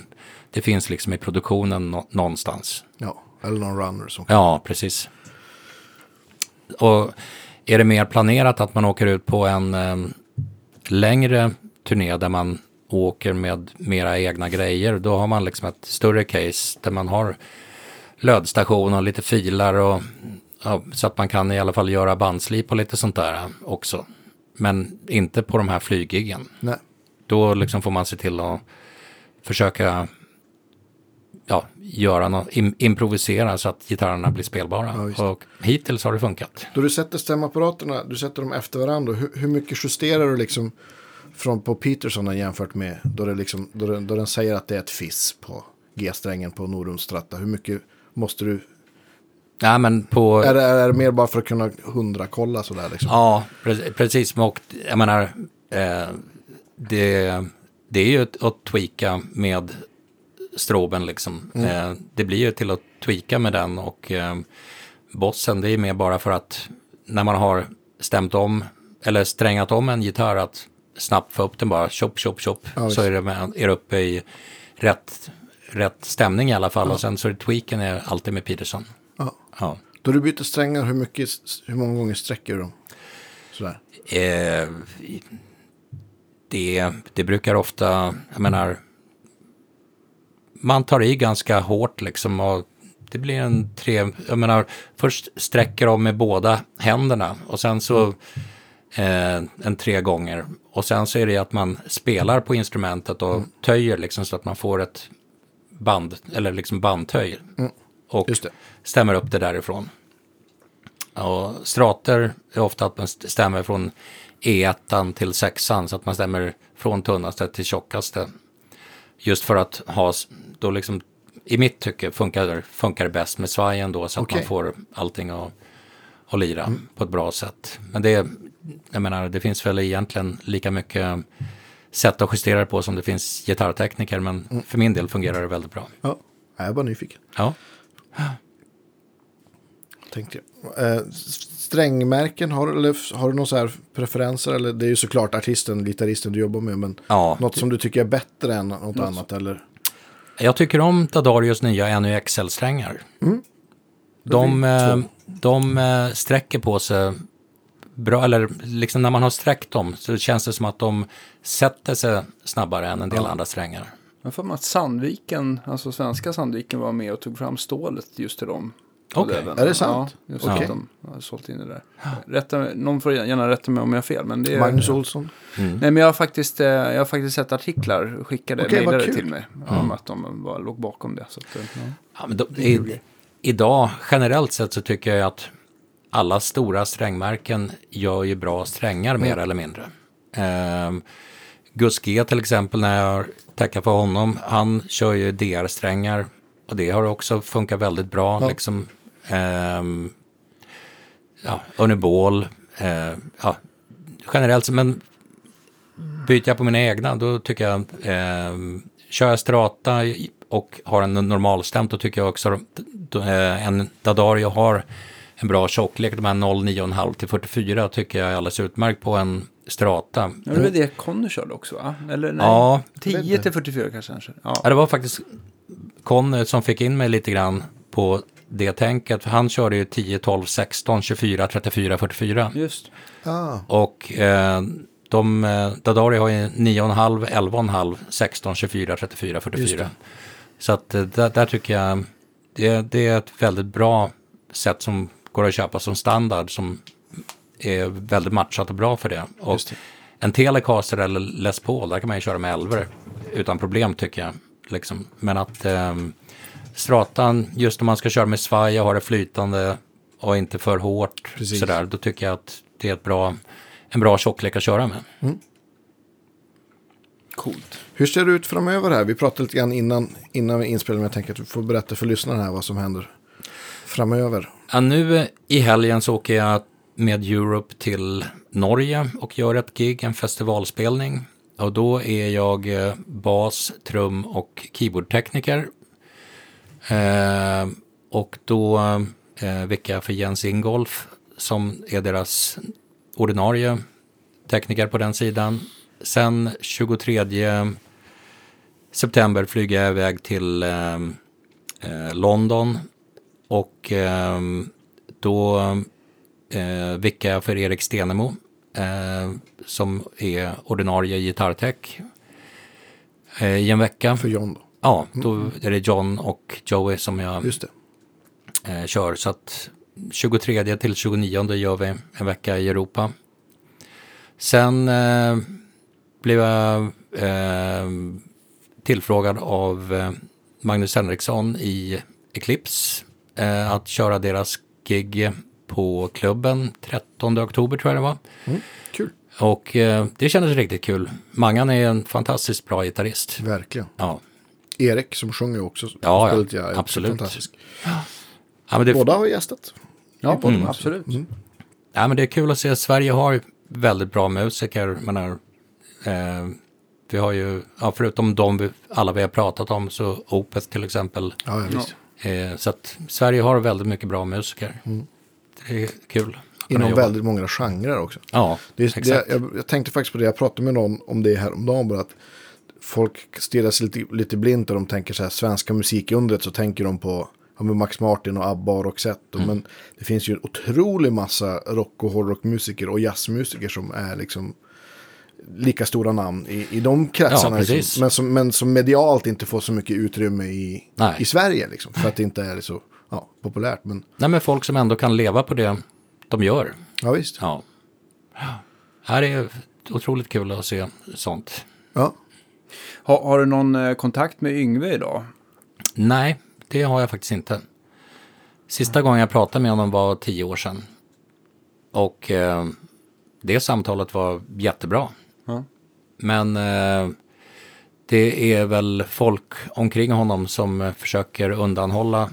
det finns liksom i produktionen nå- någonstans. Ja, eller någon runner som Ja, precis. Och är det mer planerat att man åker ut på en eh, längre turné där man åker med mera egna grejer, då har man liksom ett större case där man har lödstation och lite filar och ja, så att man kan i alla fall göra bandslip och lite sånt där också. Men inte på de här flygiggen. Nej. Då liksom får man se till att försöka ja, göra något, im- improvisera så att gitarrerna blir spelbara. Ja, och hittills har det funkat. Då du sätter stämapparaterna, du sätter dem efter varandra. Hur, hur mycket justerar du liksom från på Peterson jämfört med då, det liksom, då, den, då den säger att det är ett fiss på G-strängen på Norum Stratta? Hur mycket måste du... Nej, men på... Är det, är det mer bara för att kunna hundra kolla sådär liksom? Ja, pre- precis. Och jag menar, eh, det, det är ju ett- att tweaka med stroben liksom. Eh, det blir ju till att tweaka med den och eh, bossen det är mer bara för att när man har stämt om eller strängat om en gitarr att snabbt få upp den bara, chop, chop, chop, Ja, så är det, med, är det uppe i rätt, rätt stämning i alla fall. Och sen så är det tweaken är alltid med Peterson. Ja. Ja. Då du byter strängar, hur, mycket, hur många gånger sträcker du dem? Sådär. Eh, det, det brukar ofta, jag menar, man tar i ganska hårt liksom och det blir en tre, jag menar, först sträcker de med båda händerna och sen så eh, en tre gånger. Och sen så är det att man spelar på instrumentet och töjer liksom så att man får ett band, eller liksom bandtöj. Och Just det. stämmer upp det därifrån. Och strater är ofta att man stämmer från E1 till 6 så att man stämmer från tunnaste till tjockaste. Just för att ha, då liksom, i mitt tycke funkar, funkar det bäst med svajen då så att Okej. man får allting att, att lira på ett bra sätt. Men det, jag menar, det finns väl egentligen lika mycket sätt att justera det på som det finns gitarrtekniker, men för min del fungerar det väldigt bra. Ja, jag är bara nyfiken. Ja. Tänkte jag. Eh, strängmärken, har, eller har du några så här preferenser? Eller det är ju såklart artisten, gitarristen du jobbar med. Men Ja. något som du tycker är bättre än något annat? Eller? Jag tycker om Dadarios nya NUXL-strängar. De, Det är eh, de eh, sträcker på sig bra, eller liksom när man har sträckt dem så känns det som att de sätter sig snabbare än en del andra strängar. Jag för mig att Sandviken, alltså svenska Sandviken var med och tog fram stålet just till dem. Modellerna. Är det sant? Ja, just att de har sålt in det där. Rätta, någon får gärna rätta mig om jag har fel. Men det är, Magnus Olsson? Mm. Nej, men jag har faktiskt, eh, jag har faktiskt sett artiklar skickade, vad mejlade till mig. Om att de var, låg bakom det. Så att, eh, ja. Ja, men då, i, idag, generellt sett så tycker jag att alla stora strängmärken gör ju bra strängar mer eller mindre. Um, Gus G till exempel, när jag tackar för honom, han kör ju DR-strängar och det har också funkat väldigt bra. Ja. Liksom, um, ja, Uniball, eh, ja, generellt, men byter jag på mina egna, då tycker jag, eh, kör jag strata och har en normalstämt, då tycker jag också eh, en Dadario har en bra tjocklek. De här 0,9,5 till 44 tycker jag är alldeles utmärkt på en strata. Ja, det var det Conny körde också va? Eller nej? Ja. 10 till 44 kanske. kanske. Ja. Ja, det var faktiskt Conny som fick in mig lite grann på det tänket. För han körde ju 10, 12, 16, 24, 34, 44. Just. Ah, Och eh, de, eh, Dadari har ju 9,5, 11,5, 16, 24, 34, Just 44. det. Så att eh, där, där tycker jag det, det är ett väldigt bra sätt som går att köpa som standard som är väldigt matchat och bra för det. Och det. en Telecaster eller Les Paul, där kan man ju köra med 11 utan problem tycker jag. Liksom. Men att eh, Stratan, just om man ska köra med svaj och ha det flytande och inte för hårt, Precis. sådär, då tycker jag att det är ett bra, en bra tjocklek att köra med. Coolt. hur ser det ut framöver här? Vi pratade lite grann innan, innan vi inspelade, men jag tänker att du får berätta för lyssnarna här vad som händer framöver. Ja, nu i helgen så åker jag med Europe till Norge och gör ett gig, en festivalspelning. Och då är jag eh, bas, trum och keyboardtekniker. Eh, och då eh, vickar jag för Jens Ingolf som är deras ordinarie tekniker på den sidan. Sen 23 september flyger jag iväg till eh, eh, London och eh, då eh, vickar jag för Erik Stenemo eh, som är ordinarie gitarrtech eh, i en vecka. För John då. Ja, då är det John och Joey som jag Just det. eh, kör. Så att 23 till 29 gör vi en vecka i Europa. Sen eh, blev jag eh, tillfrågad av eh, Magnus Henriksson i Eclipse eh, att köra deras gig på klubben 13 oktober tror jag det var. Mm, kul. Och eh, det kändes riktigt kul. Mangan är en fantastiskt bra gitarrist. Verkligen. Ja, Erik som sjunger också. Ja, ja, är också absolut. Fantastisk. ja men det, Båda har gästat. Ja, också. absolut. Ja, men det är kul att se att Sverige har väldigt bra musiker. Jag Menar, eh, vi har ju, ja, förutom de vi, alla vi har pratat om, så Opeth till exempel. Ja, ja, visst. Eh, så att Sverige har väldigt mycket bra musiker. Det är kul. Inom jobba. väldigt många genrer också. Ja, Det är, exakt. det, jag, jag tänkte faktiskt på det, jag pratade med någon om det här om dagen bara att folk stirrar sig lite, lite blint och de tänker så här svenska musikundret så tänker de på ja, Max Martin och ABBA och Roxette. Mm. Men det finns ju en otrolig massa rock och hårdrockmusiker och jazzmusiker som är liksom lika stora namn i, i de kretsarna. Ja, liksom, men, som, men som medialt inte får så mycket utrymme i, Nej. i Sverige. Liksom, för att det inte är så ja, populärt. Men Nej, men folk som ändå kan leva på det de gör. ja, visst. Ja. Här är otroligt kul att se sånt. Ja. Har, har du någon eh, kontakt med Yngve idag? Nej, det har jag faktiskt inte. Sista gången jag pratade med honom var tio år sedan. Och eh, det samtalet var jättebra. Ja. Men eh, det är väl folk omkring honom som försöker undanhålla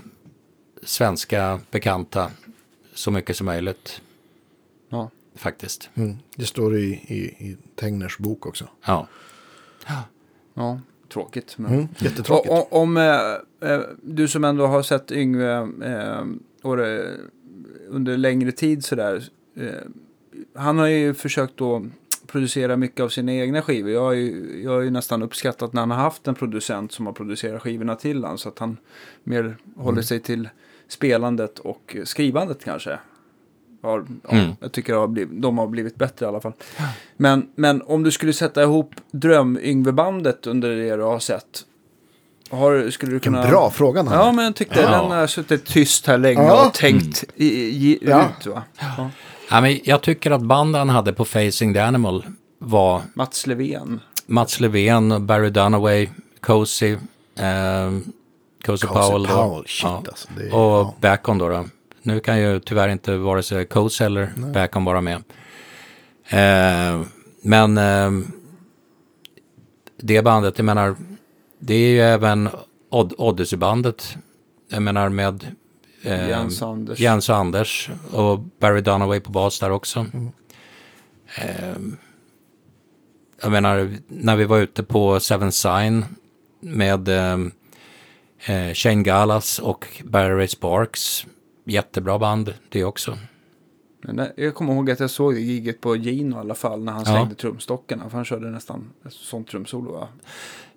svenska bekanta så mycket som möjligt Ja. faktiskt. Mm. Det står i, i, i Tegners bok också. Ja, ja. Tråkigt. Men... Mm. Jättetråkigt. Och, och, om eh, eh, du som ändå har sett Yngve eh, under längre tid sådär. Eh, han har ju försökt då producera mycket av sina egna skivor. Jag har ju, jag har ju nästan uppskattat när han har haft en producent som har producerat skivorna till honom. Så att han mer håller sig till spelandet och skrivandet kanske. Har, ja, Mm. Jag tycker har blivit, de har blivit bättre i alla fall. Men, men om du skulle sätta ihop dröm-Yngve-bandet under det du har sett. Har, skulle du kunna... bra fråga. Nanne. Ja, men jag tyckte Ja. den har suttit tyst här länge Ja. och tänkt i, i, Ja. ut. Va? Ja. Ja, men jag tycker att banden hade på Facing the Animal var Mats Levén. Mats Levén, Barry Dunaway, Cozy, eh, Cozy Cozy Powell. Powell, shit Ja. alltså. Det är, Och ja. Bacon då, då. Nu kan ju tyvärr inte vare sig Cozy eller Bacon vara med. Eh, men eh, det bandet, jag menar, det är ju även Odd Odyssey-bandet. Jag menar med eh, Jens Anders. Jens och Anders och Barry Dunaway på bas där också. Eh, jag menar, när vi var ute på Seven Sign med eh, eh, Shane Gallas och Barry Sparks. Jättebra band det också. Jag kommer ihåg att jag såg det giget på Gino i alla fall när han Ja. slängde trumstockarna. För han körde nästan ett sånt trumsolo va?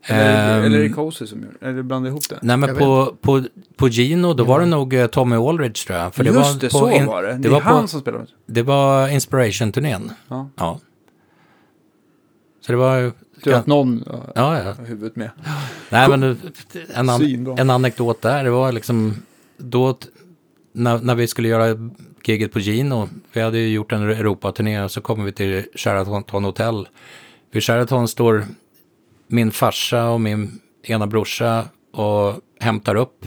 Eller, Ehm, eller är det Cozy som gjorde Eller blandade ihop det? Nej men Jag på, på, på Gino då var det nog eh, Tommy Aldridge tror jag. För det Just var det, på så in- var det. Det, Det var, han på, som spelade. det var Inspiration-turnén. Ja. Ja. Så det var ju... Du att någon ja. Ja, ja. har huvudet med. Nej, men en, an, en anekdot där, det var liksom då när, när vi skulle göra giget på Gino, vi hade ju gjort en Europaturné och så kommer vi till Sheraton Hotel. Vid Sheraton står min farsa och min ena brorsa och hämtar upp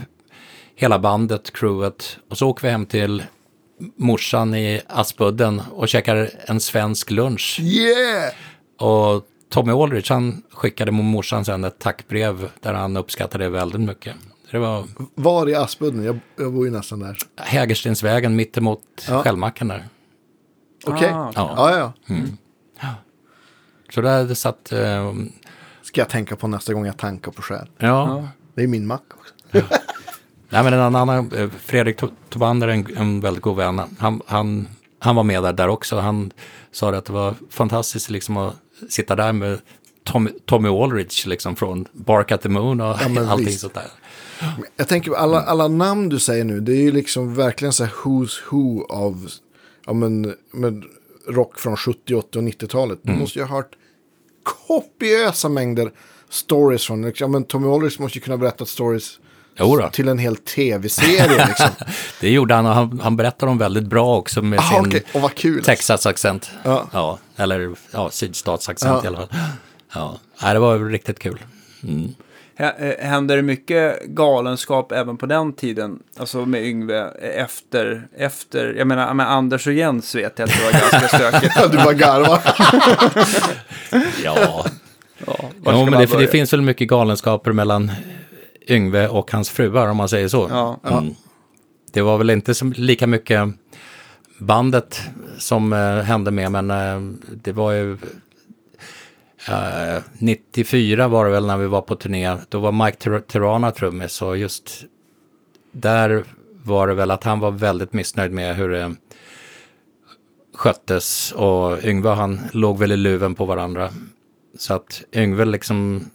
hela bandet, crewet och så åker vi hem till morsan i Aspudden och käkar en svensk lunch. Yeah! Och Tommy Aldrich, han skickade morsan sen ett tackbrev där han uppskattade det väldigt mycket. Det var Var i Aspudden? Jag, jag bor ju nästan där. Hägerstensvägen mittemot Ja. Skällmacken där. Okej. Ah, Ja. Ja, ja. Så där det satt, eh, Ska jag tänka på nästa gång jag tankar på själ. ja. Ja. Det är min mack också. Nej men en annan, eh, Fredrik To- Tobander, en, en väldigt god vän, han, han, han var med där, där också. Han sa att det var fantastiskt liksom att sitta där med Tommy, Tommy Aldrich liksom från Bark at the Moon och Ja, allting visst. sånt där. Jag tänker alla, alla namn du säger nu. Det är ju liksom verkligen så här who's who av ja, men, men rock från 70, 80 och 90-talet. Du måste ju ha hört kopiösa mängder stories från. Liksom, ja, men Tommy Aldrich måste ju kunna berätta stories Jo då. till en hel tv-serie. Liksom. Det gjorde han och han, han berättar dem väldigt bra också med ah, sin kul. Texas-accent. Ja. Ja, eller ja, sydstatsaccent Ja. i alla fall. Ja, Nej, det var riktigt kul. H- eh, Hände det mycket galenskap även på den tiden? Alltså med Yngve eh, efter, efter jag menar med Anders och Jens vet jag att det var ganska stökigt. du bara garvar. Ja, Ja, ska men det, det finns väl mycket galenskaper mellan Yngve och hans fruar om man säger så. Ja. Mm. Det var väl inte så lika mycket bandet som eh, hände med, men eh, det var ju Eh, 94 var det väl när vi var på turné. Då var Mike Ter- trummis och just där var det väl att han var väldigt missnöjd med hur det sköttes och Yngve han låg väl i luven på varandra. Så att Yngve liksom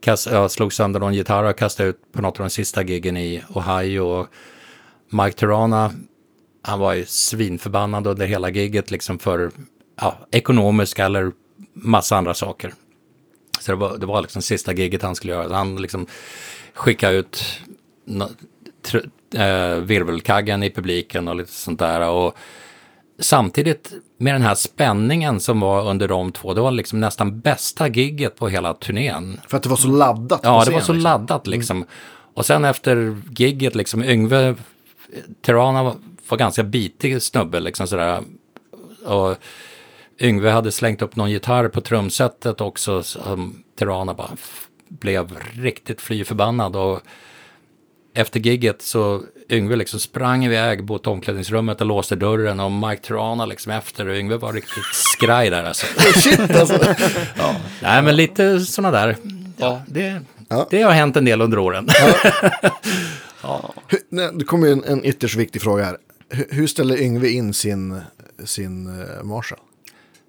kast, ja, slog sönder någon gitarr och kastade ut på något av de sista giggen i Ohio. Och Mike Terrana, han var ju svinförbannad under hela gigget liksom för ja, ekonomiska eller massa andra saker. Så det var, det var liksom sista gigget han skulle göra. Han liksom skickade ut no, tr- eh, virvelkaggen i publiken och lite sånt där. Och samtidigt med den här spänningen som var under de två, det var liksom nästan bästa gigget på hela turnén. För att det var så laddat Ja, det scen, var så liksom. laddat liksom. Och sen efter gigget liksom, Yngve Terrana var, var ganska bitig snubbe liksom sådär. Och Yngve hade slängt upp någon gitarr på trumsetet också som Terrana bara f- blev riktigt fly förbannad. Och efter gigget så Yngve liksom sprang iväg mot omklädningsrummet och låste dörren och Mike Terrana liksom efter och Yngve var riktigt skraj där alltså. Shit alltså. Ja. Nej men lite sådana där. Ja, det, Ja. det har hänt en del under åren. Hur- nej, Det kommer ju en, en ytterst viktig fråga här. Hur, hur ställer Yngve in sin, sin uh, Marshall?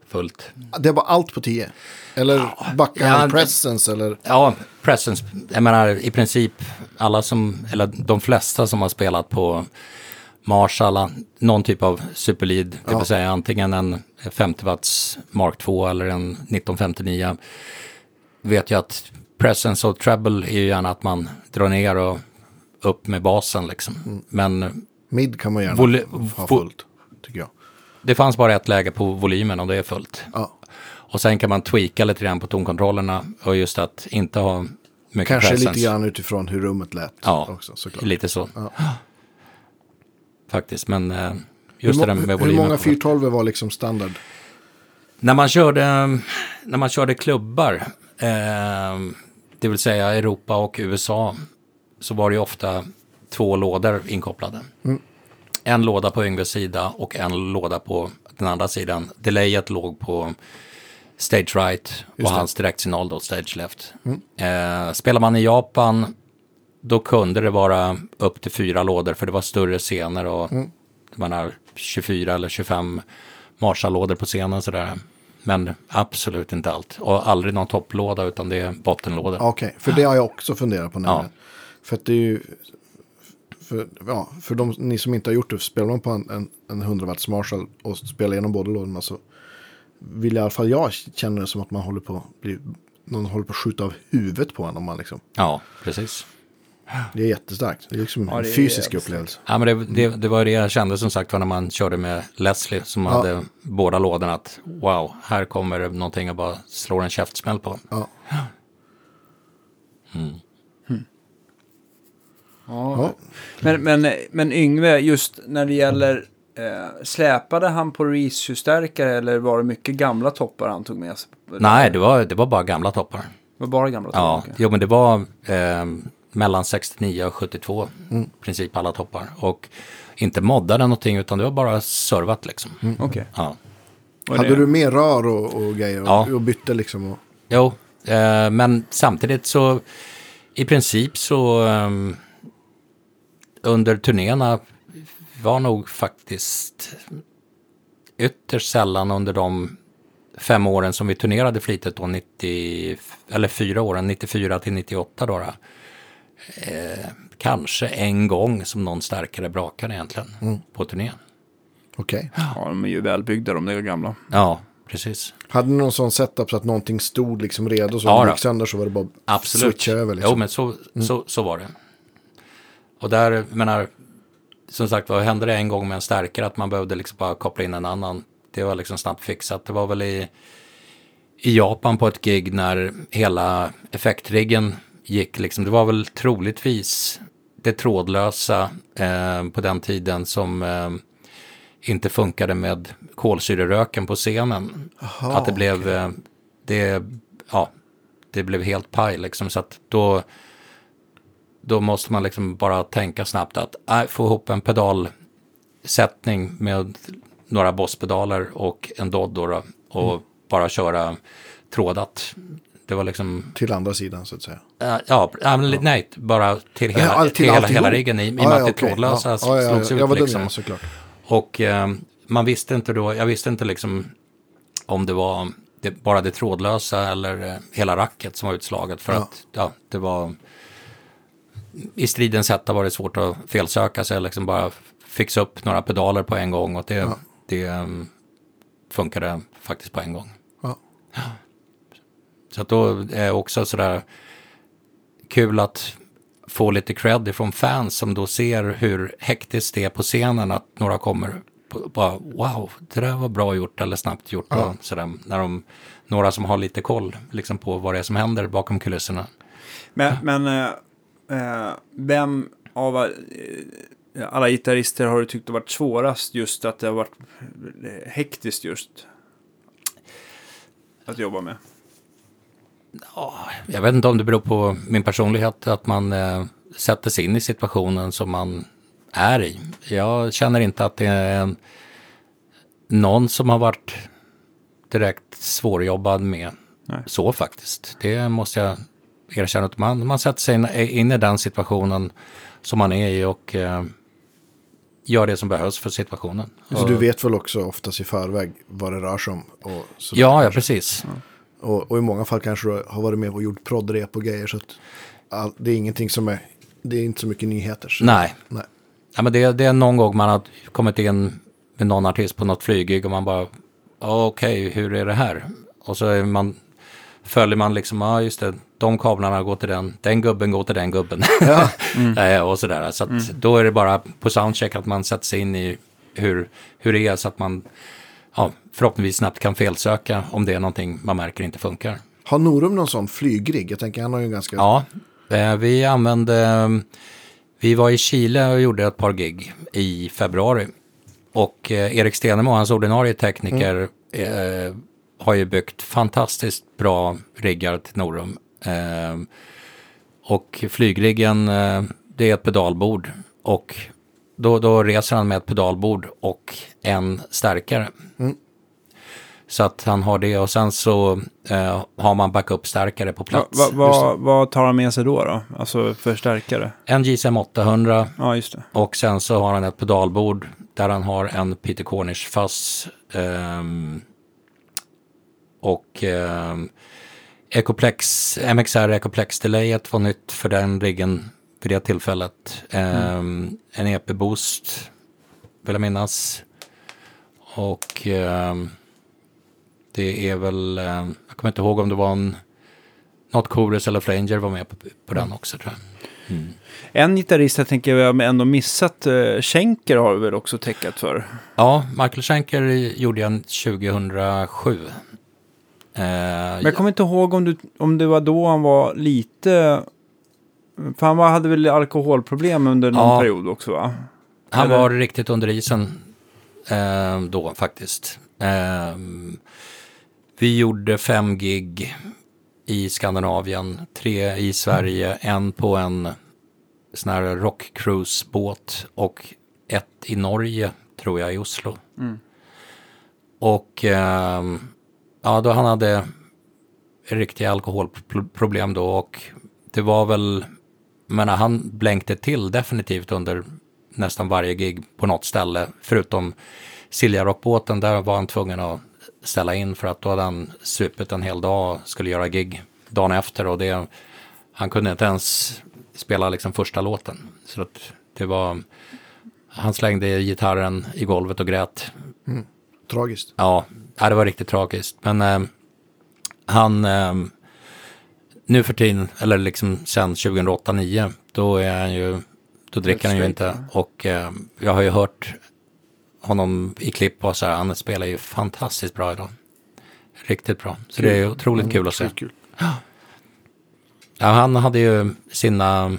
Fullt. Det var allt på 10? Eller backar han Ja, presence? Eller? Ja, Presence. Jag menar i princip alla som, eller de flesta som har spelat på Marshall, någon typ av superlead, det Ja. vill säga antingen en 50 watts Mark 2 eller en 1959. Vet ju att Presence och Treble är ju gärna att man drar ner och upp med basen liksom. Men Mid kan man gärna ha fullt, tycker jag. Det fanns bara ett läge på volymen och det är fullt. Ja. Och sen kan man tweaka lite grann på tonkontrollerna och just att inte ha mycket Kanske presence. lite grann utifrån hur rummet lät Ja, också, såklart. lite så. Ja. Faktiskt, men eh, Hur, just det där med hur volymen. många 412 var liksom standard? När man körde, när man körde klubbar, eh, det vill säga Europa och USA, så var det ju ofta två lådor inkopplade. Mm. En låda på Yngves sida och en låda på den andra sidan. Delayet låg på stage right och. Mm. hans direktsignal då stage left. Eh, spelar man i Japan, då kunde det vara upp till fyra lådor för det var större scener och Mm. man har 24 eller 25 Marshall-lådor på scenen sådär. Men absolut inte allt. Och aldrig någon topplåda utan det är bottenlådor. Okej, för det har jag också funderat på. Ja. Nämligen. För att det är ju... För, ja, för de, ni som inte har gjort det, spelar man på en, en, en 100 watts Marshall och spelar igenom båda lådorna så vill i alla fall jag känna det som att man håller på bli, någon håller på att skjuta av huvudet på en. Om man liksom, Ja, precis. det är jättestarkt. Det är liksom Ja, en det är fysisk upplevelse. Ja, men det, det, det var det jag kände som sagt när man körde med Leslie som Ja. hade båda lådorna. Att wow, här kommer någonting att bara slå en käftsmäll på. Ja. Ja. Ja. Men, men, men Yngve, just när det gäller, eh, släpade han på Reese-förstärkare eller var det mycket gamla toppar han tog med sig? Nej, det var, det var bara gamla toppar. Det var bara gamla toppar? Ja, jo men det var eh, mellan 69 och 72 Mm. i princip alla toppar. Och inte moddade någonting utan det var bara servat liksom. Okej. Ja. Och Hade du mer rör och, och grejer och, Ja. och bytte liksom? Och, Jo, eh, men samtidigt så i princip så ehm, under turnéerna var nog faktiskt ytterst sällan under de fem åren som vi turnerade flitigt då, 90, eller fyra åren, 94 till 98 då. då. Eh, kanske en gång som någon starkare brakade egentligen på turnén. Okej. Ja, de är ju välbyggda de där gamla. Ja, precis. Hade ni någon sån setup så att någonting stod liksom redo så Ja, ja, då. gick sönder så var det bara att Absolut. switcha över liksom? Jo, men så, så, så var det. Och där, menar, som sagt vad hände det en gång med en stärkare att man behövde liksom bara koppla in en annan. Det var liksom snabbt fixat. Det var väl i, i Japan på ett gig när hela effektriggen gick liksom. Det var väl troligtvis det trådlösa eh, på den tiden som eh, inte funkade med kolsyreröken på scenen. Aha, att det blev, eh, det, ja, det blev helt paj liksom. Så att då, då måste man liksom bara tänka snabbt att äh, få ihop en pedalsättning med några bosspedaler och en Dodd då, då och Mm. bara köra trådat. Det var liksom, Till andra sidan så att säga. äh, ja, ja men, nej, bara till hela, Ja, till hela, hela riggen i, i och med Ja, att ja, det trådlösa ja, ja, ja, slogs ja, ut liksom. såklart. Och eh, man visste inte då, jag visste inte liksom om det var det, bara det trådlösa eller eh, hela racket som var utslaget. För Ja. att ja, det var i stridens hetta var det svårt att felsöka sig, liksom bara fixa upp några pedaler på en gång och det, Ja. det um, funkade faktiskt på en gång. Ja. Så att då är det också sådär kul att få lite cred ifrån fans som då ser hur hektiskt det är på scenen att några kommer på, bara wow, det där var bra gjort eller snabbt gjort. Ja. Och sådär, när de, några som har lite koll liksom, på vad det är som händer bakom kulisserna. Men, men eh, vem av eh, alla gitarrister har du tyckt det varit svårast just att det har varit eh, hektiskt just att jobba med? Jag vet inte om det beror på min personlighet att man eh, sätter sig in i situationen som man är i. Jag känner inte att det är en, någon som har varit direkt svårjobbad med Nej. så faktiskt. Det måste jag erkänna. Att man, man sätter sig in, in i den situationen som man är i och eh, gör det som behövs för situationen. Så Och- du vet väl också oftast i förväg vad det rör sig om? Och, Ja, ja, precis. och, och i många fall kanske du har varit med och gjort prodrep och grejer. Så att all, det är ingenting som är, det är inte så mycket nyheter. Så, Nej, nej. Ja, men det, det är någon gång man har kommit in med någon artist på något flygig och man bara, "Ja, okej, hur är det här? Och så är man, följer man liksom, ja just det, de kablarna går till den, den gubben går till den gubben. Eh, och sådär. Så att då är det bara på soundcheck att man sätter sig in i hur, hur det är så att man ja, förhoppningsvis snabbt kan felsöka om det är någonting man märker inte funkar. Har Norum någon sån flygrig? Jag tänker han har ju ganska... Ja, eh, vi använde, vi var i Chile och gjorde ett par gig i februari. Och eh, Erik Stenemo, hans ordinarie tekniker, eh, har ju byggt fantastiskt bra riggar till Norum. Eh, och flygriggen, eh, det är ett pedalbord. Och då, då reser han med ett pedalbord och en stärkare. Så att han har det och sen så eh, har man backup-stärkare på Va, plats. va, va, vad tar han med sig då? då? Alltså förstärkare? En JSM 800 Ja, just det. och sen så har han ett pedalbord där han har en Peter Cornish Fuzz ehm, och ehm, Ecoplex, MXR Ecoplex delayet var nytt för den riggen vid det tillfället. Ehm, En EP-boost vill jag minnas. Och ehm, det är väl, ehm, jag kommer inte ihåg om det var en, något Chorus eller Flanger var med på, på den också tror jag. En gitarrist jag tänker jag ändå missat, uh, Schenker har du väl också täckat för? Ja, Michael Schenker gjorde jag 2007. Eh, Men jag kommer inte ihåg om, du, om det var då han var lite... För han var, hade väl alkoholproblem under någon Ja. period också va? han eller- var riktigt under isen eh, då faktiskt. Eh, vi gjorde fem gig i Skandinavien, tre i Sverige, en på en sån här rockcruise-båt och ett i Norge, tror jag, i Oslo. Och ehm, ja, då han hade riktiga alkoholproblem då och det var väl, men han blänkte till definitivt under nästan varje gig på något ställe, förutom Silja-rockbåten, där var han tvungen att ställa in för att då hade han supit en hel dag och skulle göra gig dagen efter och det, han kunde inte ens spela liksom första låten. Så att det var, han slängde gitarren i golvet och grät Tragiskt. Ja, ja, det var riktigt tragiskt. Men eh, han, eh, nu för tiden, eller liksom sen 2008-2009, då är han ju, då dricker han ju inte. Och eh, jag har ju hört honom i klipp och så här, han spelar ju fantastiskt bra idag. Riktigt bra. Så det är otroligt kul att se. Skitkul. Ja, han hade ju sina,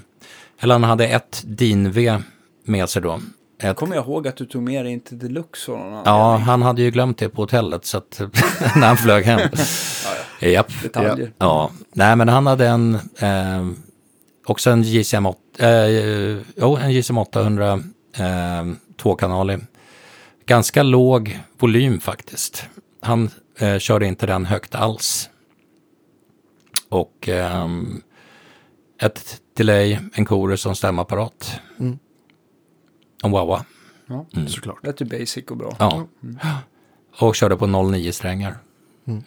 eller han hade ett DIN-V med sig då. Ett, Kommer jag ihåg att du tog med dig inte Deluxe och någon annan ja, han hade ju glömt det på hotellet så att när han flög hem. Japp. Detaljer. Ja, nej men han hade en, eh, också en JCM, 8, eh, jo, en JCM 800 eh, tvåkanalig. Ganska låg volym faktiskt. Han eh, körde inte den högt alls. Och ehm, ett delay, en chorus och en stämapparat. Mm. En wah Ja. Såklart. Lät ju basic och bra. Ja. Och körde på 09 strängar. Mm.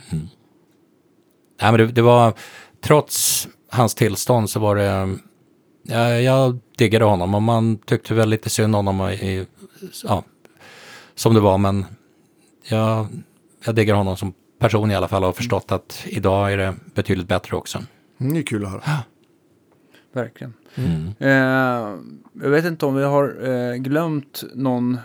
Nej, men det, det var, trots hans tillstånd så var det, ja, jag diggade honom och man tyckte väl lite synd om honom i, ja, som det var, men jag, jag diggar honom som person i alla fall och har förstått att idag är det betydligt bättre också. Mm, det är kul att höra. Verkligen. Mm. Eh, jag vet inte om vi har eh, glömt någon.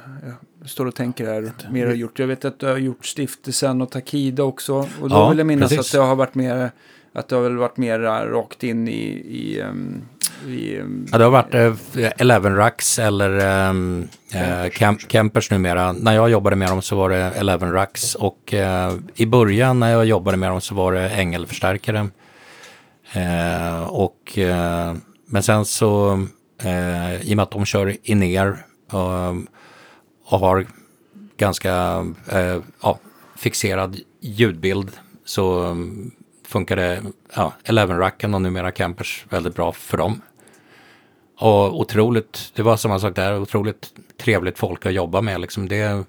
Jag står och tänker här. Mer har gjort. Jag vet att du har gjort Stiftelsen och Takida också. Och då Ja, vill jag minnas precis. att det har varit mer. Att det har väl varit mer rakt in i. i, um, i um, Ja, det har varit eh, Eleven Racks eller um, eh, Camp, Campers numera. När jag jobbade med dem så var det Eleven Racks och eh, i början när jag jobbade med dem så var det ängelförstärkare. Eh, och, eh, men sen så, eh, i och med att de kör in ner och, och har ganska eh, ja, fixerad ljudbild så um, funkar det, ja, Eleven-racken och numera Campers väldigt bra för dem. Och otroligt, det var samma sak där, otroligt trevligt folk att jobba med. Liksom det är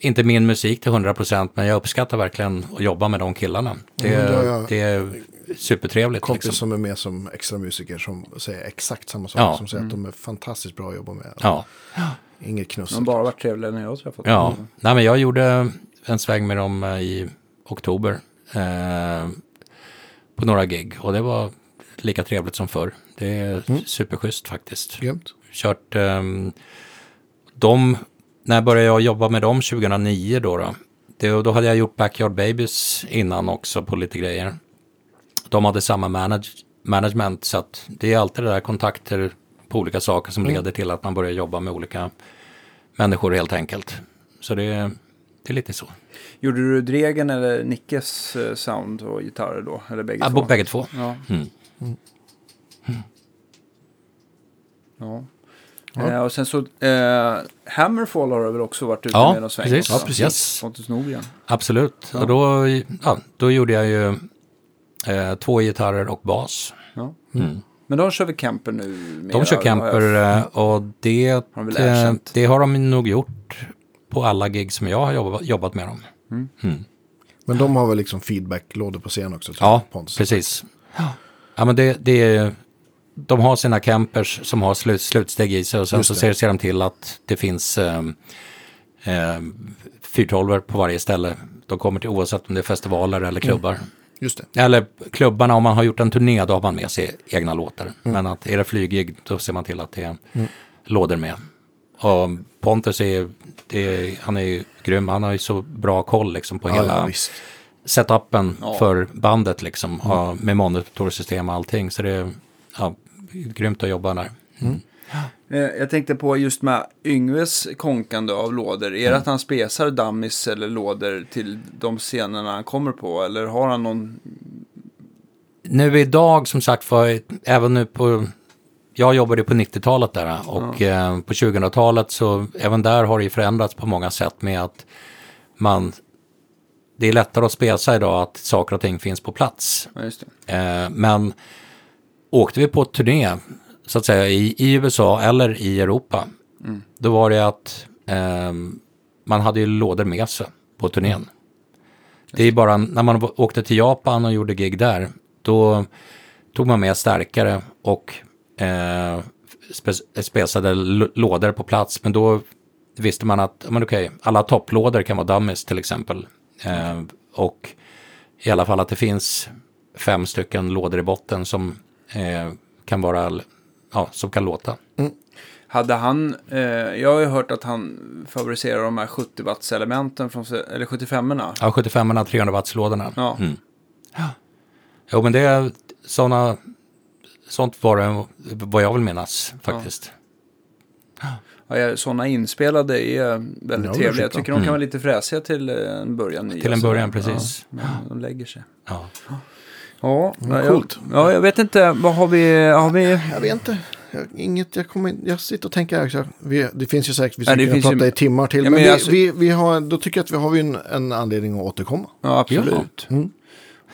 inte min musik till 100% men jag uppskattar verkligen att jobba med de killarna. Det, Mm, det jag- det supertrevligt. Kompis Liksom. som är med som extra musiker som säger exakt samma sak. Ja. Som säger att de är fantastiskt bra att jobba med. Ja, Inget knuss. de har bara varit trevliga när jag har träffat ja. dem. Nej, men jag gjorde en sväng med dem eh, i oktober eh, på några gig och det var lika trevligt som förr. Det är superschysst faktiskt. Grymt. kört um, de, när började jag jobba med dem 2009 då, då. Det, då hade jag gjort Backyard Babies innan också på lite grejer. De hade samma manage, management så att det är alltid det där kontakter på olika saker som leder till att man börjar jobba med olika människor helt enkelt. Så det, det är lite så. Gjorde du Dregen eller Nickes eh, sound och gitarrer då? Eller bägge Ja, två? bägge två. Ja. Mm. ja. Eh, och sen så, eh, Hammerfall har du väl också varit ute Ja, med någon sväng precis. Ja, precis. Pontus Norgren. Absolut. Och då, ja, då gjorde jag ju eh, två gitarrer och bas. Ja. Mm. Men de kör väl camper nu? mera, De kör jag- eh, och det, Har de det har de nog gjort på alla gig som jag har jobbat, jobbat med dem. Men de har väl liksom feedback-lådor på scen också? Ja, Pontus. precis. Ja, men det, det är, de har sina campers som har slut, slutsteg i sig och sen så ser, ser de till att det finns eh, eh, 412 på varje ställe. De kommer till oavsett om det är festivaler eller klubbar. Just det. Eller klubbarna, om man har gjort en turné, då har man med sig egna låtar. Men att är det flyggig, då ser man till att det är lådor med. Och Pontus är, är, han är ju grym, han har ju så bra koll liksom på Ja, hela ja, setupen Ja. för bandet liksom. och Med monitorsystem och allting. Så det är ja, grymt att jobba där. Eh, Jag tänkte på just med Yngves konkande av lådor. Är Mm. det att han spesar dummies eller lådor till de scenerna han kommer på? Eller har han någon... Nu idag som sagt var, även nu på, jag jobbade på 90-talet där och eh, på 2000-talet så även där har det ju förändrats på många sätt med att man, det är lättare att spesa idag att saker och ting finns på plats. Ja. Eh, men åkte vi på turné, så att säga, i, i USA eller i Europa, då var det att eh, man hade ju lådor med sig på turnén. Det är bara när man åkte till Japan och gjorde gig där, då tog man med stärkare och eh, spe- spesade lådor på plats. Men då visste man att, men okej, alla topplådor kan vara dummies till exempel. Eh, och i alla fall att det finns fem stycken lådor i botten som eh, kan vara, ja, som kan låta. Hade han, eh, jag har ju hört att han favoriserar de här 70 watts elementen från, eller 75orna. Ja, 75 300 watts-lådorna. Ja. Mm. Jo, men det är sådana, sånt var det vad jag vill minnas faktiskt. Ja, sådana inspelade är väldigt Ja, trevliga. Jag tycker de kan vara lite fräsiga till en början. Mm. Till en sådär. början, precis. Ja, men de lägger sig. Ja. Ja, ja, coolt. Jag, ja, jag vet inte. Vad har vi? Har vi... Jag vet inte. Jag, inget, jag, kommer, jag sitter och tänker också. Vi, det finns ju säkert, vi Ja, skulle kunna finns ju- prata i timmar till. Ja, men men vi, alltså- vi, vi har, då tycker jag att vi har en, en anledning att återkomma. Ja, absolut. Mm.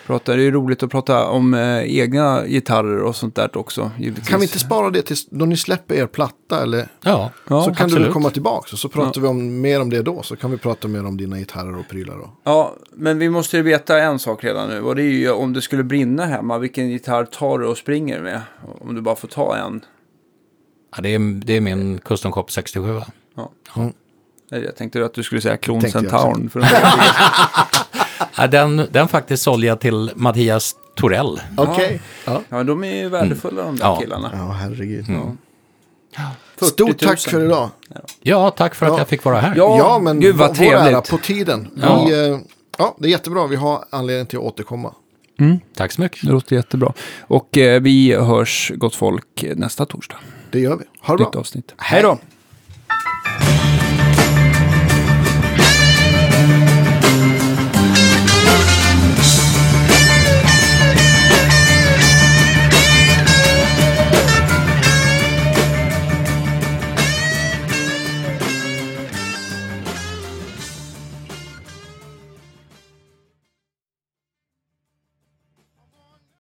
Prata, det är roligt att prata om eh, egna gitarrer och sånt där också. Givetvis. Kan vi inte spara det tills då ni släpper er platta? Eller, Ja, Ja, så kan du absolut. väl komma tillbaka och så pratar vi om, mer om det då. Så kan vi prata mer om dina gitarrer och prylar då. Ja, men vi måste ju veta en sak redan nu. Och det är ju om det skulle brinna hemma, vilken gitarr tar du och springer med? Om du bara får ta en. ja det, är, det är min Custom Cop 67. Ja. Mm. Jag tänkte att du skulle säga Klon Centaurn. För Ja, den, den faktiskt sålde jag till Mattias Torell. Okej. Ja. ja, de är ju värdefulla de där Ja. killarna. ja, herregud. 40 Stort 000. tack för idag. Ja, tack för att Ja. jag fick vara här. Ja, Ja, men gud vad vår ära trevligt. på tiden. Ja. Vi, eh, ja, det är jättebra. Vi har anledning till att återkomma. Tack så mycket. Det låter jättebra. Och eh, vi hörs, gott folk, nästa torsdag. Det gör vi. Ha det Nytt bra. avsnitt. Hej då!